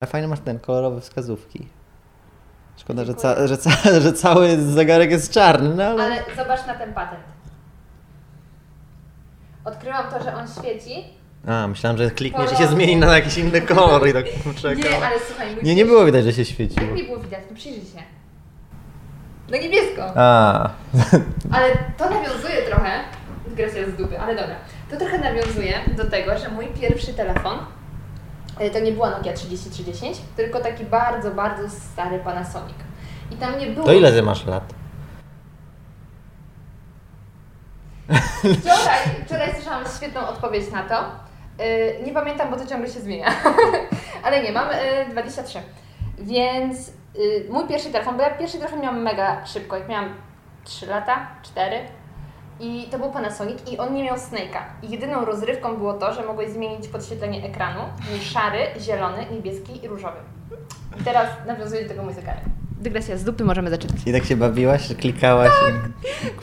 A fajny masz ten, kolorowe wskazówki. Szkoda, że, ca że, ca że cały zegarek jest czarny, no ale... Ale zobacz na ten patent. Odkryłam to, że on świeci. A, myślałam, że klikniesz i się zmieni na jakiś inny kolor i tak poczekam. Nie, ale słuchaj, mój Nie, nie było widać, że się świeciło. Jak mi było widać? No przyjrzyj się. No niebiesko. A, Ale to nawiązuje trochę, dygresja z dupy, ale dobra. To trochę nawiązuje do tego, że mój pierwszy telefon to nie była Nokia 3310, tylko taki bardzo, bardzo stary Panasonic. I tam nie było... to ile ty masz lat? Wczoraj, wczoraj słyszałam świetną odpowiedź na to. Yy, nie pamiętam, bo to ciągle się zmienia. Ale nie, mam yy, 23. Więc yy, mój pierwszy telefon, bo ja pierwszy telefon miałam mega szybko, jak miałam 3 lata, 4. I to był Panasonic i on nie miał Snake'a. I jedyną rozrywką było to, że mogłeś zmienić podświetlenie ekranu. Był szary, zielony, niebieski i różowy. I teraz nawiązuje do tego mój zegarek. Dygresja z dupy możemy zaczynać. I tak się bawiłaś, że klikałaś?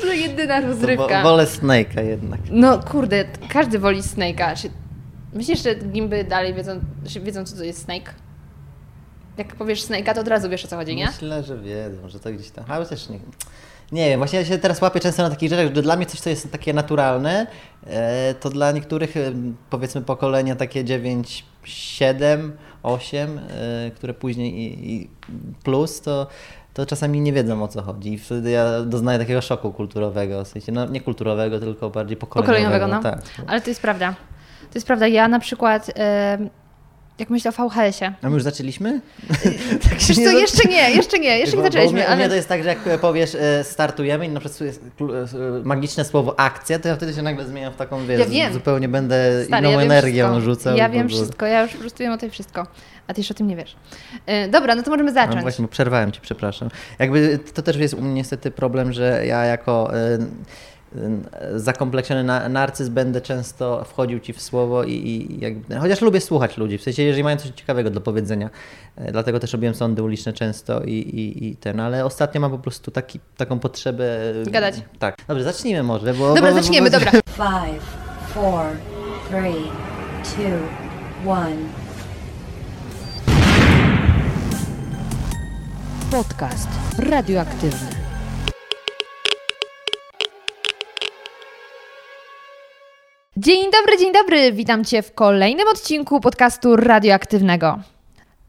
To jedyna To rozrywka. wo- wolę Snake'a jednak. No kurde, każdy woli Snake'a. Myślisz, że gimby dalej wiedzą, wiedzą co to jest Snake? Jak powiesz Snake'a, to od razu wiesz o co chodzi, nie? Myślę, że wiedzą, że to gdzieś tam. Ale też nie. Nie wiem, właśnie ja się teraz łapię często na takich rzeczach, że dla mnie coś, co jest takie naturalne, e, to dla niektórych, powiedzmy, pokolenia takie 9, 7, 8, e, które później i, i plus, to, to czasami nie wiedzą o co chodzi. I wtedy ja doznaję takiego szoku kulturowego, w sensie, no nie kulturowego, tylko bardziej pokoleniowego. Pokoleniowego, no. Tak. Ale to jest prawda. To jest prawda. Ja na przykład, em, jak myślę o VHS-ie. A my już zaczęliśmy? tak się Wiesz co, jeszcze nie, jeszcze nie, jeszcze Bo- nie bo zaczęliśmy, U mnie, u mnie ale... to jest tak, że jak powiesz e, startujemy i na przykład klu- e, magiczne słowo akcja, to ja wtedy się nagle zmieniam w taką, wiesz, Ja wiem. zupełnie będę Stary, inną ja energią wszystko. rzucał. Ja wiem wszystko, ja już po prostu wiem o tym wszystko. A ty jeszcze o tym nie wiesz. E, dobra, no to możemy No zacząć. właśnie, bo przerwałem Ci, przepraszam. Jakby to też jest u mnie niestety problem, że ja jako e, e, zakompleksiony na, narcyz będę często wchodził Ci w słowo i, i jakby, chociaż lubię słuchać ludzi, w sensie jeżeli mają coś ciekawego do powiedzenia, e, dlatego też robiłem sądy uliczne często i, i, i ten, ale ostatnio mam po prostu taki, taką potrzebę... e, Gadać. Tak. Dobrze, zacznijmy może, bo... Dobra, bo, zaczniemy, bo, dobra. Five, four, three, two, one. Podcast radioaktywny. Dzień dobry, dzień dobry. Witam Cię w kolejnym odcinku podcastu radioaktywnego.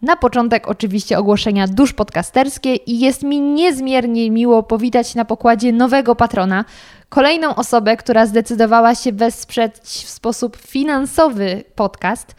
Na początek oczywiście ogłoszenia dusz podcasterskie i jest mi niezmiernie miło powitać na pokładzie nowego patrona, kolejną osobę, która zdecydowała się wesprzeć w sposób finansowy podcast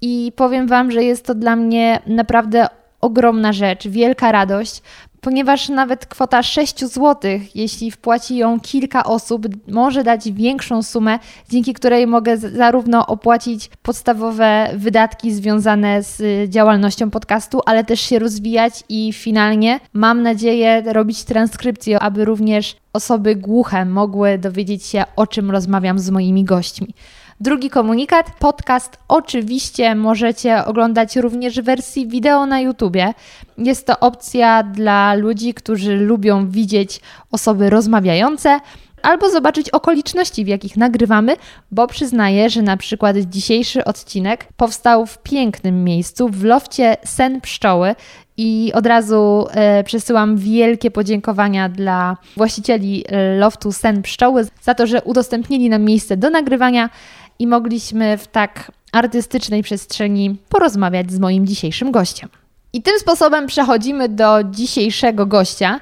i powiem Wam, że jest to dla mnie naprawdę ogromna rzecz, wielka radość, ponieważ nawet kwota 6 zł, jeśli wpłaci ją kilka osób, może dać większą sumę, dzięki której mogę zarówno opłacić podstawowe wydatki związane z y, działalnością podcastu, ale też się rozwijać i finalnie mam nadzieję robić transkrypcję, aby również osoby głuche mogły dowiedzieć się, o czym rozmawiam z moimi gośćmi. Drugi komunikat. Podcast oczywiście możecie oglądać również w wersji wideo na YouTubie. Jest to opcja dla ludzi, którzy lubią widzieć osoby rozmawiające albo zobaczyć okoliczności, w jakich nagrywamy, bo przyznaję, że na przykład dzisiejszy odcinek powstał w pięknym miejscu, w lofcie Sen Pszczoły i od razu e, przesyłam wielkie podziękowania dla właścicieli e, loftu Sen Pszczoły za to, że udostępnili nam miejsce do nagrywania i mogliśmy w tak artystycznej przestrzeni porozmawiać z moim dzisiejszym gościem. I tym sposobem przechodzimy do dzisiejszego gościa.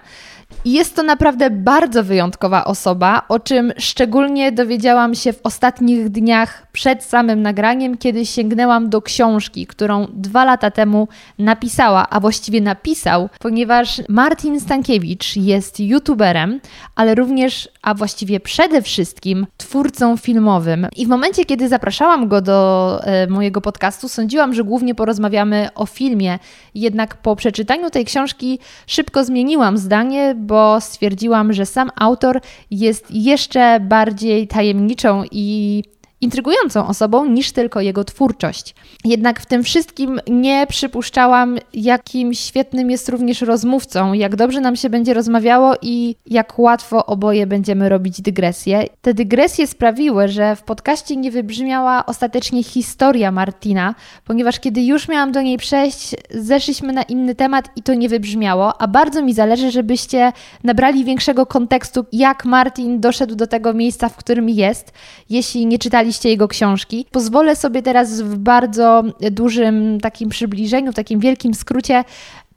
Jest to naprawdę bardzo wyjątkowa osoba, o czym szczególnie dowiedziałam się w ostatnich dniach przed samym nagraniem, kiedy sięgnęłam do książki, którą dwa lata temu napisała, a właściwie napisał, ponieważ Martin Stankiewicz jest youtuberem, ale również, a właściwie przede wszystkim twórcą filmowym. I w momencie, kiedy zapraszałam go do e, mojego podcastu, sądziłam, że głównie porozmawiamy o filmie. Jednak po przeczytaniu tej książki szybko zmieniłam zdanie, bo stwierdziłam, że sam autor jest jeszcze bardziej tajemniczą i intrygującą osobą niż tylko jego twórczość. Jednak w tym wszystkim nie przypuszczałam, jakim świetnym jest również rozmówcą, jak dobrze nam się będzie rozmawiało i jak łatwo oboje będziemy robić dygresje. Te dygresje sprawiły, że w podcaście nie wybrzmiała ostatecznie historia Martina, ponieważ kiedy już miałam do niej przejść, zeszliśmy na inny temat i to nie wybrzmiało, a bardzo mi zależy, żebyście nabrali większego kontekstu, jak Martin doszedł do tego miejsca, w którym jest. Jeśli nie czytaliście jego książki, pozwolę sobie teraz w bardzo dużym takim przybliżeniu, w takim wielkim skrócie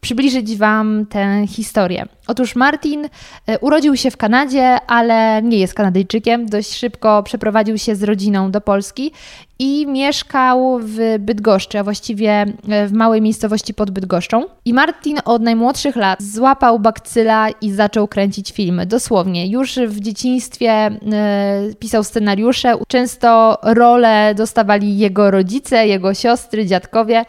przybliżyć Wam tę historię. Otóż Martin e, urodził się w Kanadzie, ale nie jest Kanadyjczykiem. Dość szybko przeprowadził się z rodziną do Polski i mieszkał w Bydgoszczy, a właściwie e, w małej miejscowości pod Bydgoszczą. I Martin od najmłodszych lat złapał bakcyla i zaczął kręcić filmy. Dosłownie, już w dzieciństwie e, pisał scenariusze. Często role dostawali jego rodzice, jego siostry, dziadkowie.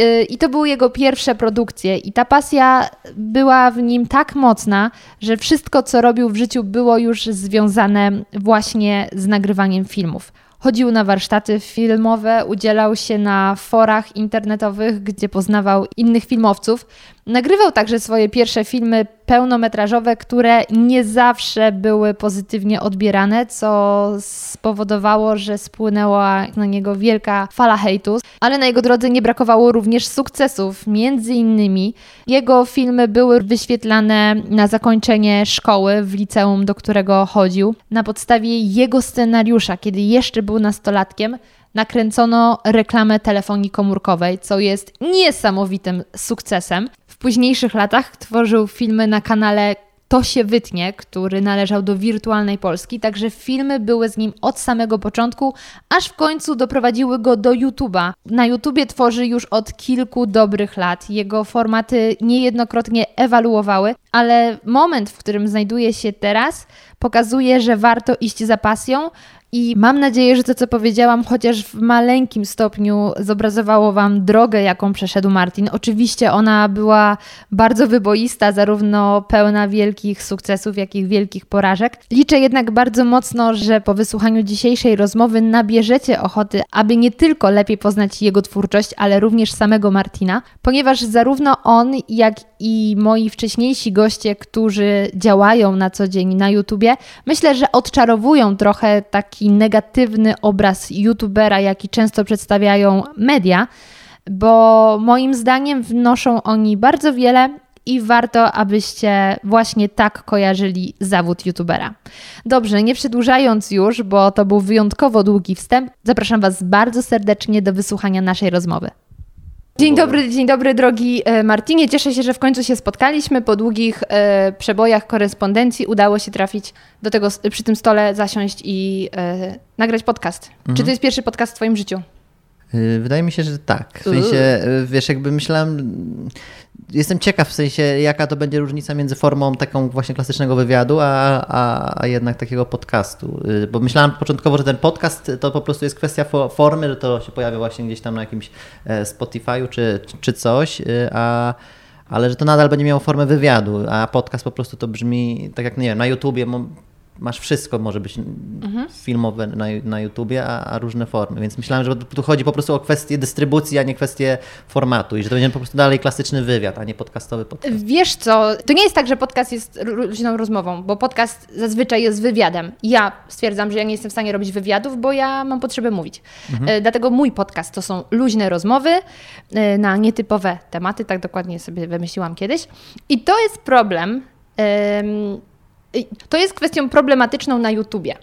Y, I to były jego pierwsze produkcje, i ta pasja była w nim tak mocna, że wszystko, co robił w życiu, było już związane właśnie z nagrywaniem filmów. Chodził na warsztaty filmowe, udzielał się na forach internetowych, gdzie poznawał innych filmowców. Nagrywał także swoje pierwsze filmy pełnometrażowe, które nie zawsze były pozytywnie odbierane, co spowodowało, że spłynęła na niego wielka fala hejtu, ale na jego drodze nie brakowało również sukcesów. Między innymi jego filmy były wyświetlane na zakończenie szkoły w liceum, do którego chodził, na podstawie jego scenariusza, kiedy jeszcze był nastolatkiem nakręcono reklamę telefonii komórkowej, co jest niesamowitym sukcesem. W późniejszych latach tworzył filmy na kanale to się wytnie, który należał do wirtualnej Polski, także filmy były z nim od samego początku, aż w końcu doprowadziły go do YouTube'a. Na YouTubie tworzy już od kilku dobrych lat. Jego formaty niejednokrotnie ewaluowały, ale moment, w którym znajduje się teraz, pokazuje, że warto iść za pasją, i mam nadzieję, że to, co powiedziałam, chociaż w maleńkim stopniu zobrazowało Wam drogę, jaką przeszedł Martin. Oczywiście ona była bardzo wyboista, zarówno pełna wielkich sukcesów, jak i wielkich porażek. Liczę jednak bardzo mocno, że po wysłuchaniu dzisiejszej rozmowy nabierzecie ochoty, aby nie tylko lepiej poznać jego twórczość, ale również samego Martina, ponieważ zarówno on, jak i moi wcześniejsi goście, którzy działają na co dzień na YouTubie, myślę, że odczarowują trochę taki negatywny obraz YouTubera, jaki często przedstawiają media, bo moim zdaniem wnoszą oni bardzo wiele i warto, abyście właśnie tak kojarzyli zawód YouTubera. Dobrze, nie przedłużając już, bo to był wyjątkowo długi wstęp, zapraszam Was bardzo serdecznie do wysłuchania naszej rozmowy. Dzień dobry, dzień dobry drogi e, Martinie. Cieszę się, że w końcu się spotkaliśmy. Po długich e, przebojach korespondencji udało się trafić do tego, przy tym stole zasiąść i e, nagrać podcast. Mhm. Czy to jest pierwszy podcast w Twoim życiu? Y, wydaje mi się, że tak. W sensie, y, wiesz, jakby myślałem, jestem ciekaw w sensie, jaka to będzie różnica między formą taką właśnie klasycznego wywiadu, a, a, a jednak takiego podcastu. Y, bo myślałem początkowo, że ten podcast to po prostu jest kwestia formy, że to się pojawia właśnie gdzieś tam na jakimś e, Spotify'u czy, czy coś, a ale że to nadal będzie miało formę wywiadu, a podcast po prostu to brzmi tak jak nie wiem, na YouTubie masz wszystko, może być mhm. filmowe na, na YouTubie, a, a, różne formy. Więc myślałem, że tu chodzi po prostu o kwestię dystrybucji, a nie kwestię formatu i że to będzie po prostu dalej klasyczny wywiad, a nie podcastowy podcast. Wiesz co, to nie jest tak, że podcast jest luźną rozmową, bo podcast zazwyczaj jest wywiadem. Ja stwierdzam, że ja nie jestem w stanie robić wywiadów, bo ja mam potrzebę mówić. Mhm. E, dlatego mój podcast to są luźne rozmowy e, na nietypowe tematy, tak dokładnie sobie wymyśliłam kiedyś. I to jest problem to jest kwestią problematyczną na YouTubie.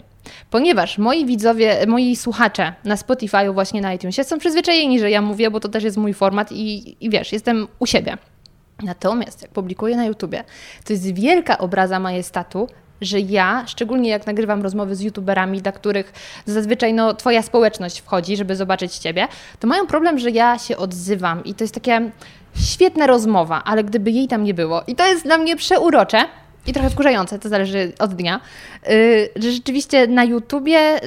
Ponieważ moi widzowie, moi słuchacze na Spotify, właśnie na iTunesie są przyzwyczajeni, że ja mówię, bo to też jest mój format i, i wiesz, jestem u siebie. Natomiast jak publikuję na YouTubie, to jest wielka obraza majestatu, że ja, szczególnie jak nagrywam rozmowy z youtuberami, dla których zazwyczaj no, twoja społeczność wchodzi, żeby zobaczyć ciebie, to mają problem, że ja się odzywam i to jest takie świetna rozmowa, ale gdyby jej tam nie było. I to jest dla mnie przeurocze, i trochę wkurzające, to zależy od dnia, y, że rzeczywiście na YouTubie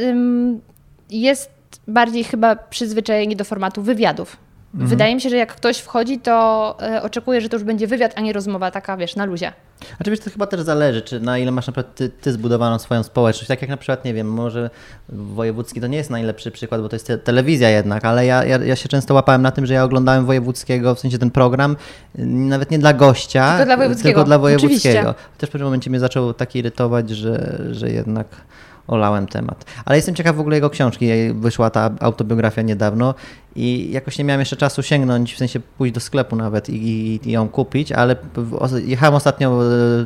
jest bardziej chyba przyzwyczajenie do formatu wywiadów. Mhm. Wydaje mi się, że jak ktoś wchodzi, to e, oczekuje, że to już będzie wywiad, a nie rozmowa taka, wiesz, na luzie. Znaczy wiesz, to chyba też zależy, czy na ile masz na przykład ty, ty zbudowaną swoją społeczność. Tak jak na przykład, nie wiem, może Wojewódzki to nie jest najlepszy przykład, bo to jest te, telewizja jednak, ale ja, ja, ja się często łapałem na tym, że ja oglądałem Wojewódzkiego, w sensie ten program, y, nawet nie dla gościa, Tylko dla Wojewódzkiego. tylko dla Wojewódzkiego. Oczywiście. Chociaż w pewnym momencie mnie zaczął tak irytować, że, że jednak olałem temat. Ale jestem ciekaw w ogóle jego książki. Wyszła ta autobiografia niedawno i jakoś nie miałem jeszcze czasu sięgnąć, w sensie pójść do sklepu nawet i, i, ją kupić, ale jechałem ostatnio e,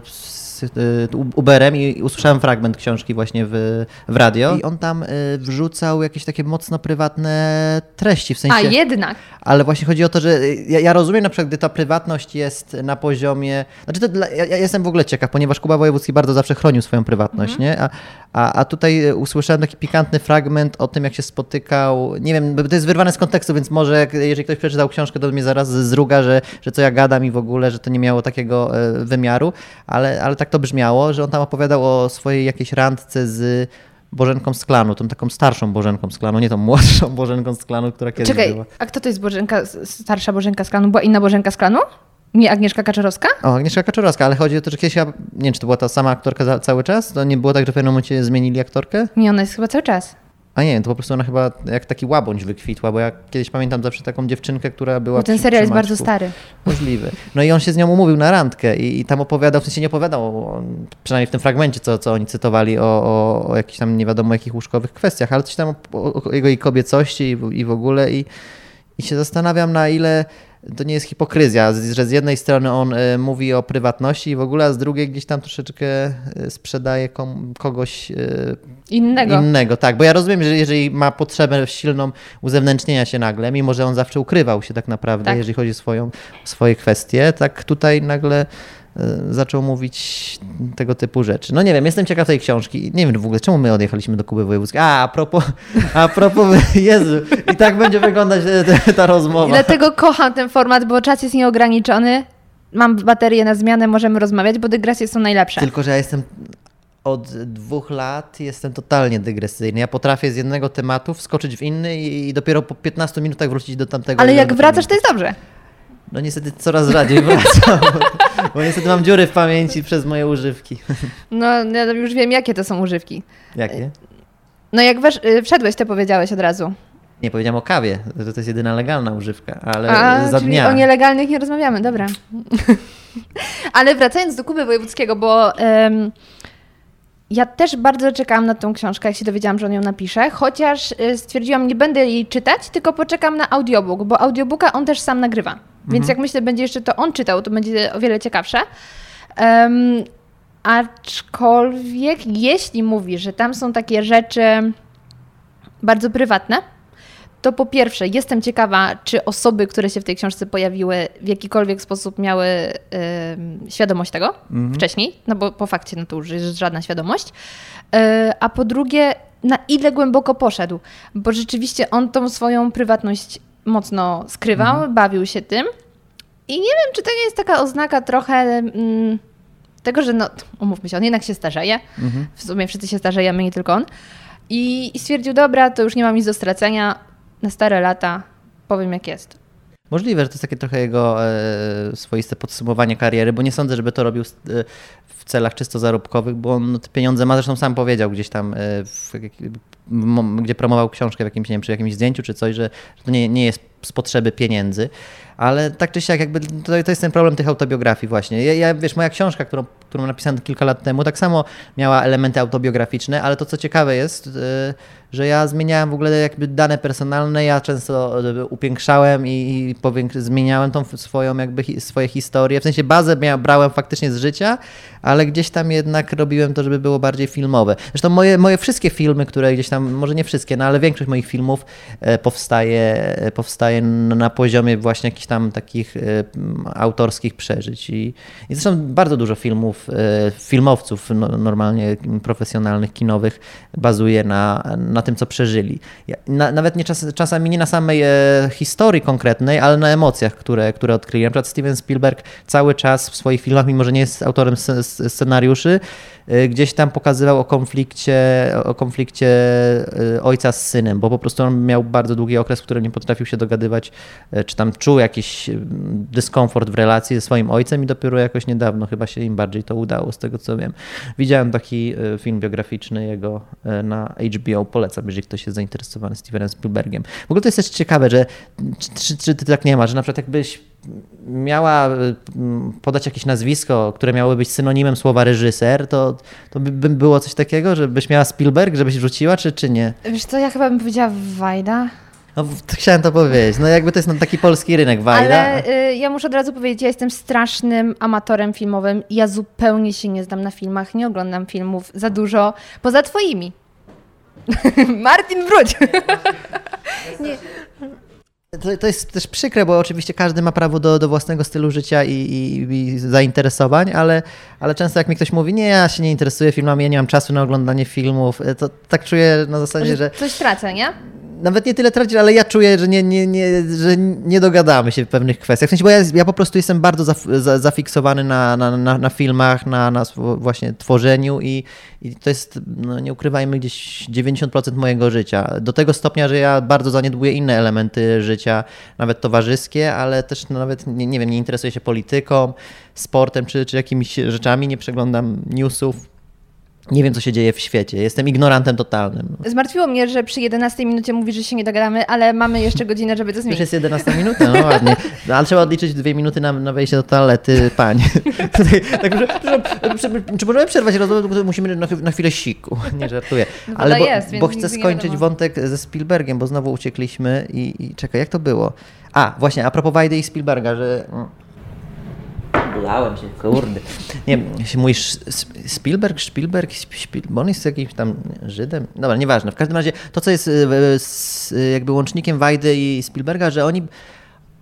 z e, Uberem i usłyszałem fragment książki właśnie w, w radio i on tam e, wrzucał jakieś takie mocno prywatne treści, w sensie... A jednak. Ale właśnie chodzi o to, że ja, ja rozumiem na przykład, gdy ta prywatność jest na poziomie. Znaczy, to dla, ja, ja jestem w ogóle ciekaw, ponieważ Kuba Wojewódzki bardzo zawsze chronił swoją prywatność, nie? A, a, a tutaj usłyszałem taki pikantny fragment o tym, jak się spotykał. Nie wiem, bo to jest wyrwane z kontekstu, więc może jeżeli ktoś przeczytał książkę, to mnie zaraz zruga, że, że co ja gadam i w ogóle, że to nie miało takiego wymiaru, ale, ale tak to brzmiało, że on tam opowiadał o swojej jakiejś randce z. Bożenką z klanu, tą taką starszą Bożenką z klanu, nie tą młodszą Bożenką z klanu, która kiedyś Czekaj, była. a kto to jest Bożenka, starsza Bożenka z klanu? Była inna Bożenka z klanu? Nie Agnieszka Kaczorowska? O, Agnieszka Kaczorowska, ale chodzi o to, że kiedyś, ja, nie wiem, czy to była ta sama aktorka za, cały czas? To nie było tak, że w pewnym momencie zmienili aktorkę? Nie, ona jest chyba cały czas. A nie, to po prostu ona chyba jak taki łabądź wykwitła, bo ja kiedyś pamiętam zawsze taką dziewczynkę, która była Bo ten przy- serial przy jest bardzo stary. Możliwe. No i on się z nią umówił na randkę i, i tam opowiadał, w sensie nie opowiadał, on, przynajmniej w tym fragmencie, co, co oni cytowali o, o, o jakichś tam nie wiadomo jakich łóżkowych kwestiach, ale coś tam o, o jego i kobiecości i, w- i w ogóle i, i się zastanawiam na ile to nie jest hipokryzja, że z jednej strony on e, mówi o prywatności i w ogóle, a z drugiej gdzieś tam troszeczkę e, sprzedaje kogoś e, Innego. innego. Tak, bo ja rozumiem, że jeżeli ma potrzebę silną uzewnętrznienia się nagle, mimo że on zawsze ukrywał się tak naprawdę, Tak. jeżeli chodzi o swoją, swoje kwestie, tak tutaj nagle zaczął mówić tego typu rzeczy. No nie wiem, jestem ciekaw tej książki. Nie wiem w ogóle, czemu my odjechaliśmy do Kuby Wojewódzkiej. A, a propos, a propos, Jezu, tak będzie wyglądać e, ta, rozmowa. dlatego kocham ten format, bo czas jest nieograniczony. Mam baterię na zmianę, możemy rozmawiać, bo dygresje są najlepsze. Tylko, że ja jestem od dwóch lat jestem totalnie dygresyjny. Ja potrafię z jednego tematu wskoczyć w inny i, dopiero po 15 minutach wrócić do tamtego. Ale jak wracasz, to jest dobrze. No niestety coraz rzadziej wracam, bo, bo niestety mam dziury w pamięci przez moje używki. No, ja już wiem, jakie to są używki. Jakie? No jak wesz, y, wszedłeś, to powiedziałeś od razu. Nie powiedziałem o kawie, że to jest jedyna legalna używka, ale A, za czyli dnia. o nielegalnych nie rozmawiamy, dobra. Ale wracając do Kuby Wojewódzkiego, bo em, ja też bardzo czekałam na tą książkę, jak się dowiedziałam, że on ją napisze, chociaż y, stwierdziłam, nie będę jej czytać, tylko poczekam na audiobook, bo audiobooka on też sam nagrywa. Więc jak myślę, będzie jeszcze to on czytał, to będzie o wiele ciekawsze. Em, aczkolwiek, jeśli mówi, że tam są takie rzeczy bardzo prywatne, to po pierwsze, jestem ciekawa, czy osoby, które się w tej książce pojawiły, w jakikolwiek sposób miały świadomość tego wcześniej, no bo po fakcie no to już jest żadna świadomość. Yy, a po drugie, na ile głęboko poszedł, bo rzeczywiście on tą swoją prywatność mocno skrywał, bawił się tym. I nie wiem, czy to nie jest taka oznaka trochę mm, tego, że no, umówmy się, on jednak się starzeje. W sumie wszyscy się starzejemy, nie tylko on. I, I stwierdził, dobra, to już nie mam nic do stracenia, na stare lata powiem jak jest. Możliwe, że to jest takie trochę jego e, swoiste podsumowanie kariery, bo nie sądzę, żeby to robił e, w celach czysto zarobkowych, bo on te pieniądze ma, zresztą sam powiedział gdzieś tam, e, gdzie promował książkę w jakimś, nie wiem, przy jakimś zdjęciu czy coś, że to nie, nie jest z potrzeby pieniędzy, ale tak czy siak jakby to, to jest ten problem tych autobiografii właśnie. Ja, ja, wiesz, moja książka, którą, którą napisałem kilka lat temu, tak samo miała elementy autobiograficzne, ale to co ciekawe jest, że ja zmieniałem w ogóle jakby dane personalne, ja często upiększałem i, zmieniałem tą swoją jakby swoje historie, w sensie bazę mia- brałem faktycznie z życia, ale gdzieś tam jednak robiłem to, żeby było bardziej filmowe. Zresztą moje, moje wszystkie filmy, które gdzieś tam, może nie wszystkie, no ale większość moich filmów e, powstaje, e, powstaje na poziomie właśnie jakichś tam takich e, autorskich przeżyć i, i zresztą bardzo dużo filmów, filmowców no, normalnie profesjonalnych, kinowych bazuje na, na na tym, co przeżyli. Na, nawet nie czas, czasami nie na samej e, historii konkretnej, ale na emocjach, które, które odkryli. Na przykład Steven Spielberg cały czas w swoich filmach, mimo że nie jest autorem scenariuszy, e, gdzieś tam pokazywał o konflikcie, o konflikcie e, ojca z synem, bo po prostu on miał bardzo długi okres, w którym nie potrafił się dogadywać, e, czy tam czuł jakiś dyskomfort w relacji ze swoim ojcem i dopiero jakoś niedawno chyba się im bardziej to udało, z tego co wiem. Widziałem taki film biograficzny jego na HBO, polecam, jeżeli ktoś jest zainteresowany Stevenem Spielbergiem. W ogóle to jest też ciekawe, że czy, czy, ty tak nie ma, że na przykład jakbyś miała podać jakieś nazwisko, które miałoby być synonimem słowa reżyser, to, to by było coś takiego, żebyś miała Spielberg, żebyś wrzuciła, czy, czy nie? Wiesz co, ja chyba bym powiedziała Wajda. No, chciałem to powiedzieć. No jakby to jest no, taki polski rynek Wajda. Ale y, ja muszę od razu powiedzieć, ja jestem strasznym amatorem filmowym. Ja zupełnie się nie znam na filmach, nie oglądam filmów za dużo, poza twoimi. Martin, wróć! nie. To, to, jest też przykre, bo oczywiście każdy ma prawo do, do własnego stylu życia i, i, i, zainteresowań, ale, ale często jak mi ktoś mówi, nie, ja się nie interesuję filmami, ja nie mam czasu na oglądanie filmów, to tak czuję na zasadzie, że... Coś tracę, nie? Nawet nie tyle tracić, ale ja czuję, że nie, nie, nie, że nie dogadamy się w pewnych kwestiach. W sensie, bo ja, ja po prostu jestem bardzo zaf, za, zafiksowany na, na, na, na, filmach, na, na właśnie tworzeniu i, i to jest, no nie ukrywajmy, gdzieś 90% mojego życia. Do tego stopnia, że ja bardzo zaniedbuję inne elementy życia, nawet towarzyskie, ale też no, nawet, nie, nie wiem, nie interesuję się polityką, sportem czy, czy jakimiś rzeczami, nie przeglądam newsów nie wiem, co się dzieje w świecie. Jestem ignorantem totalnym. Zmartwiło mnie, że przy 11 minucie mówisz, że się nie dogadamy, ale mamy jeszcze godzinę, żeby to zmienić. Już jest 11 minuta, no ładnie. No, ale trzeba odliczyć dwie minuty na, na wejście do toalety pań. tak, że, czy możemy przerwać rozmowę, musimy na, na chwilę siku. Nie żartuję. No ale bo, jest, bo chcę skończyć wątek ze Spielbergiem, bo znowu uciekliśmy i, i czekaj, jak to było? A, właśnie, a propos Wajdy i Spielberga, że Bulałem się, kurde. Nie się mówisz Spielberg, Spielberg, Spielberg, on jest jakimś tam Żydem? Dobra, nieważne. W każdym razie to, co jest e, jakby łącznikiem Wajdy i Spielberga, że oni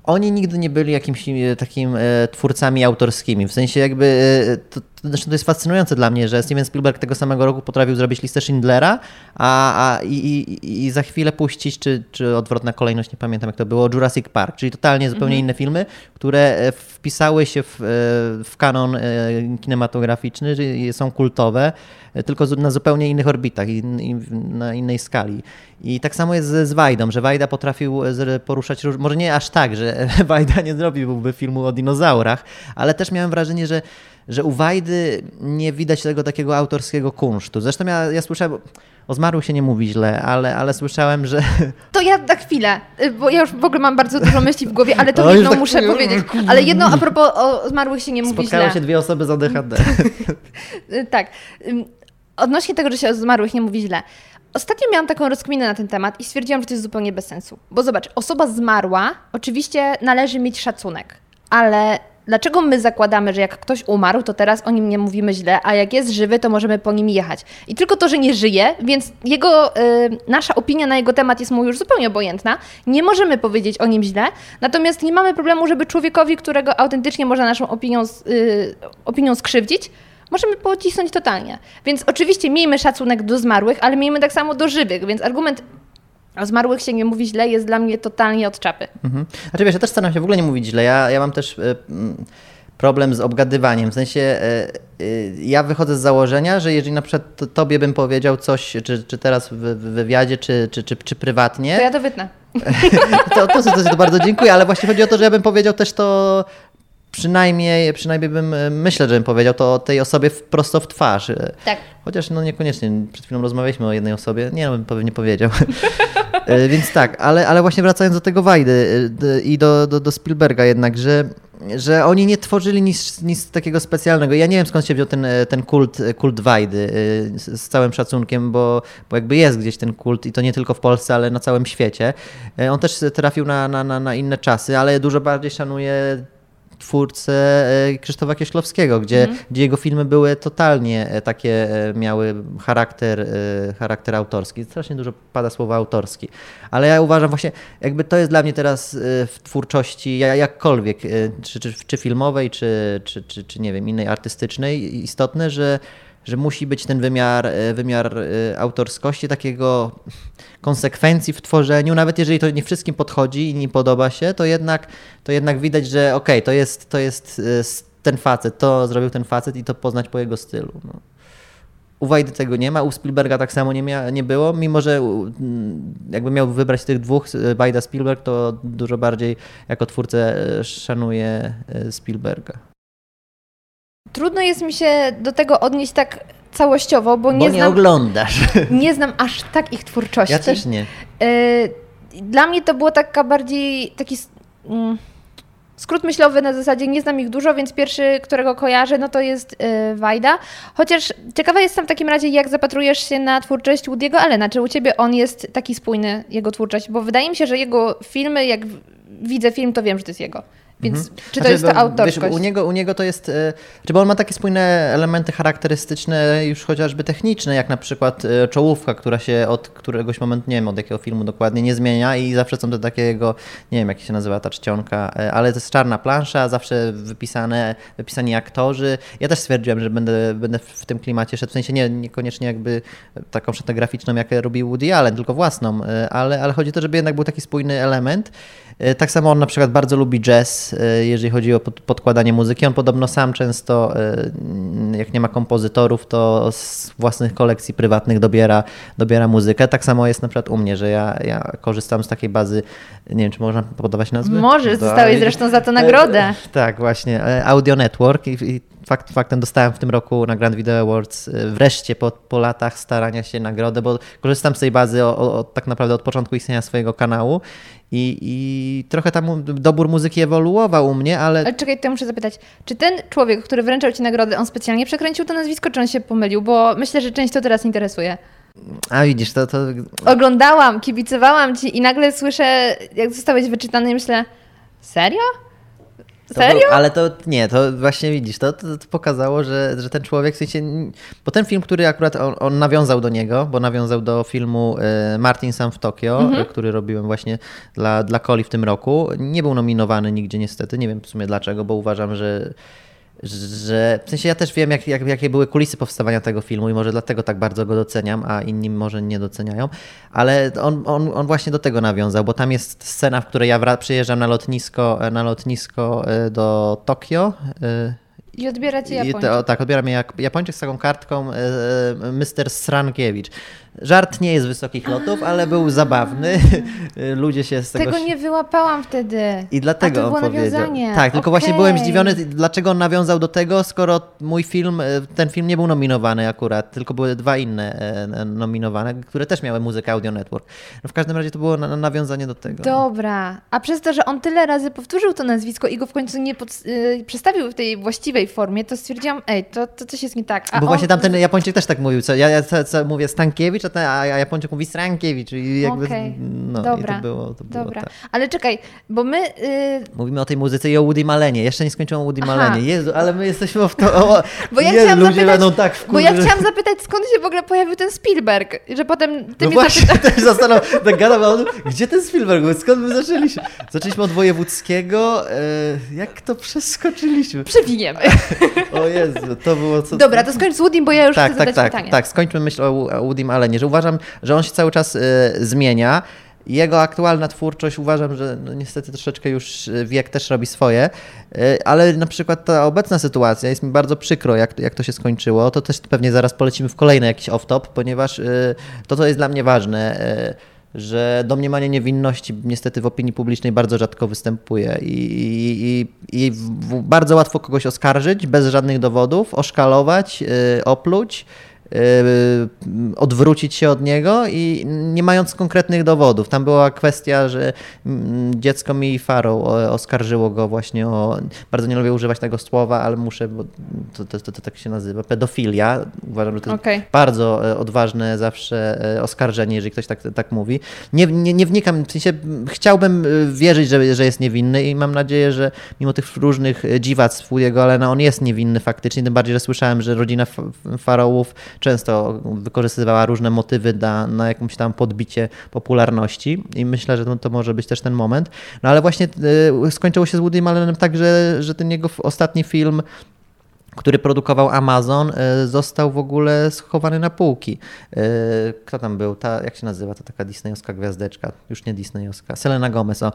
oni nigdy nie byli jakimś e, takim e, twórcami autorskimi. W sensie jakby, to, zresztą to jest fascynujące dla mnie, że Steven Spielberg tego samego roku potrafił zrobić listę Schindlera, a, a i, i, i, za chwilę puścić, czy, czy odwrotna kolejność, nie pamiętam jak to było, Jurassic Park, czyli totalnie zupełnie mhm. inne filmy, które wpisały się w, w kanon kinematograficzny, są kultowe, tylko na zupełnie innych orbitach i, na innej skali. I tak samo jest z, Wajdą, że Wajda potrafił poruszać, może nie aż tak, że Wajda nie zrobiłby filmu o dinozaurach, ale też miałem wrażenie, że że u Wajdy nie widać tego takiego autorskiego kunsztu. Zresztą ja, ja słyszałem, o zmarłych się nie mówi źle, ale, ale słyszałem, że... To ja na chwilę, bo ja już w ogóle mam bardzo dużo myśli w głowie, ale to o, jedno tak... muszę powiedzieć. Ale jedno a propos o zmarłych się nie mówi Spotkały źle. się dwie osoby z ADHD. tak. Odnośnie tego, że się o zmarłych nie mówi źle. Ostatnio miałam taką rozkminę na ten temat i stwierdziłam, że to jest zupełnie bez sensu. Bo zobacz, osoba zmarła, oczywiście należy mieć szacunek, ale dlaczego my zakładamy, że jak ktoś umarł, to teraz o nim nie mówimy źle, a jak jest żywy, to możemy po nim jechać? I tylko to, że nie żyje, więc jego, y, nasza opinia na jego temat jest mu już zupełnie obojętna, nie możemy powiedzieć o nim źle, natomiast nie mamy problemu, żeby człowiekowi, którego autentycznie można naszą opinią, y, opinią skrzywdzić, możemy pocisnąć totalnie. Więc oczywiście miejmy szacunek do zmarłych, ale miejmy tak samo do żywych, więc argument o zmarłych się nie mówi źle jest dla mnie totalnie od czapy. Mhm. Znaczy wiesz, ja też staram się w ogóle nie mówić źle. Ja, ja mam też y, problem z obgadywaniem. W sensie y, y, ja wychodzę z założenia, że jeżeli na przykład tobie bym powiedział coś, czy, czy teraz w, w wywiadzie, czy, czy, czy, czy prywatnie... To ja to wytnę. to, to, to, to, bardzo dziękuję, ale właśnie chodzi o to, że ja bym powiedział też to przynajmniej, przynajmniej bym, e, myślę, że bym powiedział to tej osobie prosto w twarz. E, tak. Chociaż no niekoniecznie, przed chwilą rozmawialiśmy o jednej osobie, nie, no bym pewnie powiedział. E, więc tak, ale, ale właśnie wracając do tego Wajdy i do, do, do Spielberga jednak, że, że oni nie tworzyli nic, nic takiego specjalnego. Ja nie wiem skąd się wziął ten, ten kult, kult Wajdy, z, z całym szacunkiem, bo, bo jakby jest gdzieś ten kult i to nie tylko w Polsce, ale na całym świecie. On też trafił na, na, na, na inne czasy, ale dużo bardziej szanuję twórcę e, Krzysztofa Kieślowskiego, gdzie, mhm. gdzie jego filmy były totalnie e, takie, e, miały charakter, charakter autorski. Strasznie dużo pada słowa autorski. Ale ja uważam właśnie, jakby to jest dla mnie teraz w twórczości jakkolwiek, czy, czy, czy filmowej, czy, czy, czy, czy nie wiem, innej artystycznej istotne, że że musi być ten wymiar, e, wymiar e, autorskości, takiego konsekwencji w tworzeniu, nawet jeżeli to nie wszystkim podchodzi i nie podoba się, to jednak, to jednak widać, że okej, okay, to, jest, to jest e, ten facet, to zrobił ten facet i to poznać po jego stylu. No. U Wajdy tego nie ma, u Spielberga tak samo nie, mia, nie było, mimo że mm, jakby miał wybrać tych dwóch, Wajda Spielberg, to dużo bardziej jako twórcę szanuje Spielberga. Trudno jest mi się do tego odnieść tak całościowo, bo, bo nie, nie znam, oglądasz. Nie znam aż tak ich twórczości. Ja też nie. Y, dla mnie to było taka bardziej taki mm, skrót myślowy na zasadzie nie znam ich dużo, więc pierwszy, którego kojarzę, no to jest y, Wajda. Chociaż ciekawa jestem w takim razie, jak zapatrujesz się na twórczość Woody'ego Allena. Czy u Ciebie on jest taki spójny, jego twórczość? Bo wydaje mi się, że jego filmy, jak widzę film, to wiem, że to jest jego. Więc mhm. czy to znaczy, jest to autorskość? Wiesz, u, niego, u niego to jest, e, czy bo on ma takie spójne elementy charakterystyczne, już chociażby techniczne, jak na przykład e, czołówka, która się od któregoś momentu, nie wiem od jakiego filmu dokładnie, nie zmienia i zawsze są to takie jego, nie wiem jak się nazywa ta czcionka, e, ale to jest czarna plansza, zawsze wypisane, wypisani aktorzy. Ja też stwierdziłem, że będę, będę w tym klimacie szedł, w sensie nie, niekoniecznie jakby taką szatę graficzną, jak robił Woody Allen, tylko własną, ale, ale chodzi o to, żeby jednak był taki spójny element. Tak samo on na przykład bardzo lubi jazz, E, jeżeli chodzi o podkładanie muzyki. On podobno sam często, e, jak nie ma kompozytorów, to z własnych kolekcji prywatnych dobiera, dobiera muzykę. Tak samo jest na przykład u mnie, że ja, ja korzystam z takiej bazy, nie wiem, czy można podawać nazwy? Możesz, dostałeś zresztą za to nagrodę. Tak, właśnie, e, Audio Network i, i fakt faktem dostałem w tym roku na Grand Video Awards wreszcie po, po latach starania się nagrodę, bo korzystam z tej bazy o, o, tak naprawdę od początku istnienia swojego kanału i, I trochę tam dobór muzyki ewoluował u mnie, ale... Ale czekaj, to muszę zapytać, czy ten człowiek, który wręczał Ci nagrodę, on specjalnie przekręcił to nazwisko, czy on się pomylił? Bo myślę, że część to teraz interesuje. A widzisz, to, to... Oglądałam, kibicowałam Ci i nagle słyszę, jak zostałeś wyczytany i myślę, serio? Serio? Był, ale to nie, to właśnie widzisz, to, to, to, pokazało, że, że ten człowiek w sensie. Bo ten film, który akurat on, on nawiązał do niego, bo nawiązał do filmu e, Martin Sam w Tokio, mhm. który robiłem właśnie dla, dla Coli w tym roku, nie był nominowany nigdzie niestety. Nie wiem w sumie dlaczego, bo uważam, że że w sensie ja też wiem, jak, jak, jakie były kulisy powstawania tego filmu i może dlatego tak bardzo go doceniam, a inni może nie doceniają, ale on, on, on właśnie do tego nawiązał, bo tam jest scena, w której ja przyjeżdżam na lotnisko, na lotnisko e, do Tokio. E, I odbiera cię Japończyk. To, tak, odbiera mnie Japończyk z taką kartką e, Mr. Srankiewicz. Żart nie jest wysokich lotów, ale był zabawny. Ludzie się z tego... Tego nie wyłapałam wtedy. I dlatego A to on było powiedział. Nawiązanie. Tak, tylko okay. właśnie byłem zdziwiony, dlaczego on nawiązał do tego, skoro mój film, e, ten film nie był nominowany akurat, tylko były dwa inne e, nominowane, które też miały muzykę Audio Network. No w każdym razie to było nawiązanie do tego. Dobra. A przez to, że on tyle razy powtórzył to nazwisko i go w końcu nie pod... Y, przedstawił w tej właściwej formie, to stwierdziłam, ej, to, to coś jest nie tak. A Bo on... właśnie tamten Japończyk też tak mówił, co ja, ja co, co mówię Stankiewicz, a, ten, a Japończyk mówi Srankiewicz i jakby, okay. no Dobra. i to było, to było Dobra. Tak. Ale czekaj, bo my... Yy... Mówimy o tej muzyce i o Woody Malenie. Jeszcze nie skończyłam Woody Aha. Malenie. Jezu, ale my jesteśmy w to... O, bo ja chciałam ludzie zapytać, będą tak. Bo ja chciałam zapytać, skąd się w ogóle pojawił ten Spielberg, że potem ty no mnie właśnie, zapyta... też zastanawiam, tak gadam, on, gdzie ten Spielberg? Skąd my zaczęliśmy? Zaczęliśmy od wojewódzkiego. E, jak to przeskoczyliśmy? Przewiniemy. o Jezu, to było co... Dobra, to skończ z Woodym, bo ja już tak, chcę tak, zadać tak, pytanie. Tak, skończmy myśl o, o Woodym Allenie, że uważam, że on się cały czas y, zmienia. Jego aktualna twórczość uważam, że no niestety troszeczkę już y, wiek też robi swoje, y, ale na przykład ta obecna sytuacja jest mi bardzo przykro, jak, jak to się skończyło. To też pewnie zaraz polecimy w kolejny jakiś off-top, ponieważ to, co jest dla mnie ważne, że domniemanie niewinności niestety w opinii publicznej bardzo rzadko występuje i, i, i bardzo łatwo kogoś oskarżyć bez żadnych dowodów, oszkalować, opluć odwrócić się od niego i nie mając konkretnych dowodów. Tam była kwestia, że mm, dziecko mi Farrow oskarżyło go właśnie o, bardzo nie lubię używać tego słowa, ale muszę, bo to, to, to, to tak się nazywa, pedofilia. Uważam, że to okay. jest bardzo e, odważne zawsze e, oskarżenie, jeżeli ktoś tak, tak mówi. Nie, nie, nie wnikam, w sensie chciałbym e, wierzyć, że, że jest niewinny i mam nadzieję, że mimo tych różnych dziwactw jego Alena on jest niewinny faktycznie, tym bardziej, że słyszałem, że rodzina Farrowów często wykorzystywała różne motywy na, na jakąś tam podbicie popularności i myślę, że to, to może być też ten moment. No ale właśnie y, skończyło się z Woody Allenem tak, że, że ten jego ostatni film który produkował Amazon, e, został w ogóle schowany na półki. E, Kto tam był? Ta, jak się nazywa? To taka disneyowska gwiazdeczka. Już nie disneyowska. Selena Gomez. O.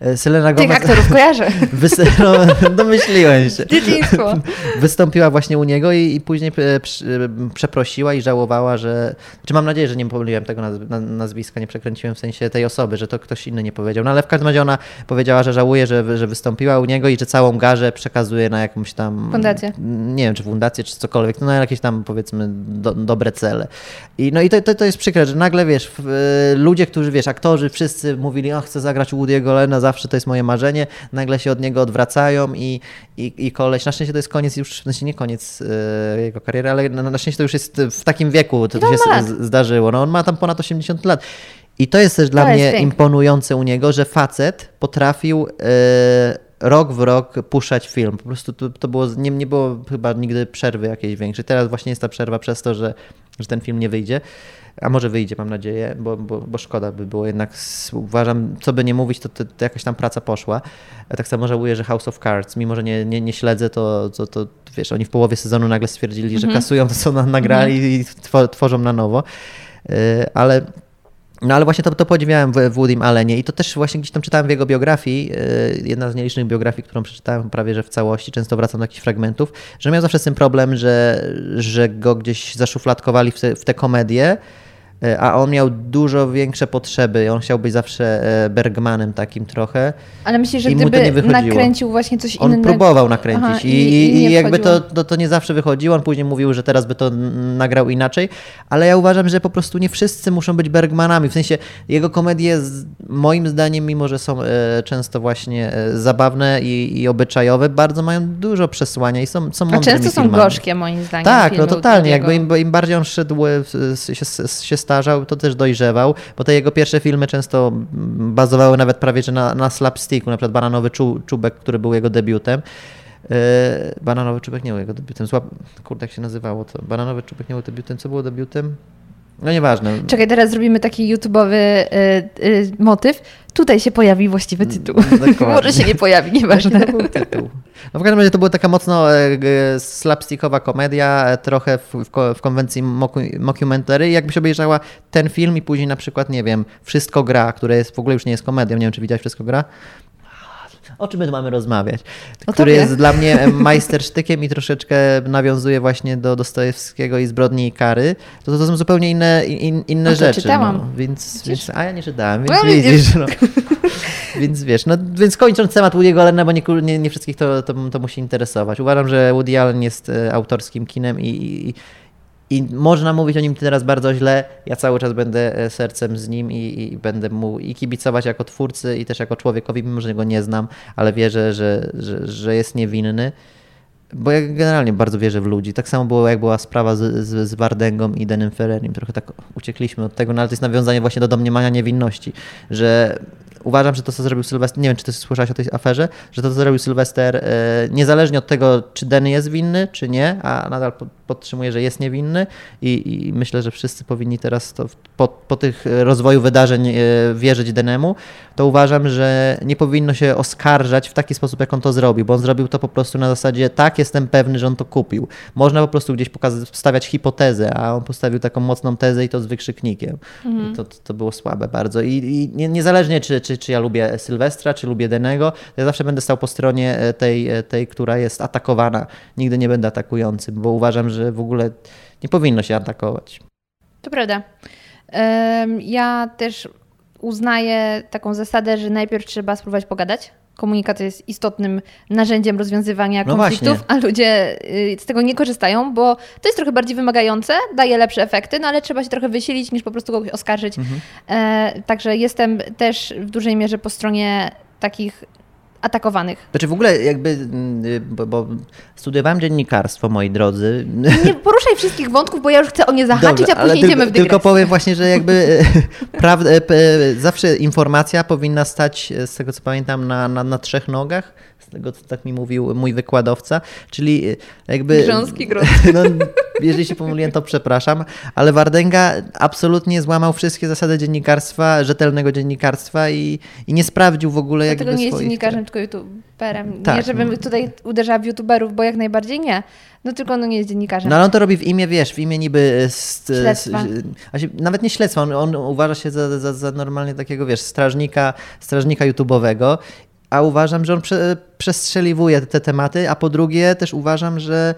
E, Selena Tych Gomez aktorów kojarzę. wys- no, domyśliłem się. Dzieciństwo. Wystąpiła właśnie u niego i, i później przeprosiła i żałowała, że. Czy mam nadzieję, że nie pomyliłem tego naz- na- nazwiska, nie przekręciłem w sensie tej osoby, że to ktoś inny nie powiedział. No ale w każdym razie ona powiedziała, że żałuje, że, że wystąpiła u niego i że całą garzę przekazuje na jakąś tam. Fundację. Nie wiem, czy fundację, czy cokolwiek, no na jakieś tam powiedzmy do, dobre cele. I, no i to, to, to jest przykre, że nagle wiesz, e, ludzie, którzy wiesz, aktorzy, wszyscy mówili, o chcę zagrać u Woody'ego Lena, zawsze to jest moje marzenie, nagle się od niego odwracają i, i, i koleś, na szczęście to jest koniec już, w sensie nie koniec e, jego kariery, ale na, na szczęście to już jest w takim wieku, to, to się z- zdarzyło. No on ma tam ponad 80 lat. I to jest też dla To jest mnie piękne. imponujące u niego, że facet potrafił e, rok w rok puszczać film. Po prostu to, to było, nie, nie było chyba nigdy przerwy jakiejś większej. Teraz właśnie jest ta przerwa przez to, że, że ten film nie wyjdzie. A może wyjdzie, mam nadzieję, bo, bo, bo szkoda by było jednak. Uważam, co by nie mówić, to, to, to jakaś tam praca poszła. Tak samo żałuję, że House of Cards, mimo że nie, nie, nie śledzę, to, to, to wiesz, oni w połowie sezonu nagle stwierdzili, że kasują to, co na, nagrali i two, tworzą na nowo. Yy, ale no ale właśnie to, to podziwiałem w, Woodym Allenie i to też właśnie gdzieś tam czytałem w jego biografii, yy, jedna z nielicznych biografii, którą przeczytałem prawie że w całości, często wracam do jakichś fragmentów, że miał zawsze z tym problem, że, że go gdzieś zaszufladkowali w te, w te komedie, a on miał dużo większe potrzeby. On chciał być zawsze e, Bergmanem takim trochę. Ale myślisz, że I gdyby nakręcił właśnie coś On innego... próbował nakręcić Aha, i, i- i, i jakby to, to, to nie zawsze wychodziło. On później mówił, że teraz by to nagrał inaczej, ale ja uważam, że po prostu nie wszyscy muszą być Bergmanami. W sensie jego komedie, z, moim zdaniem, mimo że są e, często właśnie e, zabawne i, i obyczajowe, bardzo mają dużo przesłania i są, są A mądrymi często są filmami. gorzkie moim zdaniem. Tak, no totalnie. Jakby im, im bardziej on szedł, e, się, się starzał, to też dojrzewał, bo te jego pierwsze filmy często bazowały nawet prawie że na, na slapsticku, na przykład Bananowy Czu, Czubek, który był jego debiutem. E, Bananowy Czubek nie był jego debiutem. Złap... Kurde, jak się nazywało to? Bananowy Czubek nie był debiutem. Co było debiutem? No nieważne. Czekaj, teraz zrobimy taki YouTube'owy y, y, motyw. Tutaj się pojawi właściwy tytuł. dokładnie. Może się nie pojawi, nieważne. Jaki to był tytuł? No w każdym razie to była taka mocno e, slapstickowa komedia, e, trochę w, w, ko- w konwencji mockumentary. Jakbyś obejrzała ten film i później na przykład, nie wiem, Wszystko gra, które jest w ogóle już nie jest komedią, nie wiem czy widziałeś Wszystko gra? O czym my tu mamy rozmawiać? O Który tobie. jest dla mnie majstersztykiem i troszeczkę nawiązuje właśnie do Dostojewskiego i Zbrodni i Kary. To, to są zupełnie inne, in, inne A to rzeczy. czytałam. No. Więc, więc, a ja nie czytałem, No, więc widzisz. widzisz. No. Więc wiesz, no więc kończąc temat Woody'ego Allena, bo nie, nie, nie wszystkich to, to, to musi interesować. Uważam, że Woody Allen jest e, autorskim kinem i, i, i można mówić o nim teraz bardzo źle. Ja cały czas będę e, sercem z nim i, i będę mu i kibicować jako twórcy i też jako człowiekowi, mimo że go nie znam, ale wierzę, że, że, że jest niewinny. Bo ja generalnie bardzo wierzę w ludzi. Tak samo było, jak była sprawa z, z, z Bardęgą i Denem Ferrerim. Trochę tak uciekliśmy od tego, no ale to jest nawiązanie właśnie do domniemania niewinności, że uważam, że to, co zrobił Sylwester, nie wiem, czy ty słyszałaś o tej aferze, że to, co zrobił Sylwester, e, niezależnie od tego, czy Denny jest winny, czy nie, a nadal po- podtrzymuję, że jest niewinny i, i myślę, że wszyscy powinni teraz to, po, po tych e, rozwoju wydarzeń e, wierzyć Denemu, to uważam, że nie powinno się oskarżać w taki sposób, jak on to zrobił, bo on zrobił to po prostu na zasadzie, tak, jestem pewny, że on to kupił. Można po prostu gdzieś pokazać, stawiać hipotezę, a on postawił taką mocną tezę i to z wykrzyknikiem. I to, to było słabe bardzo. I, i nie, niezależnie, czy, czy, czy ja lubię Sylwestra, czy lubię Denego, ja zawsze będę stał po stronie e, tej, tej, która jest atakowana. Nigdy nie będę atakującym, bo uważam, że w ogóle nie powinno się atakować. To prawda. Ja też uznaję taką zasadę, że najpierw trzeba spróbować pogadać. Komunikacja jest istotnym narzędziem rozwiązywania No konfliktów, a ludzie y, z tego nie korzystają, bo to jest trochę bardziej wymagające, daje lepsze efekty, no ale trzeba się trochę wysilić, niż po prostu kogoś oskarżyć. E, także jestem też w dużej mierze po stronie takich atakowanych. Znaczy w ogóle jakby, mm, y, bo, bo studiowałem dziennikarstwo, moi drodzy. Nie poruszaj wszystkich wątków, bo ja już chcę o nie zahaczyć, Dobrze, a później idziemy tylko, w dygresję. tylko powiem właśnie, że jakby e, prawda, e, p- e, zawsze informacja powinna stać, z tego co pamiętam, na, na, na trzech nogach. Z tego, co tak mi mówił mój wykładowca, czyli jakby... Grząski grunt. No, Jeżeli się pomyliłem, to przepraszam, ale Wardęga absolutnie złamał wszystkie zasady dziennikarstwa, rzetelnego dziennikarstwa i, i nie sprawdził w ogóle jakby Dlatego nie jest swoich... dziennikarzem, tylko youtuberem. Nie, Tak. żebym tutaj uderzała w youtuberów, bo jak najbardziej nie. No tylko no nie jest dziennikarzem. No ale on to robi w imię, wiesz, w imię niby... e, st- Śledztwa. się- nawet nie śledztwa, on, on uważa się za, za, za normalnie takiego, wiesz, strażnika, strażnika YouTube'owego, a uważam, że on prze, przestrzeliwuje te tematy, a po drugie też uważam, że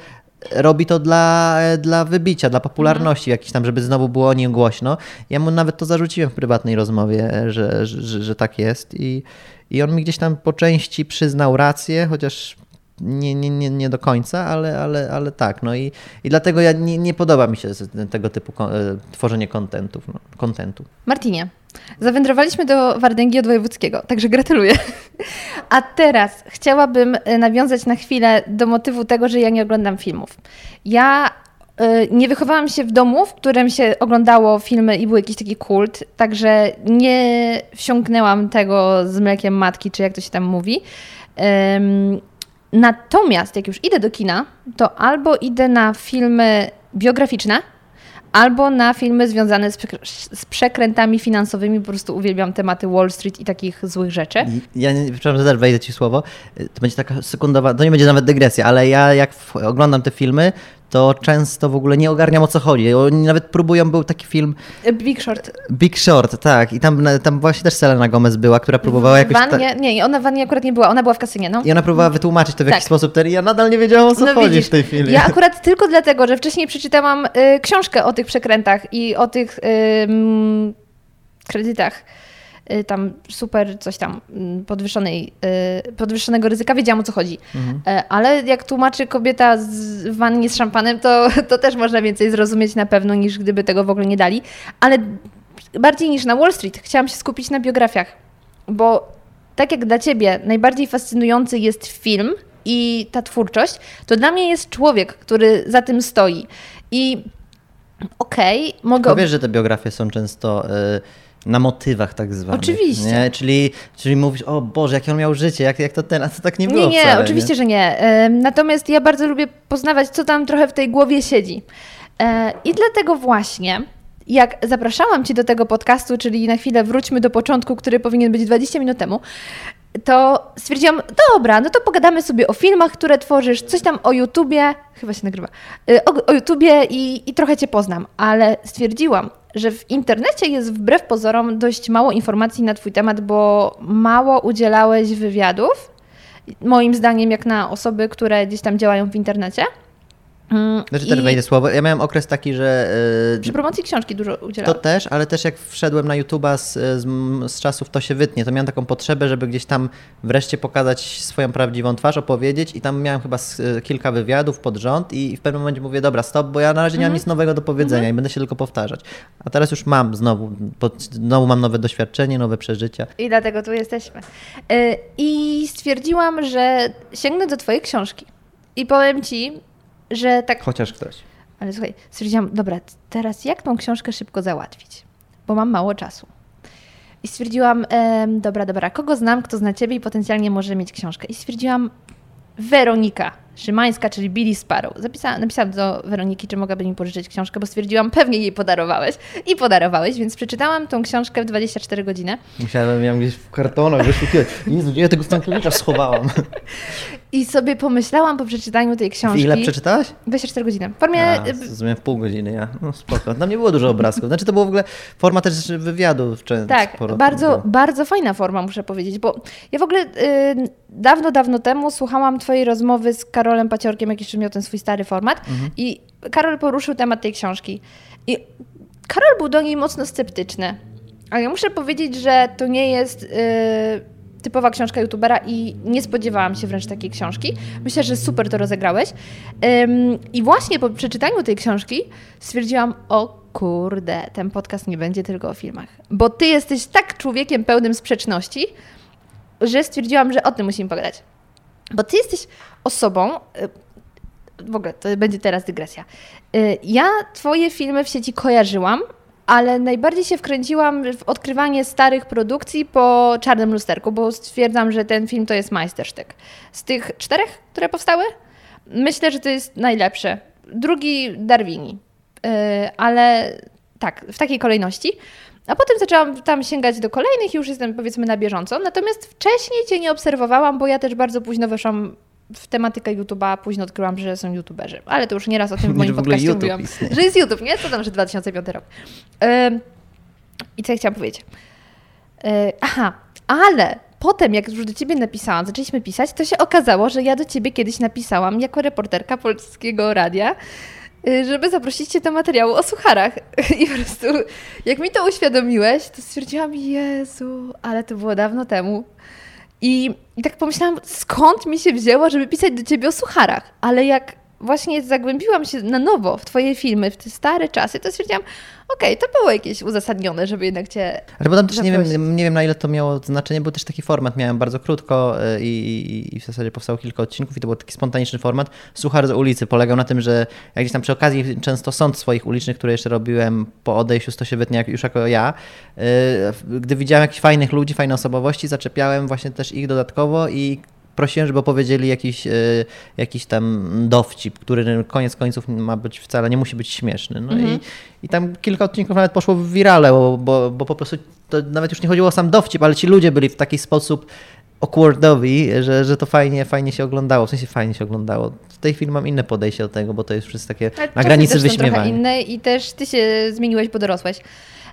robi to dla, dla wybicia, dla popularności jakiejś tam, żeby znowu było o nim głośno. Ja mu nawet to zarzuciłem w prywatnej rozmowie, że, że, że tak jest i, i on mi gdzieś tam po części przyznał rację, chociaż nie, nie, nie, nie do końca, ale, ale, ale tak. No i, i dlatego ja nie, nie podoba mi się tego typu e, tworzenie kontentów, no, kontentu. Martinie, zawędrowaliśmy do Wardęgi od Wojewódzkiego, także gratuluję. A teraz chciałabym e, nawiązać na chwilę do motywu tego, że ja nie oglądam filmów. Ja e, nie wychowałam się w domu, w którym się oglądało filmy i był jakiś taki kult, także nie wsiąknęłam tego z mlekiem matki, czy jak to się tam mówi. Natomiast jak już idę do kina, to albo idę na filmy biograficzne, albo na filmy związane z, z przekrętami finansowymi. Po prostu uwielbiam tematy Wall Street i takich złych rzeczy. Ja, nie- przepraszam, że też wejdę ci słowo. E, To będzie taka sekundowa, to nie będzie nawet dygresja, ale ja jak oglądam te filmy, to często w ogóle nie ogarniam o co chodzi. Oni nawet próbują, był taki film Big Short. Big Short, tak, i tam, tam właśnie też Selena Gomez była, która próbowała jakoś... ta- wannie, nie, ona w wannie akurat nie była, ona była w kasynie, no. I ona próbowała wytłumaczyć to w jakiś Tak. sposób, ten, i ja nadal nie wiedziałam o co No chodzi widzisz, w tej chwili. Ja akurat tylko dlatego, że wcześniej przeczytałam y, książkę o tych przekrętach i o tych y, kredytach. Y, tam super coś tam mm, podwyższonej, y, podwyższonego ryzyka, wiedziałam o co chodzi. E, ale jak tłumaczy kobieta z w wannie z szampanem, to, to też można więcej zrozumieć na pewno niż gdyby tego w ogóle nie dali. Ale bardziej niż na Wall Street chciałam się skupić na biografiach, bo tak jak dla ciebie najbardziej fascynujący jest film i ta twórczość, to dla mnie jest człowiek, który za tym stoi. I okej, mogę. Tylko wiesz, że te biografie są często y, na motywach tak zwanych. Oczywiście. Nie? Czyli, czyli mówisz, o Boże, jakie on miał życie, jak, jak to ten, a to tak nie było Nie, nie, wcale, oczywiście, że nie. Natomiast ja bardzo lubię poznawać, co tam trochę w tej głowie siedzi. E, I dlatego właśnie, jak zapraszałam Cię do tego podcastu, czyli na chwilę wróćmy do początku, który powinien być 20 minut temu, to stwierdziłam, dobra, no to pogadamy sobie o filmach, które tworzysz, coś tam o YouTubie, chyba się nagrywa, y, o, o YouTubie i, i trochę Cię poznam, ale stwierdziłam, że w internecie jest wbrew pozorom dość mało informacji na Twój temat, bo mało udzielałeś wywiadów, moim zdaniem, jak na osoby, które gdzieś tam działają w internecie. Mm, Znaczy, też i wejdę słowo. Ja miałem okres taki, że y, Przy promocji książki dużo to udzielałam. też, ale też jak wszedłem na YouTube'a z, z, z czasów To się wytnie, to miałem taką potrzebę, żeby gdzieś tam wreszcie pokazać swoją prawdziwą twarz, opowiedzieć i tam miałem chyba z, kilka wywiadów pod rząd i w pewnym momencie mówię, dobra, stop, bo ja na razie nie mam nic nowego do powiedzenia i będę się tylko powtarzać. A teraz już mam znowu, bo znowu mam nowe doświadczenie, nowe przeżycia. I dlatego tu jesteśmy. Y, I stwierdziłam, że sięgnę do Twojej książki. I powiem Ci, że tak. Chociaż ktoś. Ale słuchaj, stwierdziłam, dobra, teraz jak tą książkę szybko załatwić? Bo mam mało czasu. I stwierdziłam, em, dobra, dobra, kogo znam, kto zna Ciebie i potencjalnie może mieć książkę. I stwierdziłam, Weronika Szymańska, czyli Billy Sparrow. Zapisałam, napisałam do Weroniki, czy mogłaby mi pożyczyć książkę, bo stwierdziłam, pewnie jej podarowałeś. I podarowałeś, więc przeczytałam tą książkę w 24 godziny. Musiałem ją gdzieś w kartonach wyszukiwać. Jezu, ja tego Stankiewicza schowałam? I sobie pomyślałam po przeczytaniu tej W książki. ile przeczytałaś? 24 godziny. W formie. A, zrozumiałem w pół godziny, ja. No spoko. Tam nie było dużo obrazków. Znaczy to było w ogóle forma też wywiadu. Czy Tak, sporo bardzo, bardzo fajna forma, muszę powiedzieć, bo ja w ogóle y, dawno, dawno temu słuchałam Twojej rozmowy z Karolem Paciorkiem, jak jeszcze miał ten swój stary format, i Karol poruszył temat tej książki. I Karol był do niej mocno sceptyczny. A ja muszę powiedzieć, że to nie jest y, typowa książka youtubera i nie spodziewałam się wręcz takiej książki. Myślę, że super to rozegrałeś. Ym, I właśnie po przeczytaniu tej książki stwierdziłam, o kurde, ten podcast nie będzie tylko o filmach. Bo ty jesteś tak człowiekiem pełnym sprzeczności, że stwierdziłam, że o tym musimy pogadać. Bo ty jesteś osobą, y, w ogóle to będzie teraz dygresja. Y, Ja twoje filmy w sieci kojarzyłam, ale najbardziej się wkręciłam w odkrywanie starych produkcji po Czarnym Lusterku, bo stwierdzam, że ten film to jest majstersztyk. Z tych czterech, które powstały, myślę, że to jest najlepsze. drugi Darwini, Yy, ale tak, w takiej kolejności. A potem zaczęłam tam sięgać do kolejnych i już jestem powiedzmy na bieżąco. Natomiast wcześniej Cię nie obserwowałam, bo ja też bardzo późno weszłam w tematykę YouTube'a, późno odkryłam, że są YouTuberzy. Ale to już nieraz o tym w moim w podcaście YouTube mówiłam. istnieje. Że jest YouTube, nie? Co tam, że 2005 rok. I co ja chciałam powiedzieć? Yy, aha, ale potem, jak już do ciebie napisałam, zaczęliśmy pisać, to się okazało, że ja do ciebie kiedyś napisałam jako reporterka polskiego radia, żeby zaprosić cię do materiału o sucharach. I po prostu, jak mi to uświadomiłeś, to stwierdziłam, Jezu, ale to było dawno temu. I, I tak pomyślałam, skąd mi się wzięło, żeby pisać do ciebie o sucharach. Ale jak właśnie zagłębiłam się na nowo w twoje filmy, w te stare czasy, to stwierdziłam, okej, to było jakieś uzasadnione, żeby jednak cię Ale bo tam też nie wiem, nie wiem na ile to miało znaczenie, był też taki format, miałem bardzo krótko y, i, i, i w zasadzie powstało kilka odcinków i to był taki spontaniczny format. Suchar z ulicy polegał na tym, że jak gdzieś tam przy okazji często sąd swoich ulicznych, które jeszcze robiłem po odejściu z To się wytnie jak, już jako ja, y, gdy widziałem jakichś fajnych ludzi, fajne osobowości, zaczepiałem właśnie też ich dodatkowo i prosiłem, żeby opowiedzieli jakiś, y, jakiś tam dowcip, który koniec końców ma być wcale, nie musi być śmieszny. No i, i tam kilka odcinków nawet poszło w wirale, bo, bo, bo po prostu to nawet już nie chodziło o sam dowcip, ale ci ludzie byli w taki sposób awkwardowi, że, że to fajnie, fajnie się oglądało, w sensie fajnie się oglądało. W tej chwili mam inne podejście do tego, bo to jest wszystko takie Ale na granicy wyśmiewania. inne i też ty się zmieniłeś, bo dorosłeś.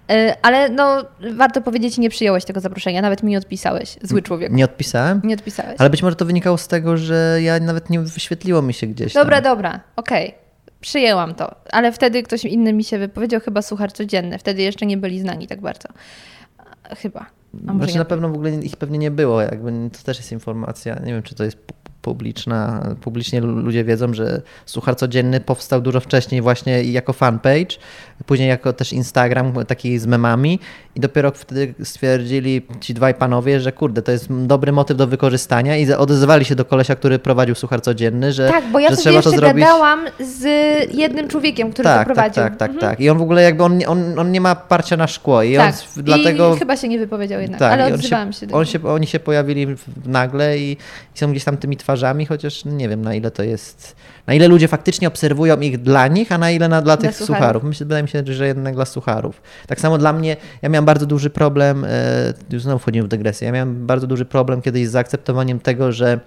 Yy, Ale no, warto powiedzieć, nie przyjąłeś tego zaproszenia, nawet mi nie odpisałeś. Zły człowiek. Nie odpisałem? Nie odpisałeś. Ale być może to wynikało z tego, że ja nawet nie wyświetliło mi się gdzieś Dobra, tam. dobra, okej. Przyjęłam to, ale wtedy ktoś inny mi się wypowiedział, chyba suchar codzienny. Wtedy jeszcze nie byli znani tak bardzo. Chyba. Znaczy na pewno w ogóle ich pewnie nie było, jakby to też jest informacja, nie wiem czy to jest publiczna, publicznie lu- ludzie wiedzą, że Suchar Codzienny powstał dużo wcześniej właśnie jako fanpage, później jako też Instagram taki z memami i dopiero wtedy stwierdzili ci dwaj panowie, że kurde, to jest dobry motyw do wykorzystania i odezwali się do kolesia, który prowadził Suchar Codzienny, że, Tak, bo ja że wtedy trzeba jeszcze to zrobić... gadałam z jednym człowiekiem, który to tak, tak, prowadził. tak, tak, Mhm. tak. I on w ogóle jakby, on, nie- on, on nie ma parcia na szkło i Tak. on dlatego... I chyba się nie wypowiedział jednak, Tak, ale odzywałam się, do on się, oni się pojawili nagle i, i są gdzieś tam tymi twarzami, chociaż nie wiem na ile to jest, na ile ludzie faktycznie obserwują ich dla nich, a na ile na, dla tych sucharów. sucharów. Myślę, wydaje mi się, że jednak dla sucharów. Tak samo dla mnie, ja miałem bardzo duży problem, e, już znowu wchodzimy w dygresję, ja miałem bardzo duży problem kiedyś z zaakceptowaniem tego, że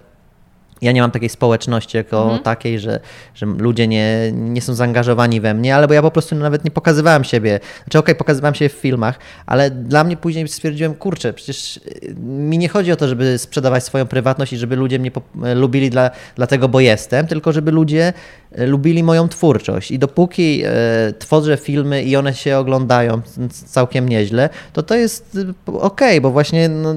ja nie mam takiej społeczności jako Mhm. takiej, że, że ludzie nie, nie są zaangażowani we mnie, ale bo ja po prostu nawet nie pokazywałem siebie. Znaczy, okej, pokazywałem się w filmach, ale dla mnie później stwierdziłem, kurczę, przecież y, mi nie chodzi o to, żeby sprzedawać swoją prywatność i żeby ludzie mnie e, lubili dla, dlatego, bo jestem, tylko żeby ludzie lubili moją twórczość. I dopóki e, tworzę filmy i one się oglądają całkiem nieźle, to to jest y, okej, bo właśnie no,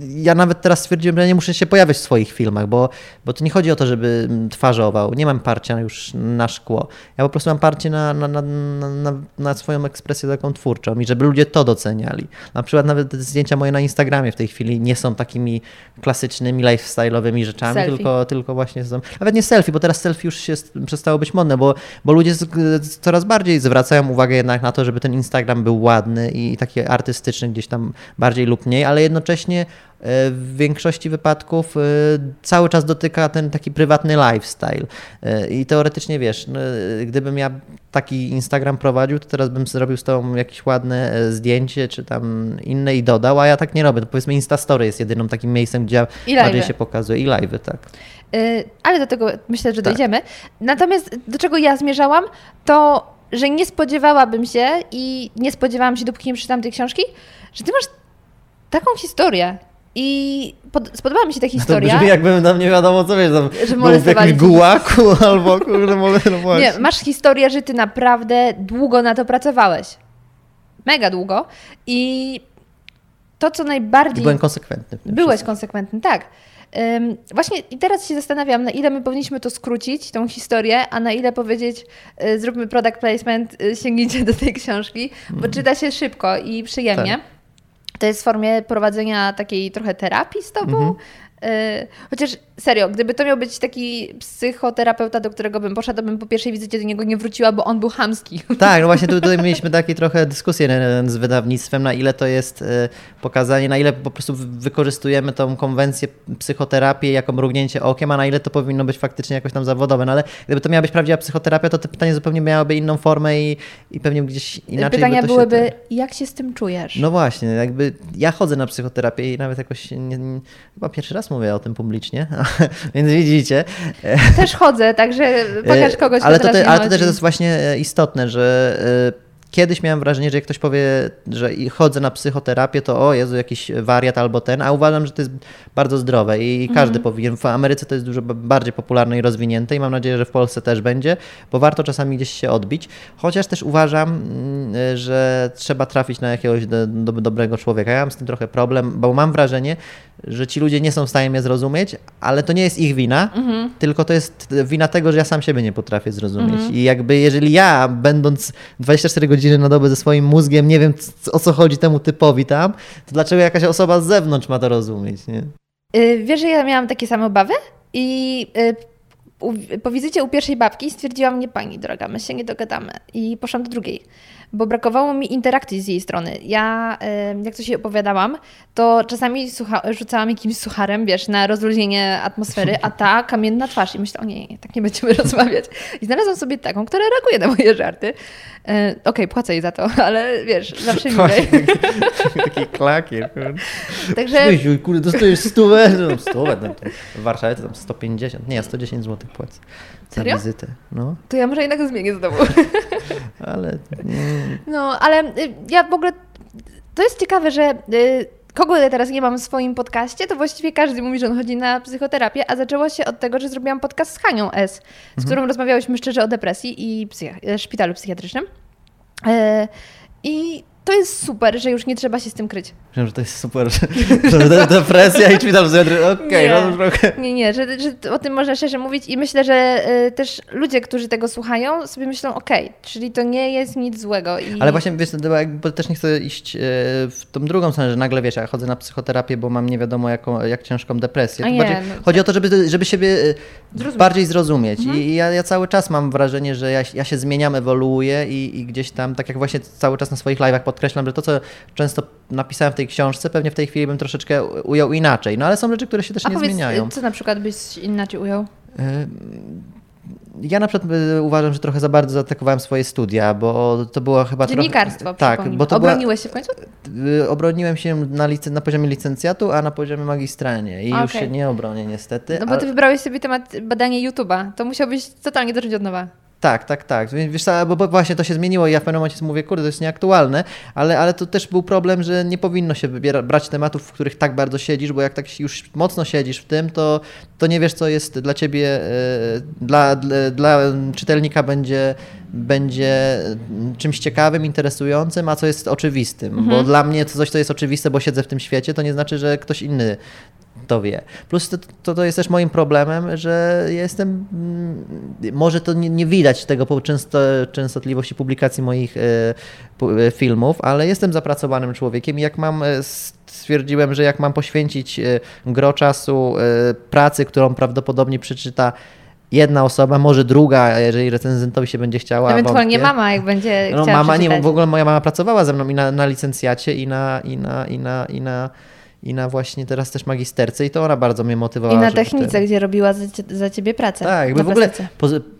ja nawet teraz stwierdziłem, że nie muszę się pojawiać w swoich filmach, bo, bo to nie chodzi o to, żeby mm, twarzował. Nie mam parcia już na szkło. Ja po prostu mam parcie na, na, na, na, na, swoją ekspresję taką twórczą i żeby ludzie to doceniali. Na przykład nawet zdjęcia moje na Instagramie w tej chwili nie są takimi klasycznymi, lifestyle'owymi rzeczami, Selfie. tylko, tylko właśnie są... Nawet nie selfie, bo teraz selfie już się przestało być modne, bo, bo ludzie z, coraz bardziej zwracają uwagę jednak na to, żeby ten Instagram był ładny i taki artystyczny gdzieś tam bardziej lub mniej, ale jednocześnie e, w większości wypadków e, cały czas dotyka ten taki prywatny lifestyle. E, I teoretycznie wiesz, no, gdybym ja taki Instagram prowadził, to teraz bym zrobił z tobą jakieś ładne zdjęcie, czy tam inne i dodał, a ja tak nie robię. To powiedzmy Instastory jest jedynym takim miejscem, gdzie I bardziej się pokazuje i live'y, tak. Y, ale do tego myślę, że Tak. dojdziemy. Natomiast do czego ja zmierzałam, to że nie spodziewałabym się i nie spodziewałam się, dopóki nie przeczytałam tej książki, że ty masz taką historię. I pod, spodobała mi się ta To historia. brzmi jakbym tam nie wiadomo co wiesz, tam Że był w jakimś gułaku albo kurde, no. Nie, masz historię, że ty naprawdę długo na to pracowałeś. Mega długo. I to, co I najbardziej. byłem konsekwentny. Byłeś wszystkim. konsekwentny, tak. Właśnie i teraz się zastanawiam, na ile my powinniśmy to skrócić, tą historię, a na ile powiedzieć, y, zróbmy product placement, y, sięgnijcie do tej książki, bo czyta się szybko i przyjemnie. Tak. To jest w formie prowadzenia takiej trochę terapii z tobą. E, chociaż serio, gdyby to miał być taki psychoterapeuta, do którego bym poszła, to bym po pierwszej wizycie do niego nie wróciła, bo on był chamski. Tak, no właśnie tu- tutaj mieliśmy takie trochę dyskusję z wydawnictwem, na ile to jest e, pokazanie, na ile po prostu wy- wykorzystujemy tą konwencję psychoterapii jako mrugnięcie okiem, a na ile to powinno być faktycznie jakoś tam zawodowe. No ale gdyby to miała być prawdziwa psychoterapia, to te pytanie zupełnie miałoby inną formę i, i pewnie gdzieś inaczej Pytania by to byłyby, się... jak się z tym czujesz? No właśnie, jakby ja chodzę na psychoterapię i nawet jakoś nie, nie, chyba pierwszy raz mówię o tym publicznie, więc widzicie. Też chodzę, także pokaż kogoś, E, ale kto to, teraz te, ale to też jest właśnie e, istotne, że e, kiedyś miałem wrażenie, że jak ktoś powie, że chodzę na psychoterapię, to o Jezu, jakiś wariat albo ten, a uważam, że to jest bardzo zdrowe i Mhm. każdy powinien. W Ameryce to jest dużo bardziej popularne i rozwinięte i mam nadzieję, że w Polsce też będzie, bo warto czasami gdzieś się odbić. Chociaż też uważam, mm, że trzeba trafić na jakiegoś do, do, dobrego człowieka. Ja mam z tym trochę problem, bo mam wrażenie, że ci ludzie nie są w stanie mnie zrozumieć, ale to nie jest ich wina, Mhm. tylko to jest wina tego, że ja sam siebie nie potrafię zrozumieć. I jakby jeżeli ja, będąc 24 godziny na dobę ze swoim mózgiem, nie wiem o co chodzi temu typowi tam, to dlaczego jakaś osoba z zewnątrz ma to rozumieć, nie? Y, Wiesz, że ja miałam takie same obawy? I y, po wizycie u pierwszej babki stwierdziłam, nie pani droga, my się nie dogadamy. I poszłam do drugiej, bo brakowało mi interakcji z jej strony. Ja, y, jak to się opowiadałam, to czasami słucha, rzucałam jakimś sucharem, wiesz, na rozluźnienie atmosfery, a ta kamienna twarz i myślę, o nie, nie, tak nie będziemy rozmawiać. I znalazłam sobie taką, która reaguje na moje żarty. Y, Okej, płacę jej za to, ale wiesz, zawsze milej. Taki klakier. Także Oj, kurde, dostajesz stówę. No, stówę, no, to w Warszawie to tam 150, nie, 110 zł płacę Serio? wizytę. No, to ja może jednak zmienię znowu. ale mm, No, ale y, ja w ogóle. To jest ciekawe, że y, kogo ja teraz nie mam w swoim podcaście, to właściwie każdy mówi, że on chodzi na psychoterapię, a zaczęło się od tego, że zrobiłam podcast z Hanią S., z którą rozmawiałyśmy szczerze o depresji i psych- e, szpitalu psychiatrycznym. E, I to jest super, że już nie trzeba się z tym kryć. Wiem, że to jest super, że, że de- depresja i szpital psychiatryczny. Okej, no to trochę... Nie, nie, że, że o tym można szczerze mówić i myślę, że y, też ludzie, którzy tego słuchają, sobie myślą, okej, czyli to nie jest nic złego. I... Ale właśnie, wiesz, bo też nie chcę iść e, w tą drugą stronę, że nagle, wiesz, ja chodzę na psychoterapię, bo mam nie wiadomo jaką, jak ciężką depresję. A nie, bardziej, no chodzi o to, żeby, żeby siebie Zrozumieć. bardziej zrozumieć. I ja, ja cały czas mam wrażenie, że ja, ja się zmieniam, ewoluuję i, i gdzieś tam, tak jak właśnie cały czas na swoich live'ach podkreślam, że to, co często napisałem w tej książce, pewnie w tej chwili bym troszeczkę ujął inaczej. No ale są rzeczy, które się też A nie powiedz, zmieniają. y, co na przykład byś inaczej ujął? Ja na przykład e, uważam, że trochę za bardzo zaatakowałem swoje studia, bo to było chyba Dziennikarstwo, trochę... Tak, bo to była, Obroniłeś się w końcu? Y, Obroniłem się na, lice- na poziomie licencjatu, a na poziomie magistralnie i A, już się nie obronię niestety. No bo ale- ty wybrałeś sobie temat badania YouTube'a. To musiałbyś totalnie zacząć od nowa. Tak, tak, tak. Wie- Wiesz, bo, bo właśnie to się zmieniło i ja w pewnym momencie mówię, kurde, to jest nieaktualne, ale, ale to też był problem, że nie powinno się wybiera, brać tematów, w których tak bardzo siedzisz, bo jak tak już mocno siedzisz w tym, to, to nie wiesz, co jest dla ciebie, e, dla, dla, dla czytelnika będzie, będzie czymś ciekawym, interesującym, a co jest oczywistym. Bo dla mnie coś, co jest oczywiste, bo siedzę w tym świecie, to nie znaczy, że ktoś inny to wie. Plus to, to, to jest też moim problemem, że ja jestem, mm, może to nie, nie widać tego po często, częstotliwości publikacji moich e, e, filmów, ale jestem zapracowanym człowiekiem i jak mam, e, stwierdziłem, że jak mam poświęcić gro czasu pracy, którą prawdopodobnie przeczyta jedna osoba, może druga, jeżeli recenzentowi się będzie chciała. Ewentualnie wątpię. mama, jak będzie No chciała mama nie, w ogóle moja mama pracowała ze mną i na, na licencjacie i na, i na, i na, i na, i na właśnie teraz też magisterce i to ona bardzo mnie motywowała. I na technice, ten- gdzie robiła za, za ciebie pracę. Tak, jakby w ogóle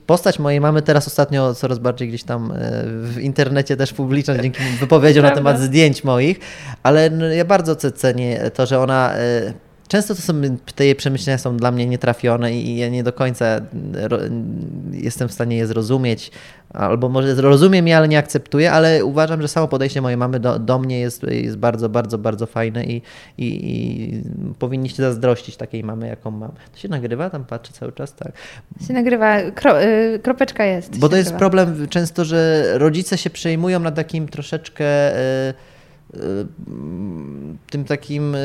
postać mojej mamy teraz ostatnio coraz bardziej gdzieś tam e, w internecie też publiczna dzięki wypowiedziom na temat zdjęć moich, ale ja bardzo ce- cenię to, że ona e, Często to są, te jej przemyślenia są dla mnie nietrafione i ja nie do końca ro, jestem w stanie je zrozumieć, albo może rozumiem je, ale nie akceptuję, ale uważam, że samo podejście mojej mamy do, do mnie jest, jest bardzo, bardzo, bardzo fajne i, i, i powinniście zazdrościć takiej mamy, jaką mam. To się nagrywa? Tam patrzę cały czas, tak. Się nagrywa, kro, y, kropeczka jest. Bo to jest nagrywa. problem często, że rodzice się przejmują na takim troszeczkę e, e, tym takim e,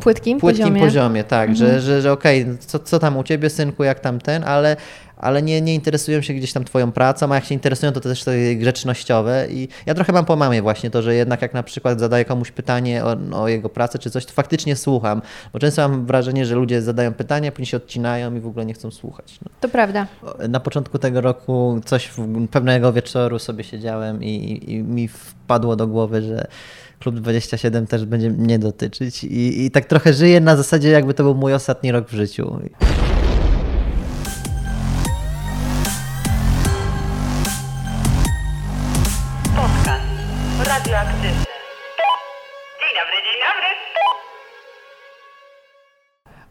Płytkim, płytkim poziomie. poziomie, tak, Mhm. że, że, że okej, co, co tam u ciebie, synku, jak tam ten, ale, ale nie, nie interesują się gdzieś tam twoją pracą, a jak się interesują, to też to grzecznościowe i ja trochę mam po mamie właśnie to, że jednak jak na przykład zadaję komuś pytanie o, o jego pracę czy coś, to faktycznie słucham, bo często mam wrażenie, że ludzie zadają pytania, później się odcinają i w ogóle nie chcą słuchać. No. To prawda. Na początku tego roku coś pewnego wieczoru sobie siedziałem i, i mi wpadło do głowy, że Klub 27 też będzie mnie dotyczyć I, i tak trochę żyję na zasadzie jakby to był mój ostatni rok w życiu.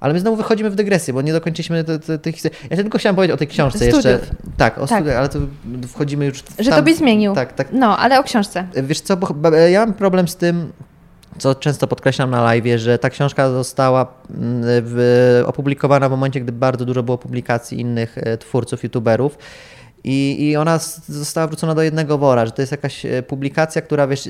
Ale my znowu wychodzimy w dygresję, bo nie dokończyliśmy te- te- tych historii. Ja tylko chciałam powiedzieć o tej książce Studiów. jeszcze. Tak, o Tak. studiach, ale to wchodzimy już w Że tam- to byś zmienił. Tak, tak. No, ale o książce. Wiesz co, bo ja mam problem z tym, co często podkreślam na live, że ta książka została mm, opublikowana w momencie, gdy bardzo dużo było publikacji innych e, twórców, youtuberów. I, I ona została wrzucona do jednego wora, że to jest jakaś e, publikacja, która wiesz,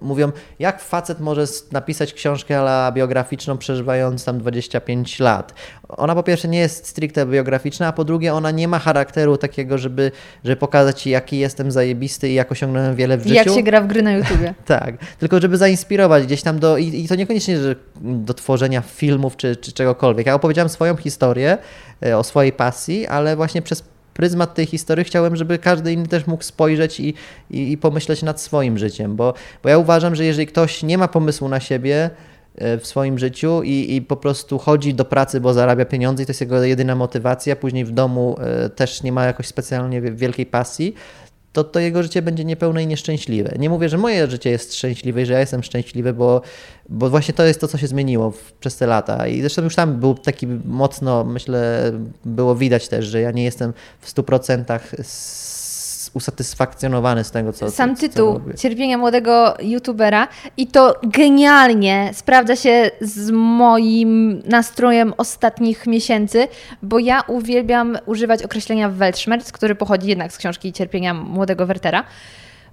mówią, jak facet może napisać książkę ala biograficzną, przeżywając tam 25 lat. Ona po pierwsze nie jest stricte biograficzna, a po drugie ona nie ma charakteru takiego, żeby, żeby pokazać ci, jaki jestem zajebisty i jak osiągnąłem wiele w życiu. Jak się gra w gry na YouTubie. Tak, tylko żeby zainspirować gdzieś tam do, i, i to niekoniecznie że do tworzenia filmów czy, czy czegokolwiek. Ja opowiedziałem swoją historię e, o swojej pasji, ale właśnie przez pryzmat tej historii chciałem, żeby każdy inny też mógł spojrzeć i, i, i pomyśleć nad swoim życiem, bo, bo ja uważam, że jeżeli ktoś nie ma pomysłu na siebie, e, w swoim życiu i, i po prostu chodzi do pracy, bo zarabia pieniądze i to jest jego jedyna motywacja, później w domu e, też nie ma jakoś specjalnie wie- wielkiej pasji, to, to jego życie będzie niepełne i nieszczęśliwe. Nie mówię, że moje życie jest szczęśliwe i że ja jestem szczęśliwy, bo, bo właśnie to jest to, co się zmieniło w, przez te lata. I zresztą już tam był taki mocno, myślę, było widać też, że ja nie jestem w 100% s- usatysfakcjonowany z tego, co Sam co, co tytuł robię. Cierpienia młodego youtubera i to genialnie sprawdza się z moim nastrojem ostatnich miesięcy, bo ja uwielbiam używać określenia Weltschmerz, który pochodzi jednak z książki Cierpienia młodego Wertera,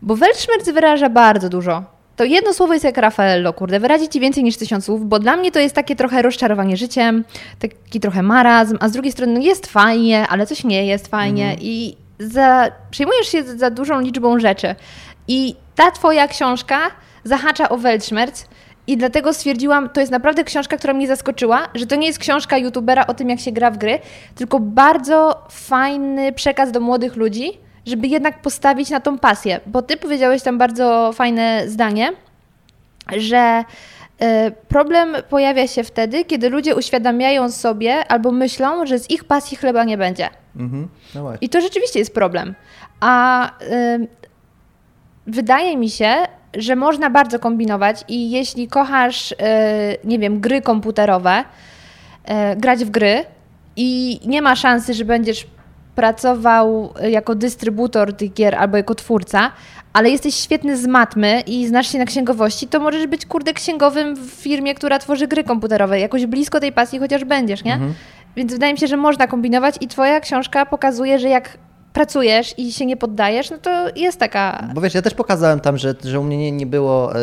bo Weltschmerz wyraża bardzo dużo. To jedno słowo jest jak Raffaello, kurde, wyrazi ci więcej niż tysiąc słów, bo dla mnie to jest takie trochę rozczarowanie życiem, taki trochę marazm, a z drugiej strony no jest fajnie, ale coś nie jest fajnie i za, przejmujesz się za dużą liczbą rzeczy. I ta twoja książka zahacza o Weltschmerz i dlatego stwierdziłam, to jest naprawdę książka, która mnie zaskoczyła, że to nie jest książka youtubera o tym, jak się gra w gry, tylko bardzo fajny przekaz do młodych ludzi, żeby jednak postawić na tą pasję. Bo ty powiedziałeś tam bardzo fajne zdanie, że problem pojawia się wtedy, kiedy ludzie uświadamiają sobie albo myślą, że z ich pasji chleba nie będzie. Mhm. No. I to rzeczywiście jest problem. A ym, wydaje mi się, że można bardzo kombinować i jeśli kochasz, y, nie wiem, gry komputerowe, y, grać w gry i nie ma szansy, że będziesz pracował jako dystrybutor tych gier albo jako twórca, ale jesteś świetny z matmy i znasz się na księgowości, to możesz być kurde księgowym w firmie, która tworzy gry komputerowe. Jakoś blisko tej pasji chociaż będziesz, nie? Więc wydaje mi się, że można kombinować i twoja książka pokazuje, że jak pracujesz i się nie poddajesz, no to jest taka... Bo wiesz, ja też pokazałem tam, że, że u mnie nie, nie było e,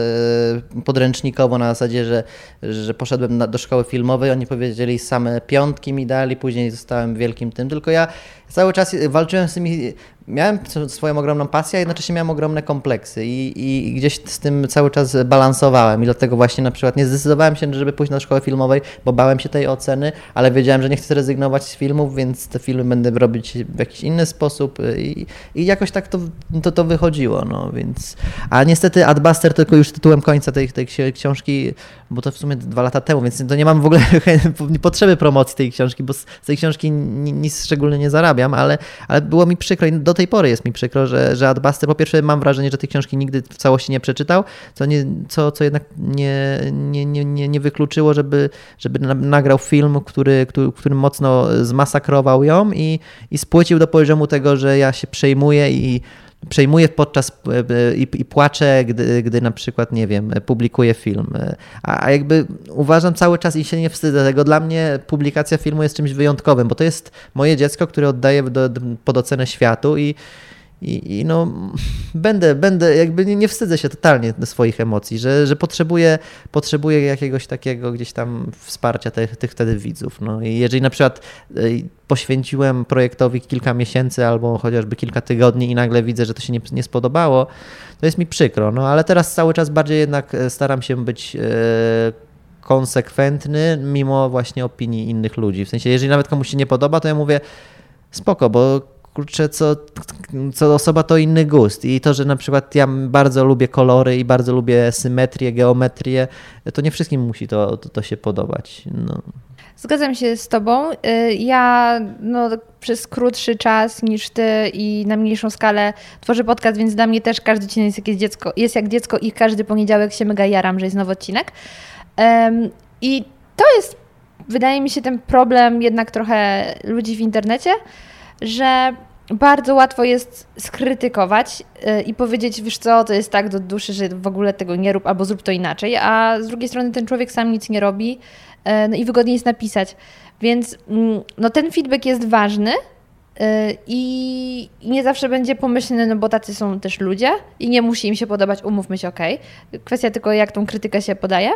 podręcznikowo na zasadzie, że, że poszedłem na, do szkoły filmowej, oni powiedzieli same piątki mi dali, później zostałem wielkim tym, tylko ja cały czas walczyłem z tymi, miałem swoją ogromną pasję, a jednocześnie miałem ogromne kompleksy i, i gdzieś z tym cały czas balansowałem i dlatego właśnie na przykład nie zdecydowałem się, żeby pójść do szkoły filmowej, bo bałem się tej oceny, ale wiedziałem, że nie chcę rezygnować z filmów, więc te filmy będę robić w jakiś inny sposób i, i jakoś tak to, to, to wychodziło, no więc... A niestety Adbuster tylko już tytułem końca tej, tej ksi- książki, bo to w sumie dwa lata temu, więc to nie mam w ogóle potrzeby promocji tej książki, bo z tej książki ni- nic szczególnie nie zarabiam, ale, ale było mi przykro i do tej pory jest mi przykro, że, że Adbuster, po pierwsze mam wrażenie, że tej książki nigdy w całości nie przeczytał, co, nie, co, co jednak nie, nie, nie, nie, nie wykluczyło, żeby, żeby na- nagrał film, który, który, który mocno zmasakrował ją i, i spłycił do poziomu tego, że ja się przejmuję i przejmuję podczas e, i, i płaczę, gdy, gdy na przykład, nie wiem, publikuję film. E, A, a jakby uważam cały czas i się nie wstydzę tego. Dla mnie publikacja filmu jest czymś wyjątkowym, bo to jest moje dziecko, które oddaję do, do, pod ocenę światu i I, i no, będę, będę, jakby nie, nie wstydzę się totalnie swoich emocji, że, że potrzebuję, potrzebuję jakiegoś takiego gdzieś tam wsparcia tych, tych wtedy widzów. No i jeżeli na przykład y, poświęciłem projektowi kilka miesięcy albo chociażby kilka tygodni i nagle widzę, że to się nie, nie spodobało, to jest mi przykro. No ale teraz cały czas bardziej jednak e, staram się być e, konsekwentny mimo właśnie opinii innych ludzi. W sensie, jeżeli nawet komuś się nie podoba, to ja mówię spoko, bo kurczę, co, co osoba to inny gust. I to, że na przykład ja bardzo lubię kolory i bardzo lubię symetrię, geometrię, to nie wszystkim musi to, to, to się podobać. No. Zgadzam się z Tobą. Y, Ja no, przez krótszy czas niż Ty i na mniejszą skalę tworzę podcast, więc dla mnie też każdy odcinek jest, jakieś dziecko, jest jak dziecko i każdy poniedziałek się mega jaram, że jest nowy odcinek. I to jest, wydaje mi się, ten problem jednak trochę ludzi w internecie, że bardzo łatwo jest skrytykować y, i powiedzieć, wiesz co, to jest tak do duszy, że w ogóle tego nie rób albo zrób to inaczej, a z drugiej strony ten człowiek sam nic nie robi e, no i wygodniej jest napisać. Więc mm, no, ten feedback jest ważny y, i nie zawsze będzie pomyślny, no bo tacy są też ludzie i nie musi im się podobać, umówmy się, okej. Kwestia tylko, jak tą krytykę się podaje.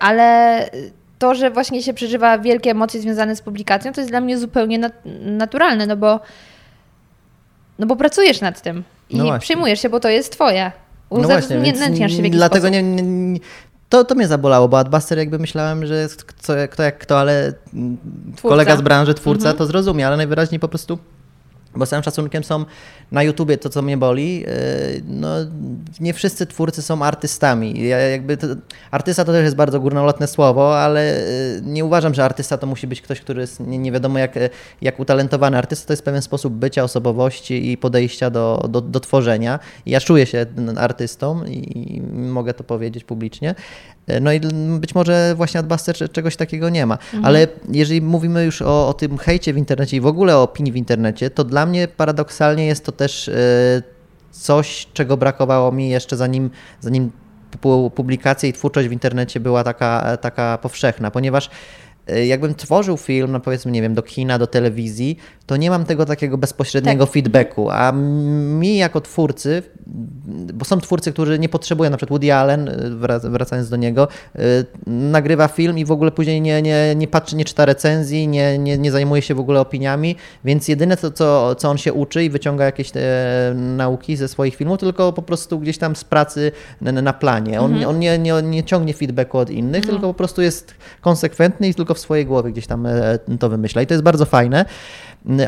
Ale to, że właśnie się przeżywa wielkie emocje związane z publikacją, to jest dla mnie zupełnie nat- naturalne, no bo, no bo pracujesz nad tym i No przyjmujesz się, bo to jest twoje. No właśnie, więc Uzewnętrzniasz się w jakiś dlatego sposób. nie, nie, to, to mnie zabolało, bo Adbuster jakby myślałem, że jest kto, kto jak kto, ale Twórca. kolega z branży, twórca Mhm. to zrozumie, ale najwyraźniej po prostu bo z całym szacunkiem są na YouTubie to, co mnie boli, yy, no nie wszyscy twórcy są artystami. Ja jakby to, artysta to też jest bardzo górnolotne słowo, ale yy, nie uważam, że artysta to musi być ktoś, który jest nie, nie wiadomo jak, jak utalentowany. Artysta to jest pewien sposób bycia, osobowości i podejścia do, do, do tworzenia. Ja czuję się artystą i mogę to powiedzieć publicznie. No i być może właśnie Adbuster cze- czegoś takiego nie ma. Ale jeżeli mówimy już o, o tym hejcie w internecie i w ogóle o opinii w internecie, to dla mnie paradoksalnie jest to też e, coś, czego brakowało mi jeszcze zanim, zanim pu- publikacja i twórczość w internecie była taka, taka powszechna, ponieważ e, jakbym tworzył film, no powiedzmy, nie wiem, do kina, do telewizji, to nie mam tego takiego bezpośredniego feedbacku, a mi jako twórcy, bo są twórcy, którzy nie potrzebują, na przykład Woody Allen, y, wrac- wracając do niego, y, nagrywa film i w ogóle później nie, nie, nie patrzy, nie czyta recenzji, nie, nie, nie zajmuje się w ogóle opiniami, więc jedyne to, co, co on się uczy i wyciąga jakieś nauki ze swoich filmów, tylko po prostu gdzieś tam z pracy na, planie. On, on nie, nie, nie ciągnie feedbacku od innych, tylko po prostu jest konsekwentny i tylko w swojej głowie gdzieś tam e, to wymyśla. I to jest bardzo fajne.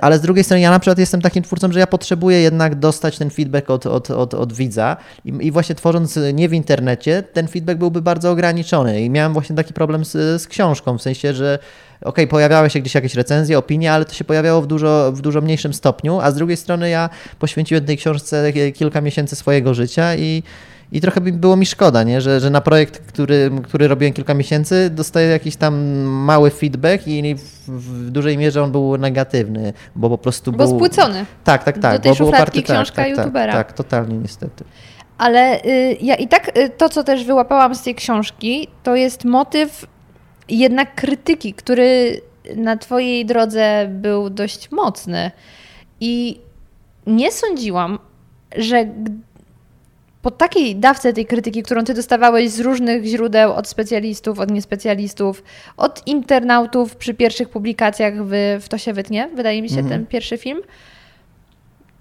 Ale z drugiej strony ja na przykład jestem takim twórcą, że ja potrzebuję jednak dostać ten feedback od, od, od, od widza I, i właśnie tworząc nie w internecie, ten feedback byłby bardzo ograniczony i miałem właśnie taki problem z, z książką, w sensie, że okej, pojawiały się gdzieś jakieś recenzje, opinie, ale to się pojawiało w dużo, w dużo mniejszym stopniu, a z drugiej strony ja poświęciłem tej książce kilka miesięcy swojego życia i i trochę by było mi szkoda, nie? Że, że na projekt, który, który robiłem kilka miesięcy, dostaję jakiś tam mały feedback i w, dużej mierze on był negatywny, bo po prostu Bo był... spłycony. Tak, tak, tak. Do tej bo szufladki oparty, tak, książka tak, tak, youtubera. Tak, totalnie niestety. Ale y, ja i tak y, to, co też wyłapałam z tej książki, to jest motyw jednak krytyki, który na Twojej drodze był dość mocny. I nie sądziłam, że po takiej dawce tej krytyki, którą Ty dostawałeś z różnych źródeł, od specjalistów, od niespecjalistów, od internautów przy pierwszych publikacjach w, w To się wytnie, wydaje mi się, ten pierwszy film,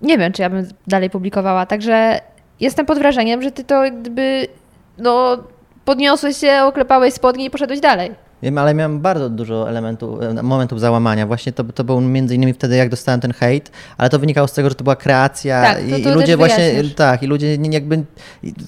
nie wiem, czy ja bym dalej publikowała. Także jestem pod wrażeniem, że ty to gdyby no, podniosłeś się, oklepałeś spodnie i poszedłeś dalej. Wiem, ale miałem bardzo dużo elementów, momentów załamania. Właśnie to, to był między innymi wtedy, jak dostałem ten hejt, ale to wynikało z tego, że to była kreacja Tak, to- i, to i ludzie właśnie, wyjaśnisz. tak, i ludzie jakby,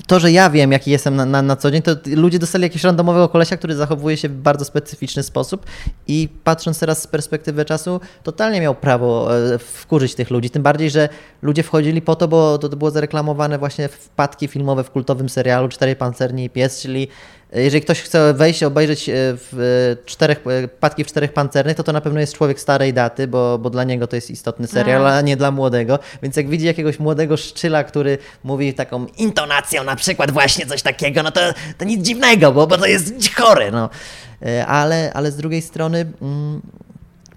to, że ja wiem, jaki jestem na, na, na co dzień, to ludzie dostali jakiegoś randomowego kolesia, który zachowuje się w bardzo specyficzny sposób i patrząc teraz z perspektywy czasu, totalnie miał prawo e, wkurzyć tych ludzi, tym bardziej, że ludzie wchodzili po to, bo to, to było zareklamowane właśnie wpadki filmowe w kultowym serialu Cztery Pancerni i Pies, czyli jeżeli ktoś chce wejść, obejrzeć e, w e, czterech, e, Padki w Czterech Pancernych, to to na pewno jest człowiek starej daty, bo, bo dla niego to jest istotny serial, A. a nie dla młodego. Więc jak widzi jakiegoś młodego szczyla, który mówi taką intonacją na przykład właśnie coś takiego, no to, to nic dziwnego, bo, bo to jest chory. No. Ale, ale z drugiej strony... Mm,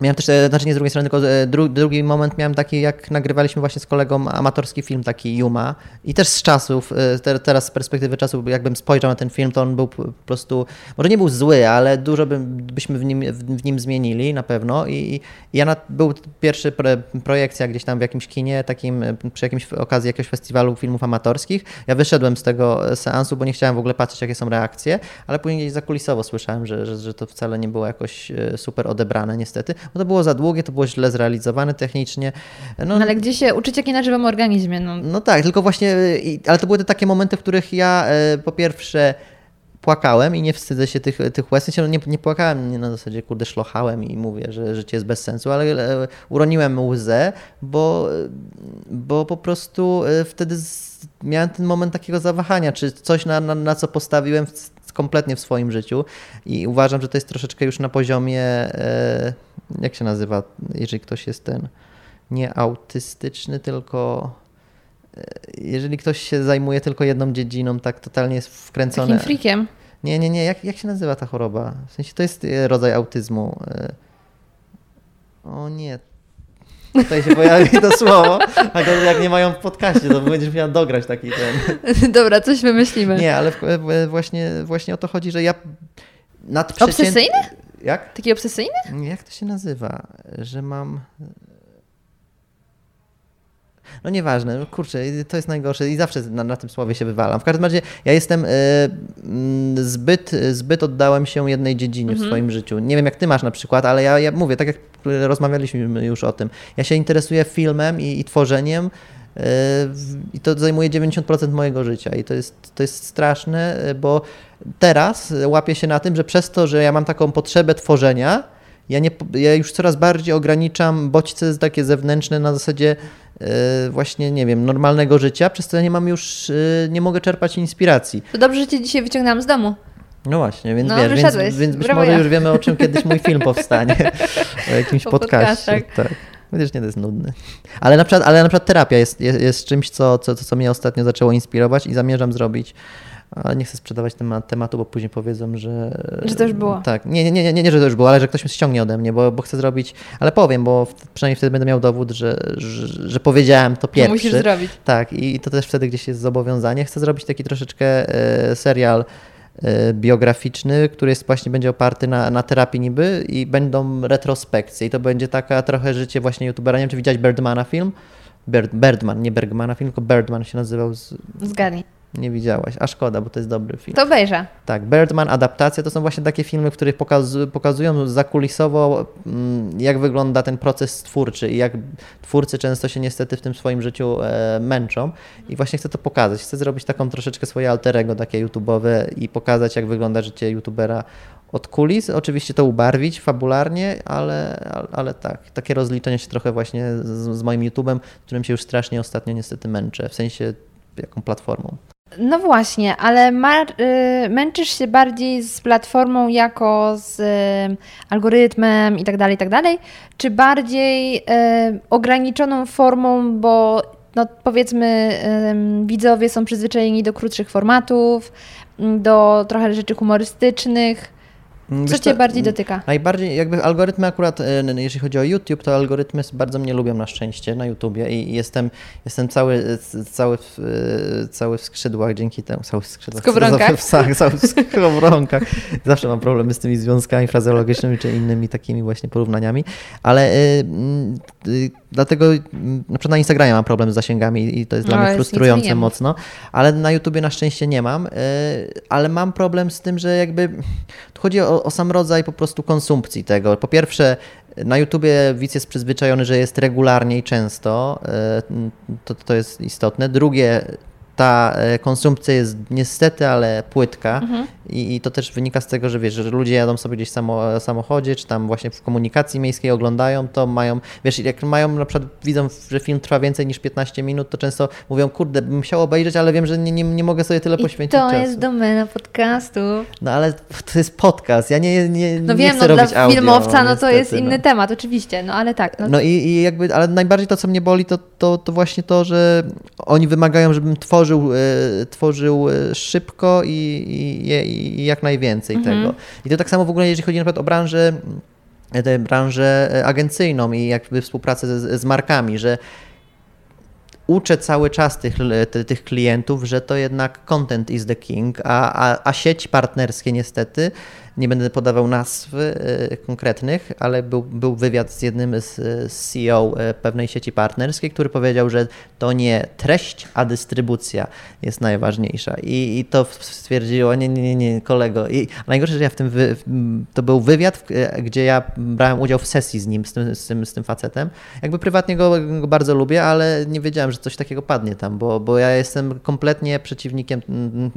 Miałem też, e, znaczy nie z drugiej strony, tylko e, dru, drugi moment miałem taki, jak nagrywaliśmy właśnie z kolegą amatorski film taki Yuma. I też z czasów, e, te, teraz z perspektywy czasu, jakbym spojrzał na ten film, to on był po prostu, może nie był zły, ale dużo by, byśmy w nim, w, nim zmienili na pewno. I, i ja na, był pierwszy pre, projekcja gdzieś tam w jakimś kinie, takim przy jakimś okazji jakiegoś festiwalu filmów amatorskich. Ja wyszedłem z tego seansu, bo nie chciałem w ogóle patrzeć, jakie są reakcje, ale później zakulisowo słyszałem, że, że, że to wcale nie było jakoś super odebrane niestety, bo to było za długie, to było źle zrealizowane technicznie. No, ale gdzie się uczyć, jak na żywym organizmie? No, no tak, tylko właśnie, ale to były te takie momenty, w których ja e, po pierwsze płakałem i nie wstydzę się tych, tych łez. W no nie, nie płakałem, nie na zasadzie, kurde, szlochałem i mówię, że życie jest bez sensu, ale e, uroniłem łzę, bo, bo po prostu e, wtedy miałem ten moment takiego zawahania, czy coś, na, na, na co postawiłem w, kompletnie w swoim życiu i uważam, że to jest troszeczkę już na poziomie, e, jak się nazywa, jeżeli ktoś jest ten, nie autystyczny, tylko e, jeżeli ktoś się zajmuje tylko jedną dziedziną, tak totalnie jest wkręcony. takim freakiem. Nie, nie, nie. Jak, jak się nazywa ta choroba? W sensie to jest e, rodzaj autyzmu. O nie. Tutaj się pojawi to słowo, a to jak nie mają w podcaście, to będziesz miała dograć taki ten. Dobra, coś wymyślimy. Nie, ale właśnie, właśnie o to chodzi, że ja nadprzeciętnie... Obsesyjny? Jak? Taki obsesyjny? Jak to się nazywa? Że mam. No nieważne, no kurczę, to jest najgorsze i zawsze na, na tym słowie się wywalam. W każdym razie ja jestem y, zbyt, zbyt oddałem się jednej dziedzinie w swoim życiu. Nie wiem jak ty masz na przykład, ale ja, ja mówię, tak jak rozmawialiśmy już o tym, ja się interesuję filmem i, i tworzeniem w- i to zajmuje 90% mojego życia i to jest, to jest straszne, bo teraz łapię się na tym, że przez to, że ja mam taką potrzebę tworzenia, ja, nie, ja już coraz bardziej ograniczam bodźce takie zewnętrzne na zasadzie e, właśnie, nie wiem, normalnego życia, przez to ja nie mam już, e, nie mogę czerpać inspiracji. To dobrze, że cię dzisiaj wyciągnęłam z domu. No właśnie, więc No, wiesz, więc, więc być może ja. już wiemy, o czym kiedyś mój film powstanie, o jakimś Po podcaście. Tak. Chociaż nie, to jest nudny. Ale na przykład, ale na przykład terapia jest, jest, jest czymś, co, co, co mnie ostatnio zaczęło inspirować i zamierzam zrobić. Ale nie chcę sprzedawać temat, tematu, bo później powiedzą, że. Że to już było. Tak, nie, nie, nie, nie, że to już było, ale że ktoś ściągnie ode mnie, bo, bo chcę zrobić. Ale powiem, bo przynajmniej wtedy będę miał dowód, że, że, powiedziałem to To pierwszy. musisz zrobić. Tak, i to też wtedy gdzieś jest zobowiązanie. Chcę zrobić taki troszeczkę e, serial e, biograficzny, który jest właśnie będzie oparty na, na terapii niby i będą retrospekcje i to będzie taka trochę życie właśnie youtubera. Nie wiem, czy widziałeś Birdmana film? Bird, Birdman, nie Bergmana film, tylko Birdman się nazywał. Z, Zgadnij. Nie widziałaś, a szkoda, bo to jest dobry film. To obejrzę. Tak, Birdman, adaptacja to są właśnie takie filmy, w których pokazu- pokazują zakulisowo, mm, jak wygląda ten proces twórczy i jak twórcy często się niestety w tym swoim życiu e, męczą. I właśnie chcę to pokazać. Chcę zrobić taką troszeczkę swoje alterego, takie YouTube'owe i pokazać, jak wygląda życie YouTubera od kulis. Oczywiście to ubarwić fabularnie, ale, ale, ale tak, takie rozliczenie się trochę właśnie z, z moim YouTube'em, którym się już strasznie ostatnio niestety męczę, w sensie jaką platformą. No właśnie, ale y, męczysz się bardziej z platformą jako z y, algorytmem i tak dalej, i tak dalej, czy bardziej y, ograniczoną formą, bo no, powiedzmy widzowie są przyzwyczajeni do krótszych formatów, do trochę rzeczy humorystycznych. Co Wiesz Cię co, bardziej dotyka? Najbardziej jakby algorytmy akurat, e, jeżeli chodzi o YouTube, to algorytmy bardzo mnie lubią na szczęście na YouTubie i jestem, jestem cały, e, cały, w, e, cały w skrzydłach dzięki temu, cały w skrzydłach. Skowronkach. Cały, cały w skowronkach. Zawsze mam problemy z tymi związkami frazeologicznymi czy innymi takimi właśnie porównaniami, ale mm, y, dlatego mm, na przykład na Instagramie mam problem z zasięgami i to jest dla No, mnie jest nic frustrujące mocno, ale na YouTubie na szczęście nie mam, e, ale mam problem z tym, że jakby chodzi o, o sam rodzaj po prostu konsumpcji tego. Po pierwsze, na YouTubie widz jest przyzwyczajony, że jest regularnie i często, e, to, to jest istotne. Drugie, ta e, konsumpcja jest niestety, ale płytka I, i to też wynika z tego, że wiesz, że ludzie jadą sobie gdzieś w samo, samochodzie, czy tam właśnie w komunikacji miejskiej oglądają, to mają, wiesz, jak mają na przykład, widzą, że film trwa więcej niż 15 minut, to często mówią, kurde, bym chciał obejrzeć, ale wiem, że nie, nie, nie mogę sobie tyle I poświęcić to czasu. jest domena podcastu. No ale to jest podcast, ja nie, nie, No nie wiem, chcę no robić dla audio, filmowca no to jest inny no. temat, oczywiście, no ale tak. No, No i, i jakby, ale najbardziej to, co mnie boli, to, to, to właśnie to, że oni wymagają, żebym tworzył, e, tworzył e, szybko i, i, i jak najwięcej Mhm. tego. I to tak samo w ogóle, jeżeli chodzi na przykład o branżę tę branżę e, agencyjną i jakby współpracę z, z markami, że uczę cały czas tych, te- tych klientów, że to jednak content is the king, a, a, a sieci partnerskie niestety, nie będę podawał nazw e, konkretnych, ale był, był wywiad z jednym z, z CEO e, pewnej sieci partnerskiej, który powiedział, że to nie treść, a dystrybucja jest najważniejsza. I, i to stwierdziło, nie, nie, nie, nie kolego. I najgorsze, że ja w tym, wy, to był wywiad, e, gdzie ja brałem udział w sesji z nim, z tym, z tym, z tym facetem. Jakby prywatnie go, go bardzo lubię, ale nie wiedziałem, że coś takiego padnie tam, bo, bo ja jestem kompletnie przeciwnikiem. mm,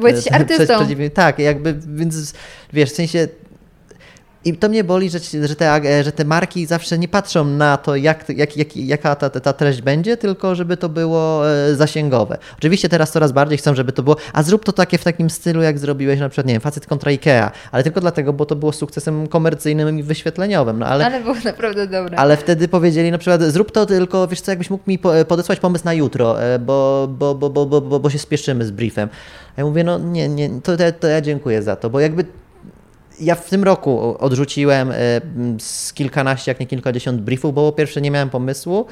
Bo jesteś artystą. tak, jakby, więc wiesz, w sensie. I to mnie boli, że, że, te, ag- że te marki zawsze nie patrzą na to, jak, jak, jak, jaka ta, ta treść będzie, tylko żeby to było e, zasięgowe. Oczywiście teraz coraz bardziej chcą, żeby to było, a zrób to takie w takim stylu, jak zrobiłeś na przykład, nie wiem, facet kontra Ikea, ale tylko dlatego, bo to było sukcesem komercyjnym i wyświetleniowym. No ale, Ale było naprawdę dobre. ale wtedy powiedzieli na przykład, zrób to tylko, wiesz co, jakbyś mógł mi po- podesłać pomysł na jutro, e, bo, bo, bo, bo, bo, bo, bo się spieszymy z briefem. A ja mówię, no nie, nie, to, to, to ja dziękuję za to, bo jakby ja w tym roku odrzuciłem e, z kilkanaście, jak nie kilkadziesiąt briefów, bo po pierwsze nie miałem pomysłu,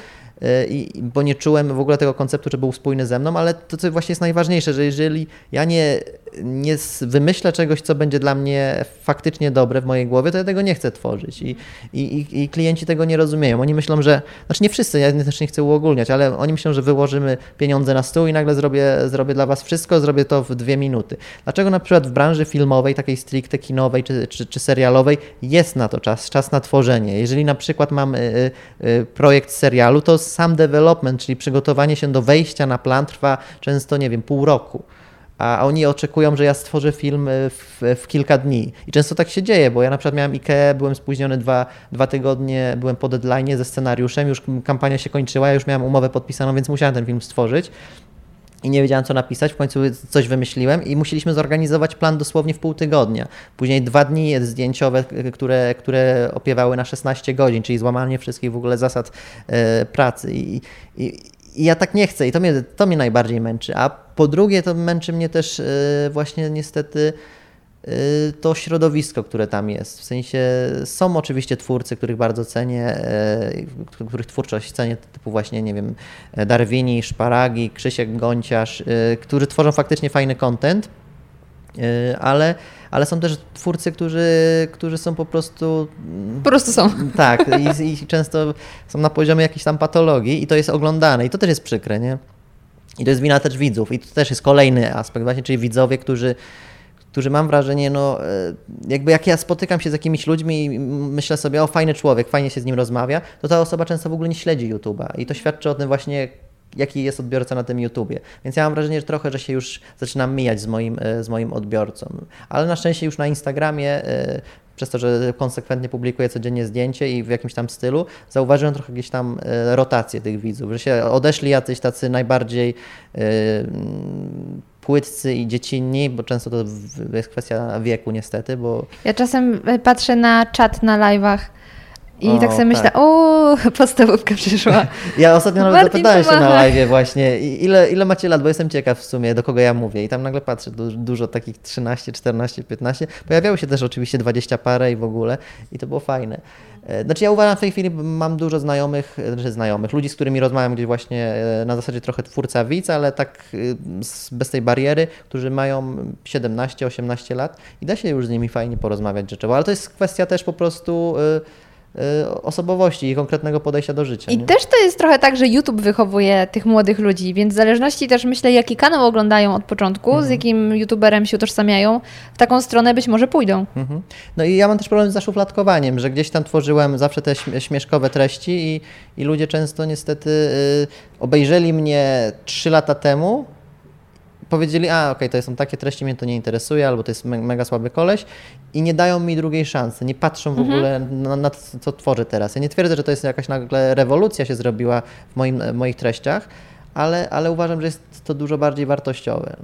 i, bo nie czułem w ogóle tego konceptu, że był spójny ze mną, ale to, co właśnie jest najważniejsze, że jeżeli ja nie, nie wymyślę czegoś, co będzie dla mnie faktycznie dobre w mojej głowie, to ja tego nie chcę tworzyć. I, i, i- i klienci tego nie rozumieją. Oni myślą, że, znaczy nie wszyscy, ja też nie chcę uogólniać, ale oni myślą, że wyłożymy pieniądze na stół i nagle zrobię, zrobię dla was wszystko, zrobię to w dwie minuty. Dlaczego na przykład w branży filmowej, takiej stricte kinowej czy, czy, czy serialowej jest na to czas, czas na tworzenie. Jeżeli na przykład mam y, y, y, projekt serialu, to sam development, czyli przygotowanie się do wejścia na plan trwa często, nie wiem, pół roku. A oni oczekują, że ja stworzę film y, w, w kilka dni. I często tak się dzieje, bo ja na przykład miałem IKEA, byłem spóźniony dwa, dwa tygodnie, byłem po deadline ze scenariuszem, już kampania się kończyła, ja już miałem umowę podpisaną, więc musiałem ten film stworzyć. I nie wiedziałem, co napisać. W końcu coś wymyśliłem i musieliśmy zorganizować plan dosłownie w pół tygodnia. Później dwa dni zdjęciowe, które, które opiewały na 16 godzin, czyli złamanie wszystkich w ogóle zasad e, pracy. I, i, I ja tak nie chcę i to mnie, to mnie najbardziej męczy. A po drugie, to męczy mnie też e, właśnie niestety to środowisko, które tam jest. W sensie są oczywiście twórcy, których bardzo cenię, e, których twórczość cenię, typu właśnie, nie wiem, Darwini, Szparagi, Krzysiek Gonciarz, y, którzy tworzą faktycznie fajny content, y, ale, ale są też twórcy, którzy, którzy są po prostu Po prostu są. tak, i, i często są na poziomie jakiejś tam patologii i to jest oglądane i to też jest przykre, nie? I to jest wina też widzów i to też jest kolejny aspekt właśnie, czyli widzowie, którzy, którzy mam wrażenie, no e, jakby jak ja spotykam się z jakimiś ludźmi i myślę sobie, o fajny człowiek, fajnie się z nim rozmawia, to ta osoba często w ogóle nie śledzi YouTube'a i to świadczy o tym właśnie, jaki jest odbiorca na tym YouTubie. Więc ja mam wrażenie, że trochę, że się już zaczynam mijać z moim, e, z moim odbiorcą. Ale na szczęście już na Instagramie, e, przez to, że konsekwentnie publikuję codziennie zdjęcie i w jakimś tam stylu, zauważyłem trochę gdzieś tam e, rotację tych widzów, że się odeszli jacyś tacy najbardziej e, płytcy i dziecinni, bo często to jest kwestia wieku niestety, bo Ja czasem e, patrzę na czat na live'ach i O, tak sobie myślę, tak. o, podstawówka przyszła. Ja ostatnio nawet Martin zapytałem się na live właśnie, ile, ile macie lat, bo jestem ciekaw w sumie, do kogo ja mówię. I tam nagle patrzę, du, dużo takich 13, 14, 15. Pojawiały się też oczywiście 20 parę i w ogóle, i to było fajne. E, Znaczy ja uważam w tej chwili, mam dużo znajomych, znaczy znajomych, ludzi, z którymi rozmawiam gdzieś właśnie e, na zasadzie trochę twórca widz, ale tak z- bez tej bariery, którzy mają 17, 18 lat i da się już z nimi fajnie porozmawiać rzeczowo, ale to jest kwestia też po prostu e, osobowości i konkretnego podejścia do życia. I nie? też to jest trochę tak, że YouTube wychowuje tych młodych ludzi, więc w zależności też myślę, jaki kanał oglądają od początku, Mhm. z jakim YouTuberem się utożsamiają, w taką stronę być może pójdą. Mhm. No i ja mam też problem z zaszufladkowaniem, że gdzieś tam tworzyłem zawsze te śmie- śmieszkowe treści i, i ludzie często niestety y, obejrzeli mnie 3 lata temu, powiedzieli, a okej, to są takie treści, mnie to nie interesuje, albo to jest me- mega słaby koleś i nie dają mi drugiej szansy, nie patrzą w ogóle na, na to, co tworzę teraz. Ja nie twierdzę, że to jest jakaś nagle rewolucja się zrobiła w moim, moich treściach, ale, ale uważam, że jest to dużo bardziej wartościowe.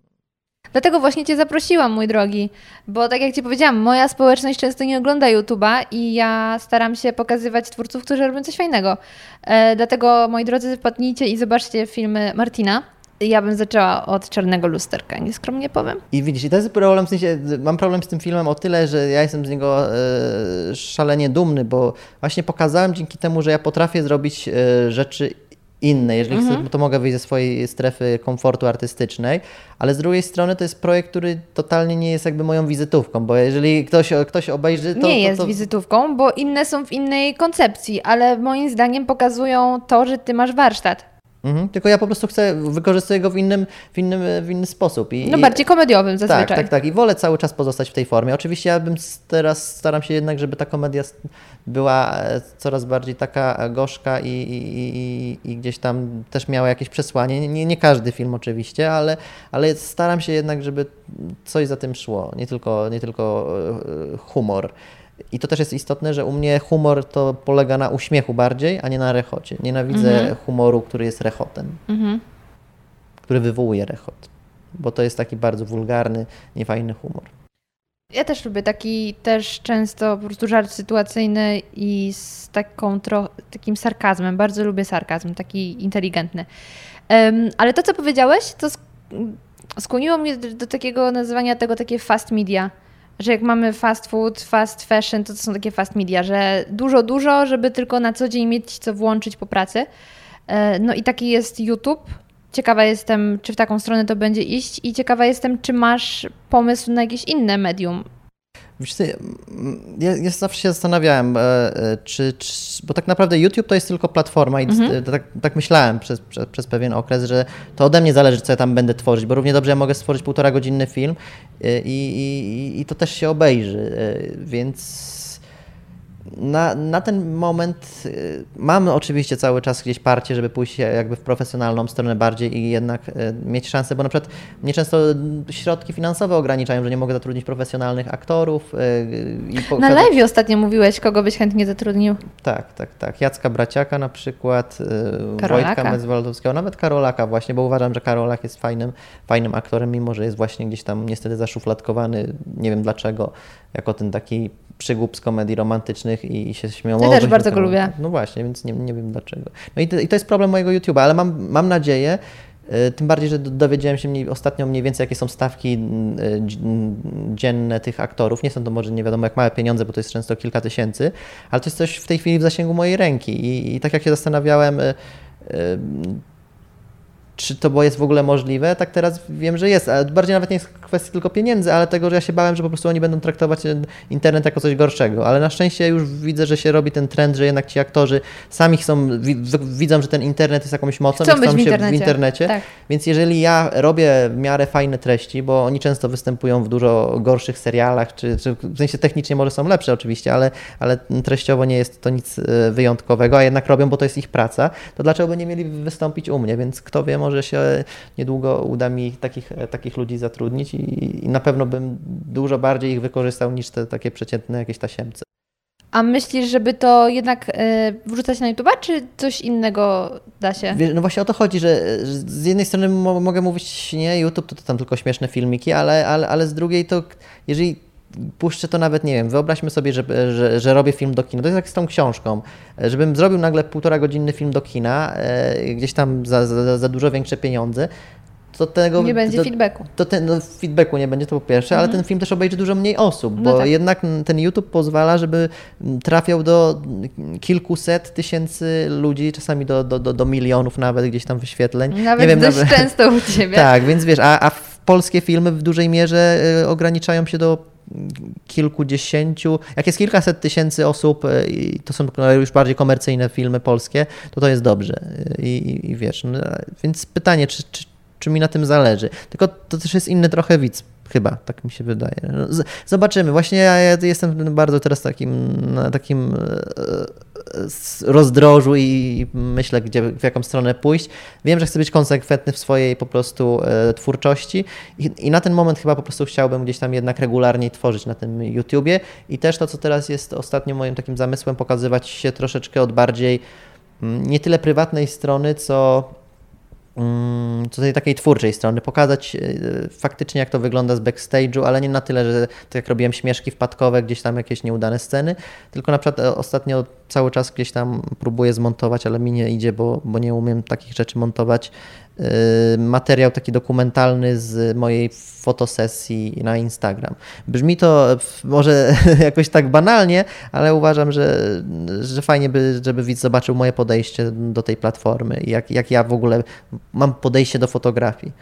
Dlatego właśnie Cię zaprosiłam, mój drogi, bo tak jak Ci powiedziałam, moja społeczność często nie ogląda YouTube'a i ja staram się pokazywać twórców, którzy robią coś fajnego. E, dlatego, moi drodzy, wpadnijcie i zobaczcie filmy Martina. Ja bym zaczęła od czarnego lusterka, nieskromnie powiem. I widzisz, i to jest problem, w sensie mam problem z tym filmem o tyle, że ja jestem z niego e, szalenie dumny, bo właśnie pokazałem dzięki temu, że ja potrafię zrobić e, rzeczy inne. Jeżeli chcę, to mogę wyjść ze swojej strefy komfortu artystycznej, ale z drugiej strony to jest projekt, który totalnie nie jest jakby moją wizytówką, bo jeżeli ktoś, ktoś obejrzy, to... nie to, jest to, wizytówką, bo inne są w innej koncepcji, ale moim zdaniem pokazują to, że ty masz warsztat. Mhm, tylko ja po prostu chcę, wykorzystuję go w innym, w innym, w inny sposób. I, No bardziej komediowym zazwyczaj. Tak, tak, tak. I wolę cały czas pozostać w tej formie. Oczywiście ja bym teraz staram się jednak, żeby ta komedia była e, coraz bardziej taka gorzka i, i, i, i gdzieś tam też miała jakieś przesłanie. Nie, nie każdy film oczywiście, ale, ale staram się jednak, żeby coś za tym szło, nie tylko, nie tylko e, humor. I to też jest istotne, że u mnie humor to polega na uśmiechu bardziej, a nie na rechocie. Nienawidzę humoru, który jest rechotem Mhm. który wywołuje rechot. Bo to jest taki bardzo wulgarny, niefajny humor. Ja też lubię taki też często po prostu żart sytuacyjny i z taką tro- takim sarkazmem. Bardzo lubię sarkazm, taki inteligentny. Em, ale to, co powiedziałeś, to sk- skłoniło mnie do, do takiego nazywania tego takie fast media. Że jak mamy fast food, fast fashion, to to są takie fast media, że dużo, dużo, żeby tylko na co dzień mieć co włączyć po pracy. E, No i taki jest YouTube. Ciekawa jestem, czy w taką stronę to będzie iść i ciekawa jestem, czy masz pomysł na jakieś inne medium. Mm, ja, ja zawsze się zastanawiałem, e, e, czy, czy, bo tak naprawdę YouTube to jest tylko platforma i Mhm. tak, tak myślałem przez, przez, przez pewien okres, że to ode mnie zależy, co ja tam będę tworzyć, bo równie dobrze ja mogę stworzyć półtora godzinny film e, i, i, i to też się obejrzy, więc na, na ten moment y, mamy oczywiście cały czas gdzieś parcie, żeby pójść jakby w profesjonalną stronę bardziej i jednak y, mieć szansę, bo na przykład mnie często środki finansowe ograniczają, że nie mogę zatrudnić profesjonalnych aktorów. y, I Na live ostatnio mówiłeś, kogo byś chętnie zatrudnił. Tak, tak, tak. Jacka Braciaka na przykład, Karolaka. Wojtka Mezwaldowskiego, nawet Karolaka właśnie, bo uważam, że Karolak jest fajnym, fajnym aktorem, mimo że jest właśnie gdzieś tam niestety zaszufladkowany, nie wiem dlaczego, jako ten taki przygłup z komedii romantycznych i, i się śmieją. Ja "O, też bardzo go Karolaka". lubię. No właśnie, więc nie, nie wiem dlaczego. No i to, i to jest problem mojego YouTube'a, ale mam, mam nadzieję, y, tym bardziej, że do- dowiedziałem się mniej, ostatnio mniej więcej, jakie są stawki y, dzi- dzienne tych aktorów. Nie są to może nie wiadomo jak małe pieniądze, bo to jest często kilka tysięcy, ale to jest coś w tej chwili w zasięgu mojej ręki. I, i tak jak się zastanawiałem, y, czy to jest w ogóle możliwe, tak teraz wiem, że jest. Ale bardziej nawet nie jest kwestia tylko pieniędzy, ale tego, że ja się bałem, że po prostu oni będą traktować internet jako coś gorszego. Ale na szczęście już widzę, że się robi ten trend, że jednak ci aktorzy sami chcą, wi- wi- widzą, że ten internet jest jakąś mocą Chcą i być chcą w się internecie. w internecie. Tak. Więc jeżeli ja robię w miarę fajne treści, bo oni często występują w dużo gorszych serialach, czy, czy w sensie technicznie może są lepsze oczywiście, ale, ale treściowo nie jest to nic e, wyjątkowego, a jednak robią, bo to jest ich praca, to dlaczego by nie mieli wystąpić u mnie? Więc kto wie, może się niedługo uda mi takich, e, takich ludzi zatrudnić i, i na pewno bym dużo bardziej ich wykorzystał niż te takie przeciętne jakieś tasiemce. A myślisz, żeby to jednak e, wrzucać na YouTube'a, czy coś innego da się? Wiesz, no właśnie o to chodzi, że że z jednej strony mo mogę mówić, nie, YouTube to, to tam tylko śmieszne filmiki, ale, ale, ale z drugiej to, jeżeli puszczę to nawet, nie wiem, wyobraźmy sobie, że, że, że robię film do kina, to jest jak z tą książką, żebym zrobił nagle półtora godzinny film do kina, e, gdzieś tam za, za, za dużo większe pieniądze, to tego... Nie będzie to, feedbacku. to ten, no, feedbacku nie będzie, to po pierwsze, ale ten film też obejrzy dużo mniej osób, bo No tak. jednak ten YouTube pozwala, żeby trafiał do kilkuset tysięcy ludzi, czasami do, do, do, do milionów nawet gdzieś tam wyświetleń. Nawet nie wiem, dość nawet- często u Ciebie. Tak, więc wiesz, a, a polskie filmy w dużej mierze y, ograniczają się do kilkudziesięciu, jak jest kilkaset tysięcy osób y, i to są już bardziej komercyjne filmy polskie, to to jest dobrze. Y, I, i, i wiesz, no, więc pytanie, czy, czy, czy mi na tym zależy? Tylko to też jest inny trochę widz. Chyba, tak mi się wydaje. No, Zobaczymy. Właśnie ja, jestem bardzo teraz takim, na takim e, e, rozdrożu i myślę, gdzie, w jaką stronę pójść. Wiem, że chcę być konsekwentny w swojej po prostu e, twórczości i, i na ten moment chyba po prostu chciałbym gdzieś tam jednak regularnie tworzyć na tym YouTubie i też to, co teraz jest ostatnio moim takim zamysłem, pokazywać się troszeczkę od bardziej mm, nie tyle prywatnej strony, co co tej takiej twórczej strony, pokazać e, faktycznie jak to wygląda z backstage'u, ale nie na tyle, że tak jak robiłem śmieszki wpadkowe, gdzieś tam jakieś nieudane sceny, tylko na przykład e, ostatnio cały czas gdzieś tam próbuję zmontować, ale mi nie idzie, bo, bo nie umiem takich rzeczy montować. Yy, materiał taki dokumentalny z mojej fotosesji na Instagram. Brzmi to może jakoś tak banalnie, ale uważam, że, że fajnie by, żeby widz zobaczył moje podejście do tej platformy i jak, jak ja w ogóle mam podejście do fotografii.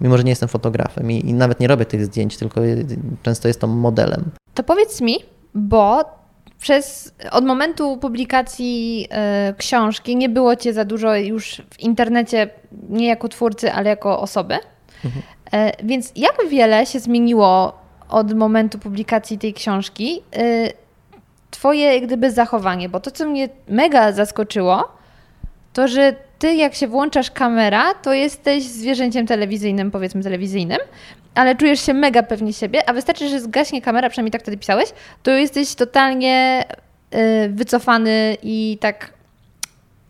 Mimo, że nie jestem fotografem i, i nawet nie robię tych zdjęć, tylko często jestem modelem. To powiedz mi, bo przez, od momentu publikacji e, książki nie było cię za dużo już w internecie, nie jako twórcy, ale jako osoby. E, więc jak wiele się zmieniło od momentu publikacji tej książki? E, twoje jak gdyby zachowanie, bo to, co mnie mega zaskoczyło, to że ty jak się włączasz kamera, to jesteś zwierzęciem telewizyjnym, powiedzmy telewizyjnym, ale czujesz się mega pewnie siebie, a wystarczy, że zgaśnie kamera, przynajmniej tak wtedy pisałeś, to jesteś totalnie y, wycofany i tak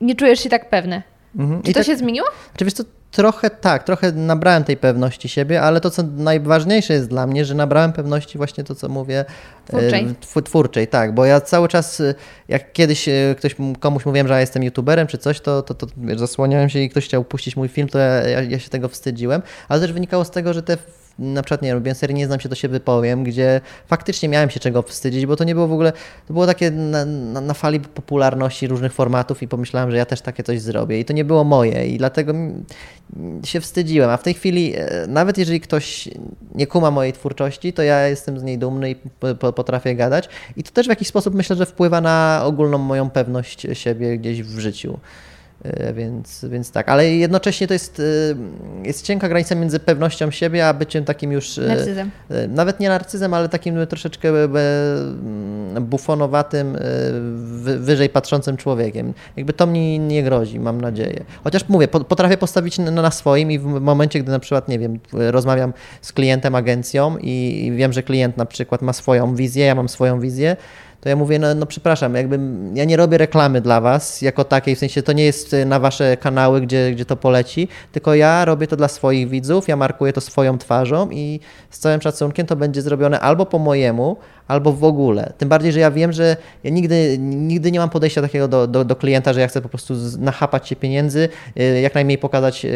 nie czujesz się tak pewny. Mhm. Czy I to tak- się zmieniło? Znaczy, wiesz co, trochę tak, trochę nabrałem tej pewności siebie, ale to, co najważniejsze jest dla mnie, że nabrałem pewności właśnie to, co mówię, Twórczej. e, tw- twórczej, tak, bo ja cały czas, e, jak kiedyś ktoś, komuś mówiłem, że ja jestem youtuberem czy coś, to, to, to zasłaniałem się i ktoś chciał puścić mój film, to ja, ja, ja się tego wstydziłem, ale też wynikało z tego, że te na przykład, nie robiłem serii Nie znam się, to się wypowiem, gdzie faktycznie miałem się czego wstydzić, bo to nie było w ogóle, to było takie na, na, na fali popularności różnych formatów i pomyślałem, że ja też takie coś zrobię. I to nie było moje i dlatego się wstydziłem, a w tej chwili e, nawet jeżeli ktoś nie kuma mojej twórczości, to ja jestem z niej dumny i po- po- potrafię gadać. I to też w jakiś sposób myślę, że wpływa na ogólną moją pewność siebie gdzieś w życiu. E, Więc, więc tak, ale jednocześnie to jest, e, jest cienka granica między pewnością siebie, a byciem takim już. e, Narcyzem. Nawet nie narcyzem, ale takim troszeczkę e, mm, bufonowatym, wy- wyżej patrzącym człowiekiem. Jakby to mi nie grozi, mam nadzieję. Chociaż mówię, po- potrafię postawić na, swoim i w momencie, gdy na przykład, nie wiem, rozmawiam z klientem, agencją i wiem, że klient na przykład ma swoją wizję, ja mam swoją wizję, to ja mówię, no, no przepraszam, jakby ja nie robię reklamy dla was jako takiej, w sensie to nie jest y, na wasze kanały, gdzie, gdzie to poleci, tylko ja robię to dla swoich widzów, ja markuję to swoją twarzą i z całym szacunkiem to będzie zrobione albo po mojemu, albo w ogóle. Tym bardziej, że ja wiem, że ja nigdy, nigdy nie mam podejścia takiego do, do, do klienta, że ja chcę po prostu nachapać się pieniędzy, y, jak najmniej pokazać y,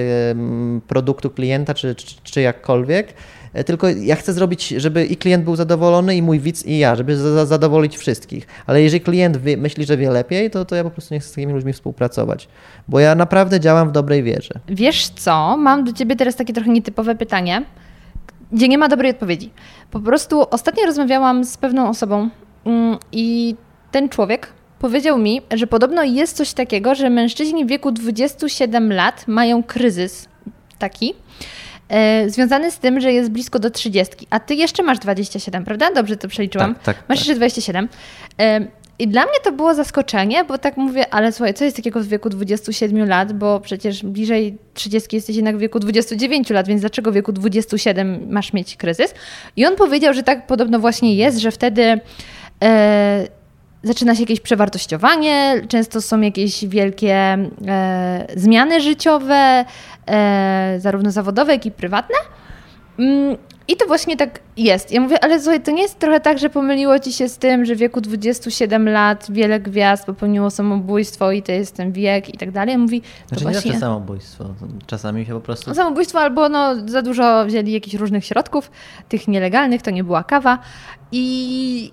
produktu klienta, czy, czy, czy jakkolwiek. E, Tylko ja chcę zrobić, żeby i klient był zadowolony, i mój widz, i ja, żeby za- za- zadowolić wszystkich. Ale jeżeli klient wie, myśli, że wie lepiej, to, to ja po prostu nie chcę z takimi ludźmi współpracować. Bo ja naprawdę działam w dobrej wierze. Wiesz co, mam do ciebie teraz takie trochę nietypowe pytanie, gdzie nie ma dobrej odpowiedzi. Po prostu ostatnio rozmawiałam z pewną osobą mm, i ten człowiek powiedział mi, że podobno jest coś takiego, że mężczyźni w wieku 27 lat mają kryzys taki, e, związany z tym, że jest blisko do 30, a ty jeszcze masz 27, prawda? Dobrze to przeliczyłam. Tak, tak, Masz tak. jeszcze 27. E, I dla mnie to było zaskoczenie, bo tak mówię, ale słuchaj, co jest takiego w wieku 27 lat, bo przecież bliżej 30 jesteś jednak w wieku 29 lat, więc dlaczego w wieku 27 masz mieć kryzys? I on powiedział, że tak podobno właśnie jest, że wtedy e, zaczyna się jakieś przewartościowanie, często są jakieś wielkie e, zmiany życiowe, e, zarówno zawodowe, jak i prywatne. Mm, I to właśnie tak jest. Ja mówię, ale słuchaj, to nie jest trochę tak, że pomyliło ci się z tym, że w wieku 27 lat wiele gwiazd popełniło samobójstwo i to jest ten wiek i tak dalej. Mówi, to Znaczy nie właśnie zawsze samobójstwo. Czasami się po prostu... samobójstwo albo no, za dużo wzięli jakichś różnych środków, tych nielegalnych, to nie była kawa. I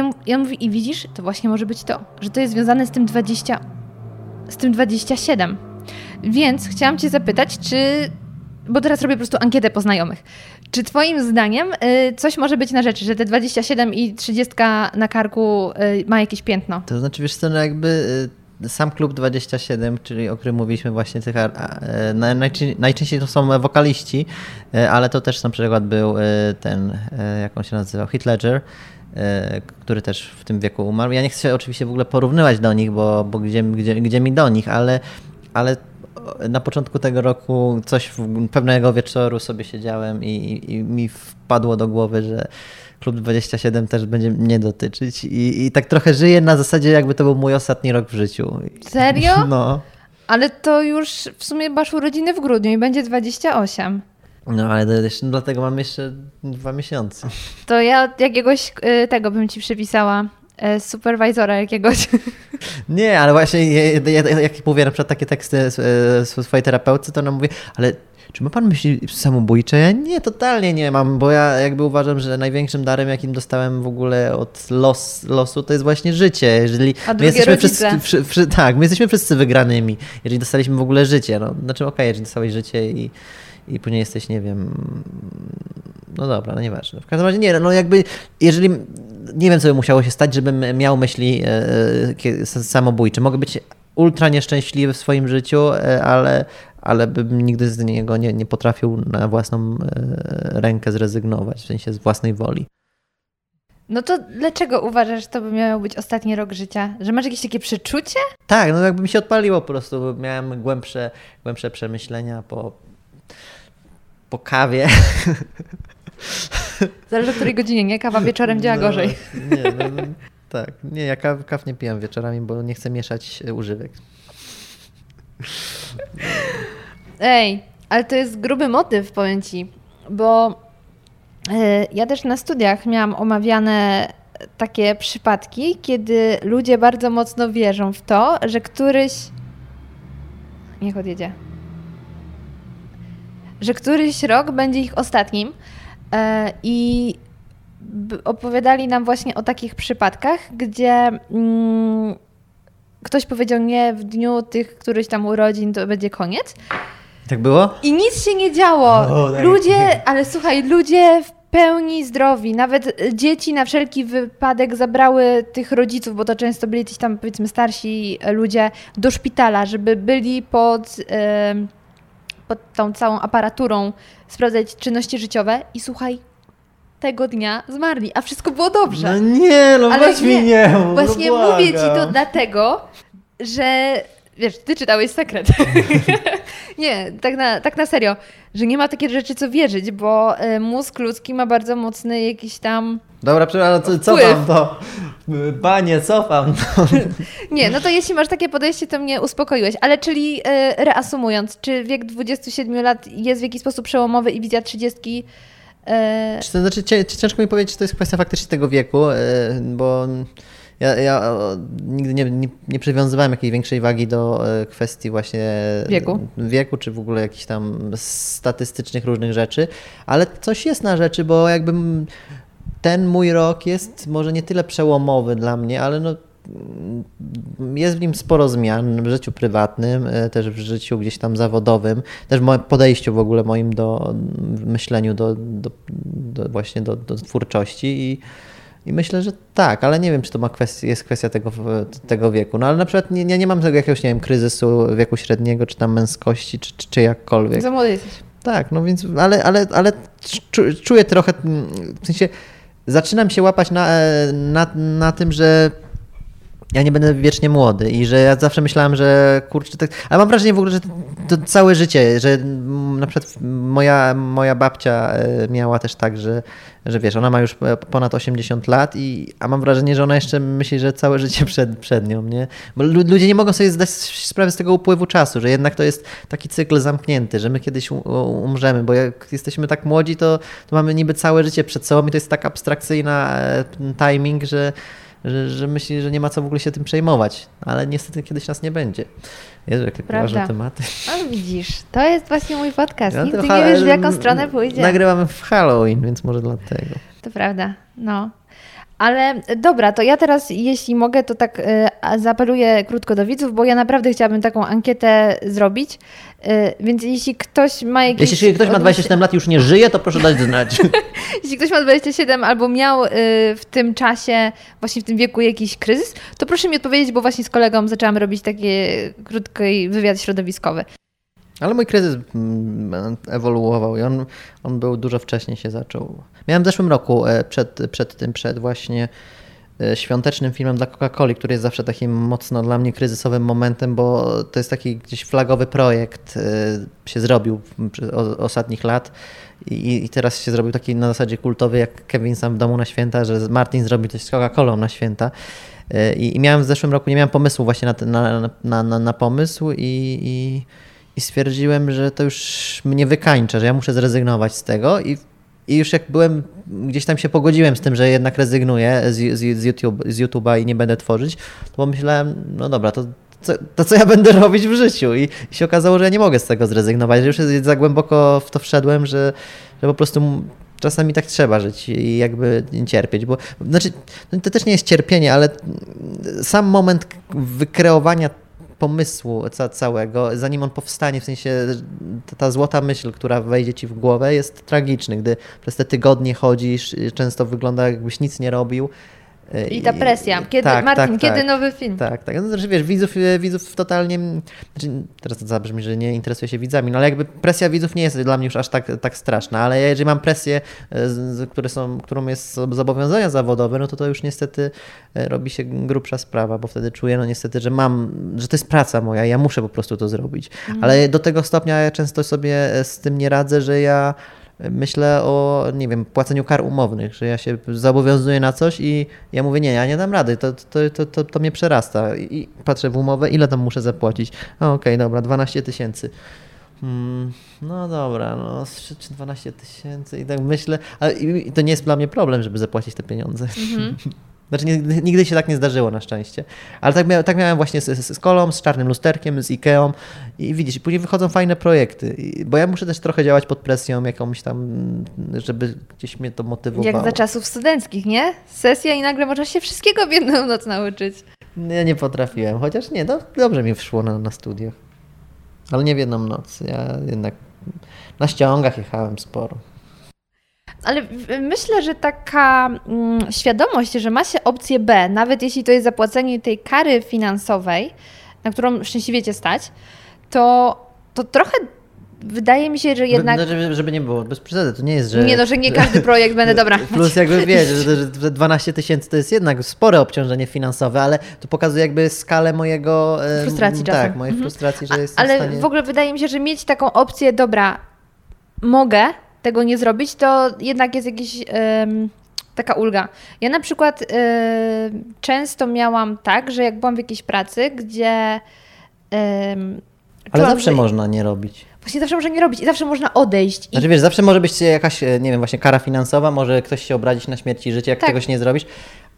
m- ja mówię, i widzisz, to właśnie może być to, że to jest związane z tym 20, z tym 27. Więc chciałam Cię zapytać, czy, bo teraz robię po prostu ankietę po znajomych, czy Twoim zdaniem y, coś może być na rzeczy, że te 27 i 30 na karku y, ma jakieś piętno? To znaczy, wiesz co, no jakby y, sam klub 27, czyli o którym mówiliśmy właśnie, tych, najczęściej to są wokaliści, e, ale to też na przykład był e, ten, e, jak on się nazywał, Heath Ledger, e, który też w tym wieku umarł. Ja nie chcę się oczywiście w ogóle porównywać do nich, bo, bo gdzie, gdzie, gdzie mi do nich, ale, ale na początku tego roku coś pewnego wieczoru sobie siedziałem i, i, i mi wpadło do głowy, że Klub 27 też będzie mnie dotyczyć i, i tak trochę żyję na zasadzie jakby to był mój ostatni rok w życiu. Serio? No, Ale to już w sumie masz urodziny w grudniu i będzie 28. no ale to jeszcze, dlatego mam jeszcze dwa miesiące. To ja jakiegoś y, tego bym ci przypisała e, superwizora jakiegoś. Nie, ale właśnie ja, ja, ja, jak mówię na przykład takie teksty e, swojej terapeutce, to ona mówi, ale czy ma pan myśli samobójcze? Ja nie, totalnie nie mam, bo ja jakby uważam, że największym darem, jakim dostałem w ogóle od los, losu, to jest właśnie życie. Jeżeli A my jesteśmy rodzice. wszyscy, wszy, tak, my jesteśmy wszyscy wygranymi, jeżeli dostaliśmy w ogóle życie. No, znaczy okej, jeżeli dostałeś życie i, i później jesteś, nie wiem, no dobra, no nieważne. W każdym razie nie, no jakby, jeżeli, nie wiem co by musiało się stać, żebym miał myśli e, kie- samobójcze. Mogę być ultra nieszczęśliwy w swoim życiu, e, ale, ale bym nigdy z niego nie, nie potrafił na własną e, rękę zrezygnować, w sensie z własnej woli. No to dlaczego uważasz, że to by miał być ostatni rok życia? Że masz jakieś takie przeczucie? Tak, no jakby mi się odpaliło po prostu, bo miałem głębsze, głębsze przemyślenia po, po kawie. Zależy o której godzinie, nie? Kawa wieczorem działa No, gorzej. Nie, no, no, tak. Nie, ja kaw, kaw nie pijam wieczorami, bo nie chcę mieszać e, używek. Ej, ale to jest gruby motyw, powiem Ci, bo e, ja też na studiach miałam omawiane takie przypadki, kiedy ludzie bardzo mocno wierzą w to, że któryś. Niech odjedzie. Że któryś rok będzie ich ostatnim. E, I opowiadali nam właśnie o takich przypadkach, gdzie mm, ktoś powiedział nie, w dniu tych któryś tam urodzin to będzie koniec. Tak było? I nic się nie działo. O, tak. Ludzie, ale słuchaj, ludzie w pełni zdrowi. Nawet e, dzieci na wszelki wypadek zabrały tych rodziców, bo to często byli gdzieś tam powiedzmy starsi e, ludzie, do szpitala, żeby byli pod, em, pod tą całą aparaturą, sprawdzać czynności życiowe i słuchaj, tego dnia zmarli, a wszystko było dobrze. No nie, no Ale weź nie, mów, Właśnie no mówię ci to dlatego, że wiesz, ty czytałeś sekret. nie, tak na, tak na serio, że nie ma takiej rzeczy, co wierzyć, bo e, mózg ludzki ma bardzo mocny jakiś tam. Dobra, przepraszam, co, cofam to. Panie, cofam to. Nie, no to jeśli masz takie podejście, to mnie uspokoiłeś. Ale czyli e, reasumując, czy wiek 27 lat jest w jakiś sposób przełomowy i wizja 30 e, Czy to znaczy, ciężko mi powiedzieć, czy to jest kwestia faktycznie tego wieku, e, bo ja, ja nigdy nie, nie, nie przywiązywałem jakiejś większej wagi do kwestii właśnie Wieku. wieku, czy w ogóle jakichś tam statystycznych różnych rzeczy, ale coś jest na rzeczy, bo jakby m- ten mój rok jest może nie tyle przełomowy dla mnie, ale no jest w nim sporo zmian w życiu prywatnym, e, też w życiu gdzieś tam zawodowym, też w moim podejściu w ogóle moim do myśleniu, do, do, do właśnie do, do twórczości i, i myślę, że tak, ale nie wiem, czy to ma kwestia, jest kwestia tego, tego wieku. No ale na przykład nie, nie, nie mam tego jakiegoś, nie wiem, kryzysu wieku średniego, czy tam męskości, czy, czy, czy jakkolwiek. za młody jesteś. Tak, no więc, ale, ale, ale czu- czuję trochę, w sensie zaczynam się łapać na, e, na, na tym, że ja nie będę wiecznie młody i że ja zawsze myślałem, że kurczę, tak, ale mam wrażenie w ogóle, że to, całe życie, że na przykład moja, moja babcia e, miała też tak, że, że wiesz, ona ma już ponad 80 lat i, a mam wrażenie, że ona jeszcze myśli, że całe życie przed, przed nią, nie? Bo lu- ludzie nie mogą sobie zdać sprawy z tego upływu czasu, że jednak to jest taki cykl zamknięty, że my kiedyś umrzemy, bo jak jesteśmy tak młodzi, to, to mamy niby całe życie przed sobą i to jest tak abstrakcyjna e, timing, że że, że myśli, że nie ma co w ogóle się tym przejmować, ale niestety kiedyś nas nie będzie. Jezu, jakie poważne tematy. No widzisz, to jest właśnie mój podcast. Ja Nigdy nie wiesz, w jaką stronę pójdzie. Nagrywamy w Halloween, więc może dlatego. To prawda, no. Ale e, dobra, to ja teraz, jeśli mogę, to tak y, zaapeluję krótko do widzów, bo ja naprawdę chciałabym taką ankietę zrobić. Y, więc jeśli ktoś ma jakieś. Jeśli ktoś ma odniesienie- 27 lat i już nie żyje, to proszę dać znać. Jeśli ktoś ma 27 albo miał y, w tym czasie, właśnie w tym wieku jakiś kryzys, to proszę mi odpowiedzieć, bo właśnie z kolegą zaczęłam robić taki krótki wywiad środowiskowy. Ale mój kryzys mm, ewoluował i on, on był dużo wcześniej się zaczął. Miałem w zeszłym roku, e, przed, przed tym, przed właśnie e, świątecznym filmem dla Coca-Coli, który jest zawsze takim mocno dla mnie kryzysowym momentem, bo to jest taki gdzieś flagowy projekt, e, się zrobił przez o- ostatnich lat i, teraz się zrobił taki na zasadzie kultowy jak Kevin sam w domu na święta, że Martin zrobi coś z Coca-Colą na święta. I, I miałem w zeszłym roku, nie miałem pomysłu właśnie na, ten- na, na, na, na pomysł i, i, i stwierdziłem, że to już mnie wykańcza, że ja muszę zrezygnować z tego i I już jak byłem, gdzieś tam się pogodziłem z tym, że jednak rezygnuję z, z, z, z YouTube'a i nie będę tworzyć, to pomyślałem, no dobra, to co, to co ja będę robić w życiu? I, I się okazało, że ja nie mogę z tego zrezygnować, że już za głęboko w to wszedłem, że, że po prostu czasami tak trzeba żyć i jakby cierpieć, bo znaczy, no to też nie jest cierpienie, ale sam moment wykreowania pomysłu ca całego, zanim on powstanie, w sensie ta, ta złota myśl, która wejdzie ci w głowę, jest tragiczny, gdy przez te tygodnie chodzisz, często wygląda jakbyś nic nie robił. I ta presja. Kiedy, tak, Martin, tak, kiedy tak. nowy film? Tak, tak. No, znaczy, wiesz, widzów, e, widzów totalnie. Znaczy, teraz to zabrzmi, że nie interesuje się widzami, no ale jakby presja widzów nie jest dla mnie już aż tak, tak straszna, ale jeżeli mam presję, e, które są, którą jest zobowiązania zawodowe, no to to już niestety e, robi się grubsza sprawa, bo wtedy czuję, no niestety, że mam, że to jest praca moja, ja muszę po prostu to zrobić. Ale do tego stopnia ja często sobie z tym nie radzę, że ja myślę o, nie wiem, płaceniu kar umownych, że ja się zobowiązuję na coś i ja mówię, nie, ja nie dam rady, to, to, to, to, to mnie przerasta. I patrzę w umowę, ile tam muszę zapłacić. A, Okej, dobra, 12 tysięcy. Hmm, no dobra, no czy czy 12 tysięcy i tak myślę, ale to nie jest dla mnie problem, żeby zapłacić te pieniądze. Znaczy nie, nigdy się tak nie zdarzyło na szczęście. Ale tak, tak miałem właśnie z, z, z kolą, z czarnym lusterkiem, z Ikeą i widzisz, później wychodzą fajne projekty. I, bo ja muszę też trochę działać pod presją jakąś tam, żeby gdzieś mnie to motywowało. Jak za czasów studenckich, nie? Sesja i nagle można się wszystkiego w jedną noc nauczyć. Ja nie potrafiłem, chociaż nie, do, dobrze mi wszło na, na studiach. Ale nie w jedną noc. Ja jednak na ściągach jechałem sporo. Ale myślę, że taka mm, świadomość, że ma się opcję B, nawet jeśli to jest zapłacenie tej kary finansowej, na którą szczęśliwie cię stać, to, to trochę wydaje mi się, że jednak. No, żeby, żeby nie było, bez przesady, to nie jest, że... Nie no, że nie każdy projekt będę dobra. Plus jakby wiesz, że, że 12 tysięcy to jest jednak spore obciążenie finansowe, ale to pokazuje jakby skalę mojego... Frustracji czasem. Tak, mojej frustracji, że A- jestem Ale w stanie... w ogóle wydaje mi się, że mieć taką opcję, dobra, mogę tego nie zrobić, to jednak jest jakiś. taka ulga. Ja na przykład em, często miałam tak, że jak byłam w jakiejś pracy, gdzie. em, Ale zawsze że- można nie robić. Właśnie zawsze można nie robić i zawsze można odejść. I Znaczy wiesz, zawsze może być jakaś, e, nie wiem, właśnie kara finansowa, może ktoś się obrazić na śmierć i życie, jak Tak. czegoś nie zrobisz,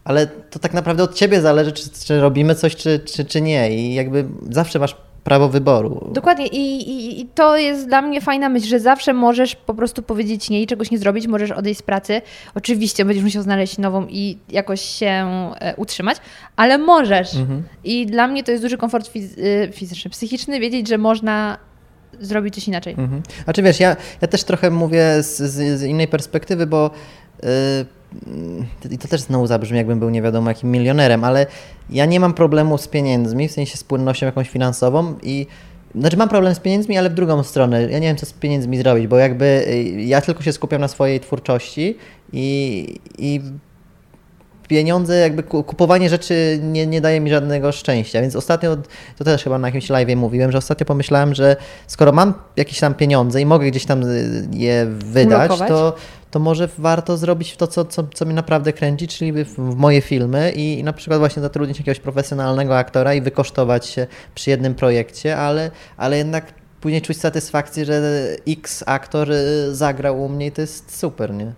ale to tak naprawdę od ciebie zależy, czy, czy robimy coś, czy, czy, czy nie i jakby zawsze masz prawo wyboru. Dokładnie I, i, i to jest dla mnie fajna myśl, że zawsze możesz po prostu powiedzieć nie i czegoś nie zrobić, możesz odejść z pracy. Oczywiście będziesz musiał znaleźć nową i jakoś się e, utrzymać, ale możesz. Mhm. I dla mnie to jest duży komfort y, fizyczny, psychiczny, wiedzieć, że można zrobić coś inaczej. Mhm. A czy wiesz, ja, ja też trochę mówię z, z, z innej perspektywy, bo yy, i to też znowu zabrzmi, jakbym był nie wiadomo jakim milionerem, ale ja nie mam problemu z pieniędzmi, w sensie z płynnością jakąś finansową i znaczy mam problem z pieniędzmi, ale w drugą stronę. Ja nie wiem, co z pieniędzmi zrobić, bo jakby y, ja tylko się skupiam na swojej twórczości i, i pieniądze, jakby ku- kupowanie rzeczy nie, nie daje mi żadnego szczęścia. Więc ostatnio, to też chyba na jakimś live mówiłem, że ostatnio pomyślałem, że skoro mam jakieś tam pieniądze i mogę gdzieś tam y, je wydać, Ulokować. to, to może warto zrobić to, co, co, co mnie naprawdę kręci, czyli w, w moje filmy i, i na przykład właśnie zatrudnić jakiegoś profesjonalnego aktora i wykosztować się przy jednym projekcie, ale, ale jednak później czuć satysfakcję, że X aktor y, zagrał u mnie i to jest super, nie?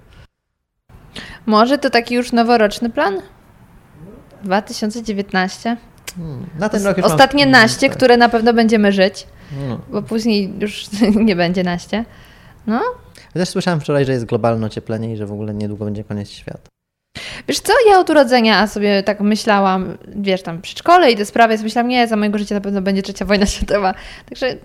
Może to taki już noworoczny plan? 2019. Hmm. Na ten rok już mam- Ostatnie naście, tak. które na pewno będziemy żyć, No. bo później już nie będzie naście. No, też słyszałem wczoraj, że jest globalne ocieplenie i że w ogóle niedługo będzie koniec świata. Wiesz co, ja od urodzenia sobie tak myślałam, wiesz, tam przy szkole i te sprawy, ja myślałam, nie, za mojego życia na pewno będzie trzecia wojna światowa. Także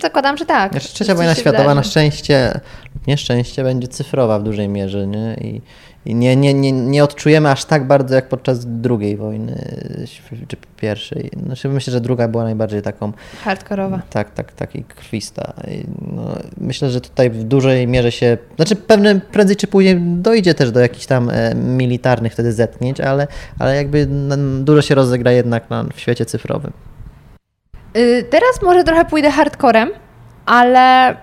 zakładam, że tak. Coś trzecia wojna światowa na wydarzy. szczęście lub nieszczęście będzie cyfrowa w dużej mierze nie? i, i nie, nie, nie, nie odczujemy aż tak bardzo jak podczas drugiej wojny czy pierwszej. Znaczy, myślę, że druga była najbardziej taką Hardkorowa. tak, tak, taki krwista. I No, myślę, że tutaj w dużej mierze się, znaczy pewne prędzej czy później dojdzie też do jakichś tam e, militarnych wtedy zetknięć, ale, ale jakby n- dużo się rozegra jednak na, w świecie cyfrowym. Y, Teraz może trochę pójdę hardcorem, ale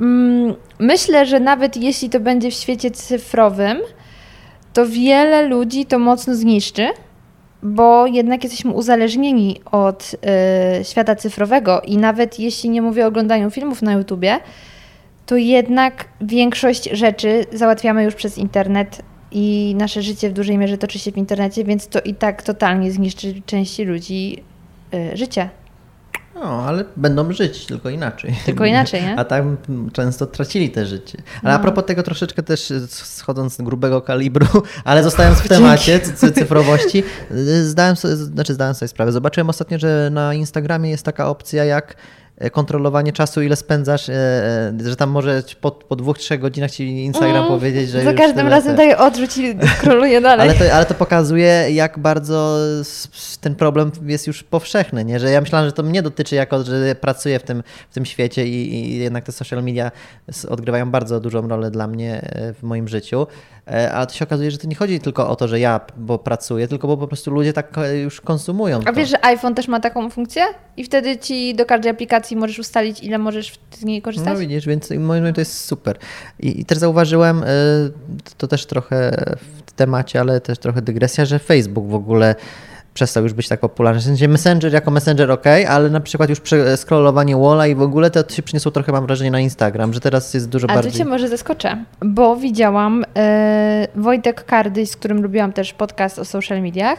mm, myślę, że nawet jeśli to będzie w świecie cyfrowym, to wiele ludzi to mocno zniszczy, bo jednak jesteśmy uzależnieni od y, świata cyfrowego i nawet jeśli nie mówię o oglądaniu filmów na YouTubie, to jednak większość rzeczy załatwiamy już przez internet i nasze życie w dużej mierze toczy się w internecie, więc to i tak totalnie zniszczy części ludzi y, życie. No, ale będą żyć, tylko inaczej. Tylko inaczej, nie? A tam często tracili te życie. Ale a propos tego troszeczkę też e, schodząc z grubego kalibru, ale zostając w temacie cy- cyfrowości, y, zdałem sobie, znaczy zdałem sobie sprawę. Zobaczyłem ostatnio, że na Instagramie jest taka opcja jak e, kontrolowanie czasu, ile spędzasz, e, e, że tam może po, po dwóch, trzech godzinach ci Instagram powiedzieć, że Mm, Za każdym razem daje odrzuć i scrolluję dalej. ale to, ale to pokazuje, jak bardzo ten problem jest już powszechny, nie? że ja myślałem, że to mnie dotyczy jako, że pracuję w tym, w tym świecie i, i jednak te social media odgrywają bardzo dużą rolę dla mnie e, w moim życiu, E, ale to się okazuje, że to nie chodzi tylko o to, że ja bo pracuję, tylko bo po prostu ludzie tak e, już konsumują A to. wiesz, że iPhone też ma taką funkcję? I wtedy ci do każdej aplikacji możesz ustalić, ile możesz z niej korzystać? No widzisz, więc moim zdaniem to jest super. I, i też zauważyłem, y, to też trochę w temacie, ale też trochę dygresja, że Facebook w ogóle przestał już być tak popularny. W sensie Messenger jako Messenger ok, ale na przykład już scrollowanie walla i w ogóle to się przyniosło trochę, mam wrażenie, na Instagram, że teraz jest dużo A bardziej... tu cię może zaskoczę, bo widziałam e, Wojtek Kardyś, z którym robiłam też podcast o social mediach,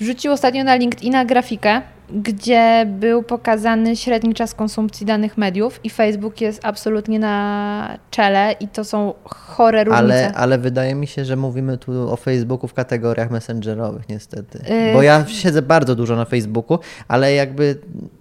wrzucił ostatnio na LinkedIna grafikę, gdzie był pokazany średni czas konsumpcji danych mediów i Facebook jest absolutnie na czele i to są chore różnice. Ale, ale wydaje mi się, że mówimy tu o Facebooku w kategoriach messengerowych niestety. Yy. Bo ja siedzę bardzo dużo na Facebooku, ale jakby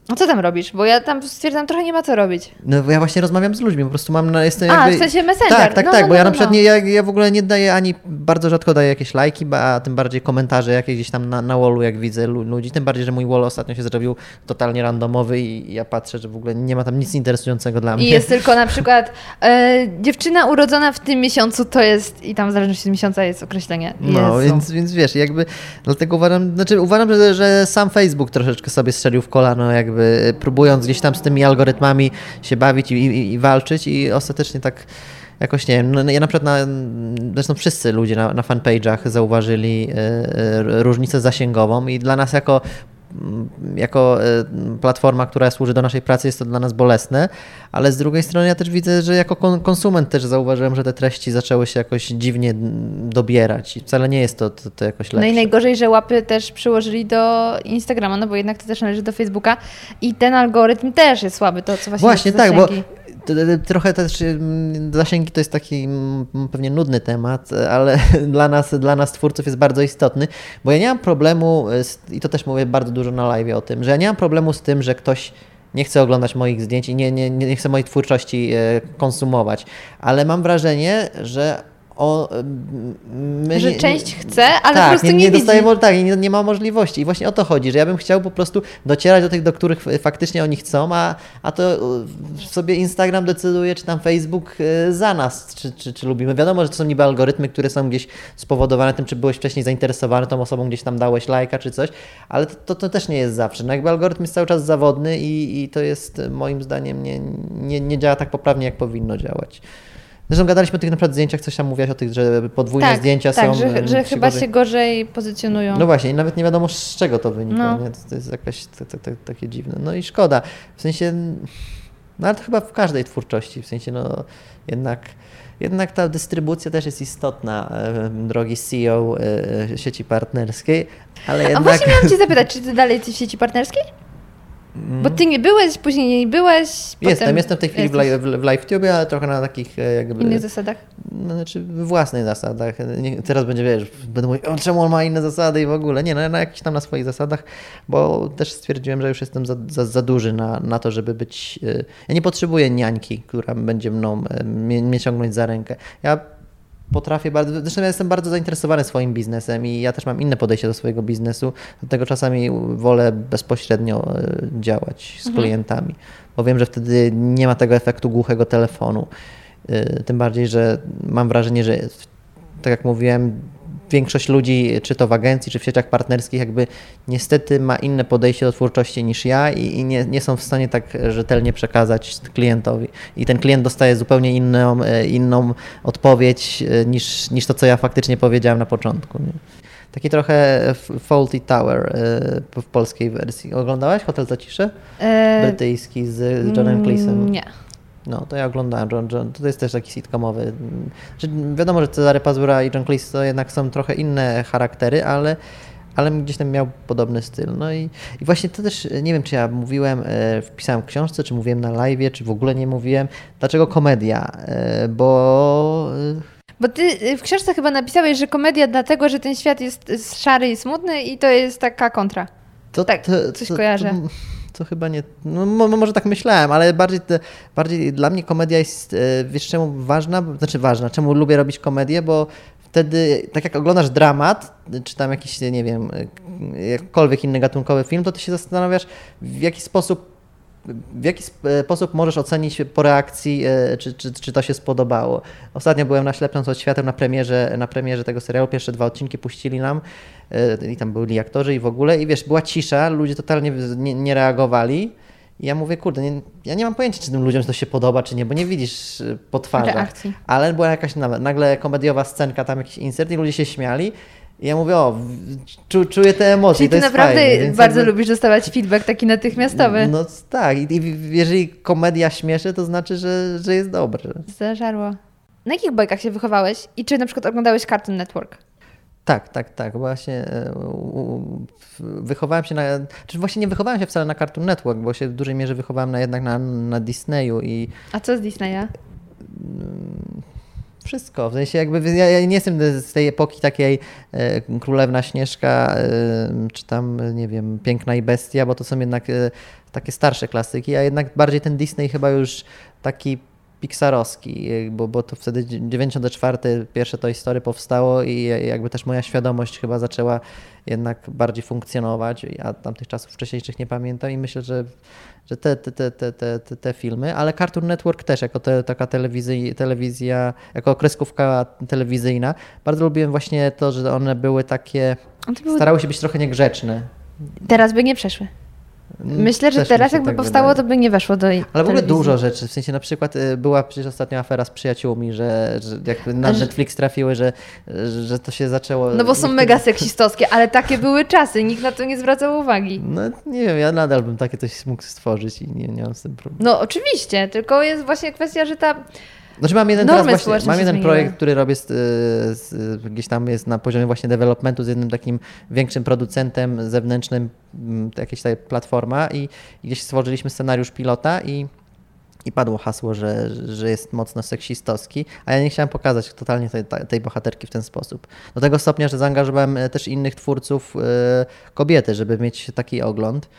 No co tam robisz? Bo ja tam stwierdzam, trochę nie ma co robić. No bo ja właśnie rozmawiam z ludźmi, po prostu mam, na- jestem A, jakby... w sensie Messenger. Tak, tak, No, tak, no, bo no, ja na no, przykład no. nie, ja, ja w ogóle nie daję ani, bardzo rzadko daję jakieś lajki, a tym bardziej komentarze jakieś gdzieś tam na, na wallu, jak widzę lu- ludzi, tym bardziej, że mój wall ostatnio się zrobił totalnie randomowy i ja patrzę, że w ogóle nie ma tam nic interesującego dla mnie. I jest tylko na przykład e, dziewczyna urodzona w tym miesiącu to jest, i tam w zależności od miesiąca jest określenie. No, Jezu. więc, więc wiesz, jakby dlatego uważam, znaczy uważam, że, że sam Facebook troszeczkę sobie strzelił w kolano, jakby próbując gdzieś tam z tymi algorytmami się bawić i, i, i walczyć i ostatecznie tak jakoś nie wiem, no, ja na przykład na, zresztą wszyscy ludzie na, na fanpage'ach zauważyli e, e, różnicę zasięgową i dla nas jako jako e, platforma, która służy do naszej pracy, jest to dla nas bolesne, ale z drugiej strony ja też widzę, że jako kon- konsument też zauważyłem, że te treści zaczęły się jakoś dziwnie mm, dobierać i wcale nie jest to, to, to jakoś lepsze. No i najgorzej, że łapy też przyłożyli do Instagrama, no bo jednak to też należy do Facebooka i ten algorytm też jest słaby, to co właśnie Właśnie tak, bo zasięgi. trochę też mm, zasięgi to jest taki mm, pewnie nudny temat, ale dla nas, dla nas twórców jest bardzo istotny, bo ja nie mam problemu, i to też mówię bardzo dużo na live o tym, że ja nie mam problemu z tym, że ktoś nie chce oglądać moich zdjęć i nie, nie, nie nie chce mojej twórczości e, konsumować, ale mam wrażenie, że o, my Że część chce, ale tak, po prostu nie, nie, nie widzi. dostaje, mo- tak, nie, nie ma możliwości. I właśnie o to chodzi, że ja bym chciał po prostu docierać do tych, do których faktycznie oni chcą, a, a to sobie Instagram decyduje, czy tam Facebook y, za nas, czy, czy, czy lubimy. Wiadomo, że to są niby algorytmy, które są gdzieś spowodowane tym, czy byłeś wcześniej zainteresowany tą osobą, gdzieś tam dałeś lajka czy coś, ale to, to, to też nie jest zawsze. No jakby algorytm jest cały czas zawodny i, i to jest moim zdaniem nie, nie, nie działa tak poprawnie, jak powinno działać. Zresztą gadaliśmy o tych na przykład zdjęciach, coś tam mówiłaś o tych, że podwójne tak, zdjęcia tak, są. że, y, że chyba gorzej- się gorzej pozycjonują. no właśnie, i nawet nie wiadomo z czego to wynika, No. nie? To, to jest jakaś to, to, takie dziwne. No i szkoda. W sensie, no ale to chyba w każdej twórczości, w sensie no jednak, jednak ta dystrybucja też jest istotna, e, drogi CEO e, sieci partnerskiej, ale A jednak... właśnie miałam Cię zapytać, czy Ty dalej jesteś w sieci partnerskiej? Bo Ty nie byłeś, później nie byłeś. Jestem, potem jestem w tej chwili w, jesteś live, w LiveTube, ale trochę na takich e, jakby... innych zasadach. No, znaczy w własnych zasadach. Nie, teraz będzie, wiesz, będę mówił, o, czemu on ma inne zasady i w ogóle. Nie, no, na jakichś tam na swoich zasadach, bo też stwierdziłem, że już jestem za, za, za duży na, na to, żeby być... y, Ja nie potrzebuję niańki, która będzie mną y, mnie, mnie ciągnąć za rękę. Ja potrafię bardzo, zresztą ja jestem bardzo zainteresowany swoim biznesem i ja też mam inne podejście do swojego biznesu, dlatego czasami wolę bezpośrednio y, działać z klientami, bo wiem, że wtedy nie ma tego efektu głuchego telefonu. Y, Tym bardziej, że mam wrażenie, że tak jak mówiłem, większość ludzi, czy to w agencji, czy w sieciach partnerskich, jakby niestety ma inne podejście do twórczości niż ja i, i nie, nie są w stanie tak rzetelnie przekazać klientowi. I ten klient dostaje zupełnie inną, e, inną odpowiedź e, niż, niż to, co ja faktycznie powiedziałem na początku. Nie? Taki trochę Faulty Tower e, w polskiej wersji. Oglądałaś Hotel Zaciszy? E, Brytyjski z, Johnem Cleese'em. mm, Nie. No, to ja oglądałem. John, John, to jest też taki sitcomowy. wiadomo, że Cezary Pazura i John Cleese to jednak są trochę inne charaktery, ale, ale gdzieś tam miał podobny styl. No i, i właśnie to też, nie wiem, czy ja mówiłem, e, wpisałem w książce, czy mówiłem na live, czy w ogóle nie mówiłem. Dlaczego komedia? E, Bo e, Bo ty w książce chyba napisałeś, że komedia dlatego, że ten świat jest szary i smutny i to jest taka kontra. To, Tak, coś kojarzę. To, to chyba nie. No, mo, może tak myślałem, ale bardziej, bardziej dla mnie komedia jest, e, wiesz czemu ważna? Znaczy ważna, czemu lubię robić komedię, bo wtedy, tak jak oglądasz dramat, czy tam jakiś, nie wiem, e, jakkolwiek inny gatunkowy film, to ty się zastanawiasz, w jaki sposób w jaki e, sposób możesz ocenić po reakcji, e, czy, czy, czy to się spodobało? Ostatnio byłem na Ślepnąc od światem na premierze, na premierze tego serialu, pierwsze dwa odcinki puścili nam e, i tam byli aktorzy i w ogóle i wiesz, była cisza, ludzie totalnie nie, nie reagowali i ja mówię, kurde, nie, ja nie mam pojęcia, czy tym ludziom to się podoba, czy nie, bo nie widzisz po twarzach. Reakcji. Ale była jakaś nagle komediowa scenka, tam jakiś insert i ludzie się śmiali i ja mówię, o, czu, czuję te emocje, Czyli to ty naprawdę fajne, bardzo jakby- lubisz dostawać feedback taki natychmiastowy. no tak, i, i jeżeli komedia śmieszy, to znaczy, że, że jest dobre. Zażarło. Na jakich bajkach się wychowałeś? I czy na przykład oglądałeś Cartoon Network? Tak, tak, tak. Właśnie e, wychowałem się na. Czy właśnie nie wychowałem się wcale na Cartoon Network, bo się w dużej mierze wychowałem na, jednak na, na Disneyu i A co z Disneya? Wszystko. W sensie jakby ja, ja nie jestem z tej epoki takiej e, Królewna Śnieżka, e, czy tam, nie wiem, Piękna i Bestia, bo to są jednak e, takie starsze klasyki, a jednak bardziej ten Disney chyba już taki Pixarowski, e, bo, bo to wtedy 94 pierwsze Toy Story powstało i jakby też moja świadomość chyba zaczęła jednak bardziej funkcjonować. Ja tamtych czasów wcześniejszych nie pamiętam i myślę, że, że te, te, te, te, te, te, te filmy, ale Cartoon Network też jako te, taka telewizja, telewizja, jako kreskówka telewizyjna. Bardzo lubiłem właśnie to, że one były takie, A to były... starały się być trochę niegrzeczne. Teraz by nie przeszły. Myślę, że teraz jakby tak powstało, wydaje. to by nie weszło do Ale w ogóle dużo rzeczy, w sensie na przykład y, była przecież ostatnio afera z przyjaciółmi, że, że jak na Netflix trafiły, że, że to się zaczęło... No bo są mega seksistowskie, ale takie były czasy, nikt na to nie zwracał uwagi. No nie wiem, ja nadal bym takie coś mógł stworzyć i nie, nie mam z tym problemu. No oczywiście, tylko jest właśnie kwestia, że ta... Znaczy mam jeden teraz właśnie, mam jeden zmieniły. projekt, który robię z, z, gdzieś tam jest na poziomie właśnie developmentu z jednym takim większym producentem zewnętrznym, mm, jakaś tutaj platforma i, i gdzieś stworzyliśmy scenariusz pilota i i padło hasło, że, że jest mocno seksistowski, a ja nie chciałem pokazać totalnie tej, tej bohaterki w ten sposób. Do tego stopnia, że zaangażowałem e, też innych twórców, e, kobiety, żeby mieć taki ogląd.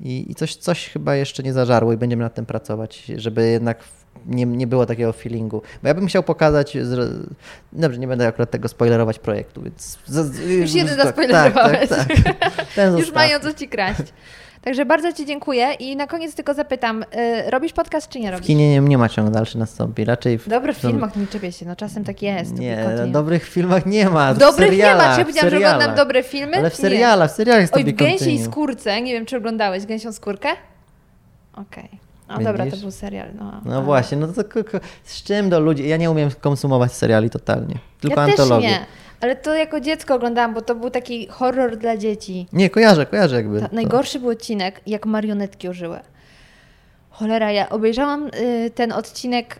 I, I coś, coś chyba jeszcze nie zażarło i będziemy nad tym pracować, żeby jednak nie, nie było takiego feelingu. Bo ja bym chciał pokazać. Z... Dobrze, nie będę akurat tego spoilerować projektu, więc. z- Już jeden tak, zaspoilerowałeś. Tak, tak, tak. Już mają co ci kraść. Także bardzo Ci dziękuję i na koniec tylko zapytam, y, robisz podcast czy nie W robisz? kinie nie, nie ma ciąg dalszy nastąpi. Raczej w, Dobry w są- filmach, nie czepię się, no czasem tak jest. Nie, continue. na dobrych filmach nie ma. W w dobrych nie ma, serialach, czy ja w powiedziałam, że serialach. oglądam dobre filmy? Ale w Nie. serialach, w serialach jest Oj, w Gęsiej. Skórce, nie wiem czy oglądałeś Gęsią Skórkę? Okej. No dobra, to był serial. No, No ale- właśnie, no to z czym do ludzi? Ja nie umiem konsumować seriali totalnie. Tylko ja antologie. też nie, ale to jako dziecko oglądałam, bo to był taki horror dla dzieci. Nie, kojarzę, kojarzę jakby. Ta, to. najgorszy był odcinek, jak marionetki ożyły. Cholera, ja obejrzałam y, ten odcinek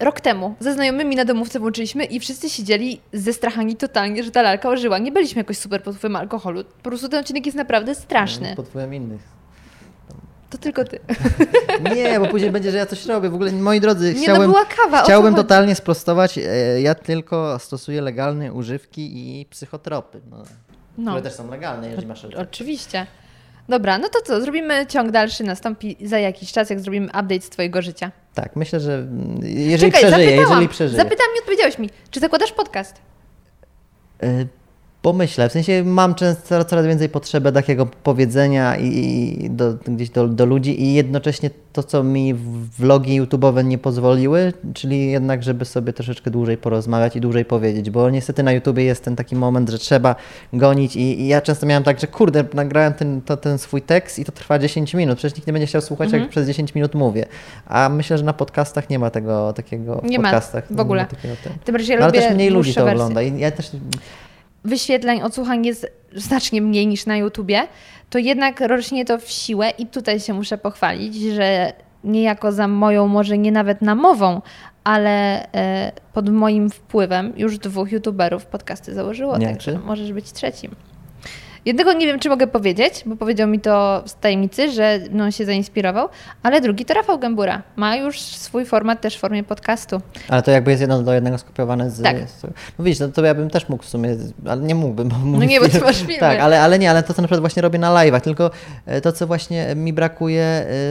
rok temu. Ze znajomymi na domówce włączyliśmy i wszyscy siedzieli zestrachani totalnie, że ta lalka ożyła. Nie byliśmy jakoś super pod wpływem alkoholu. Po prostu ten odcinek jest naprawdę straszny. Pod wpływem innych. To tylko ty. Nie, bo później będzie, że ja coś robię. W ogóle, moi drodzy, Nie, no chciałem, była kawa, o chciałbym totalnie sprostować. e, Ja tylko stosuję legalne używki i psychotropy, no, No, które też są legalne, jeżeli masz receptę. oczywiście. Dobra, no to co? Zrobimy ciąg dalszy, nastąpi za jakiś czas, jak zrobimy update z twojego życia. Tak, myślę, że mm, jeżeli Czekaj, przeżyję, zapytałam, jeżeli przeżyję. zapytałam i odpowiedziałeś mi, czy zakładasz podcast? Y, Pomyślę, w sensie mam często coraz więcej potrzeby takiego powiedzenia i, i do, gdzieś do, do ludzi i jednocześnie to, co mi vlogi YouTube'owe nie pozwoliły, czyli jednak, żeby sobie troszeczkę dłużej porozmawiać i dłużej powiedzieć, bo niestety na YouTubie jest ten taki moment, że trzeba gonić i, i ja często miałem tak, że kurde, nagrałem ten, to, ten swój tekst i to trwa 10 minut, przecież nikt nie będzie chciał słuchać, Mhm. jak przez 10 minut mówię, a myślę, że na podcastach nie ma tego takiego, w Nie ma, podcastach w ogóle. Ma takiego, ten. Tym bardziej ja No, ale też mniej ludzi to wersje. ogląda i ja też wyświetleń, odsłuchań jest znacznie mniej niż na YouTubie, to jednak rośnie to w siłę i tutaj się muszę pochwalić, że niejako za moją, może nie nawet namową, ale e, pod moim wpływem już dwóch youtuberów podcasty założyło, Nie, także możesz być trzecim. Jednego nie wiem, czy mogę powiedzieć, bo powiedział mi to z tajemnicy, że no, się zainspirował, ale drugi to Rafał Gębura. Ma już swój format też w formie podcastu. Ale to jakby jest jedno do jednego skopiowane z... Tak. z no widzisz, no to ja bym też mógł w sumie, ale nie mógłbym. Bo No nie, bo ty masz filmy. Tak, ale, ale nie, ale to co na przykład właśnie robię na live'ach, tylko e, to co właśnie mi brakuje,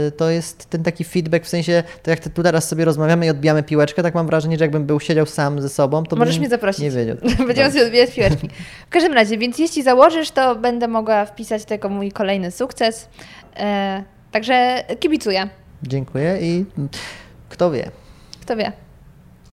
e, to jest ten taki feedback, w sensie, to jak tu teraz sobie rozmawiamy i odbijamy piłeczkę, tak mam wrażenie, że jakbym był siedział sam ze sobą, to Możesz bym mnie zaprosić. Nie wiedział. Będziemy sobie odbijać piłeczki. W każdym razie, więc jeśli założysz, to będę mogła wpisać jako mój kolejny sukces. E, także kibicuję. Dziękuję i kto wie. Kto wie.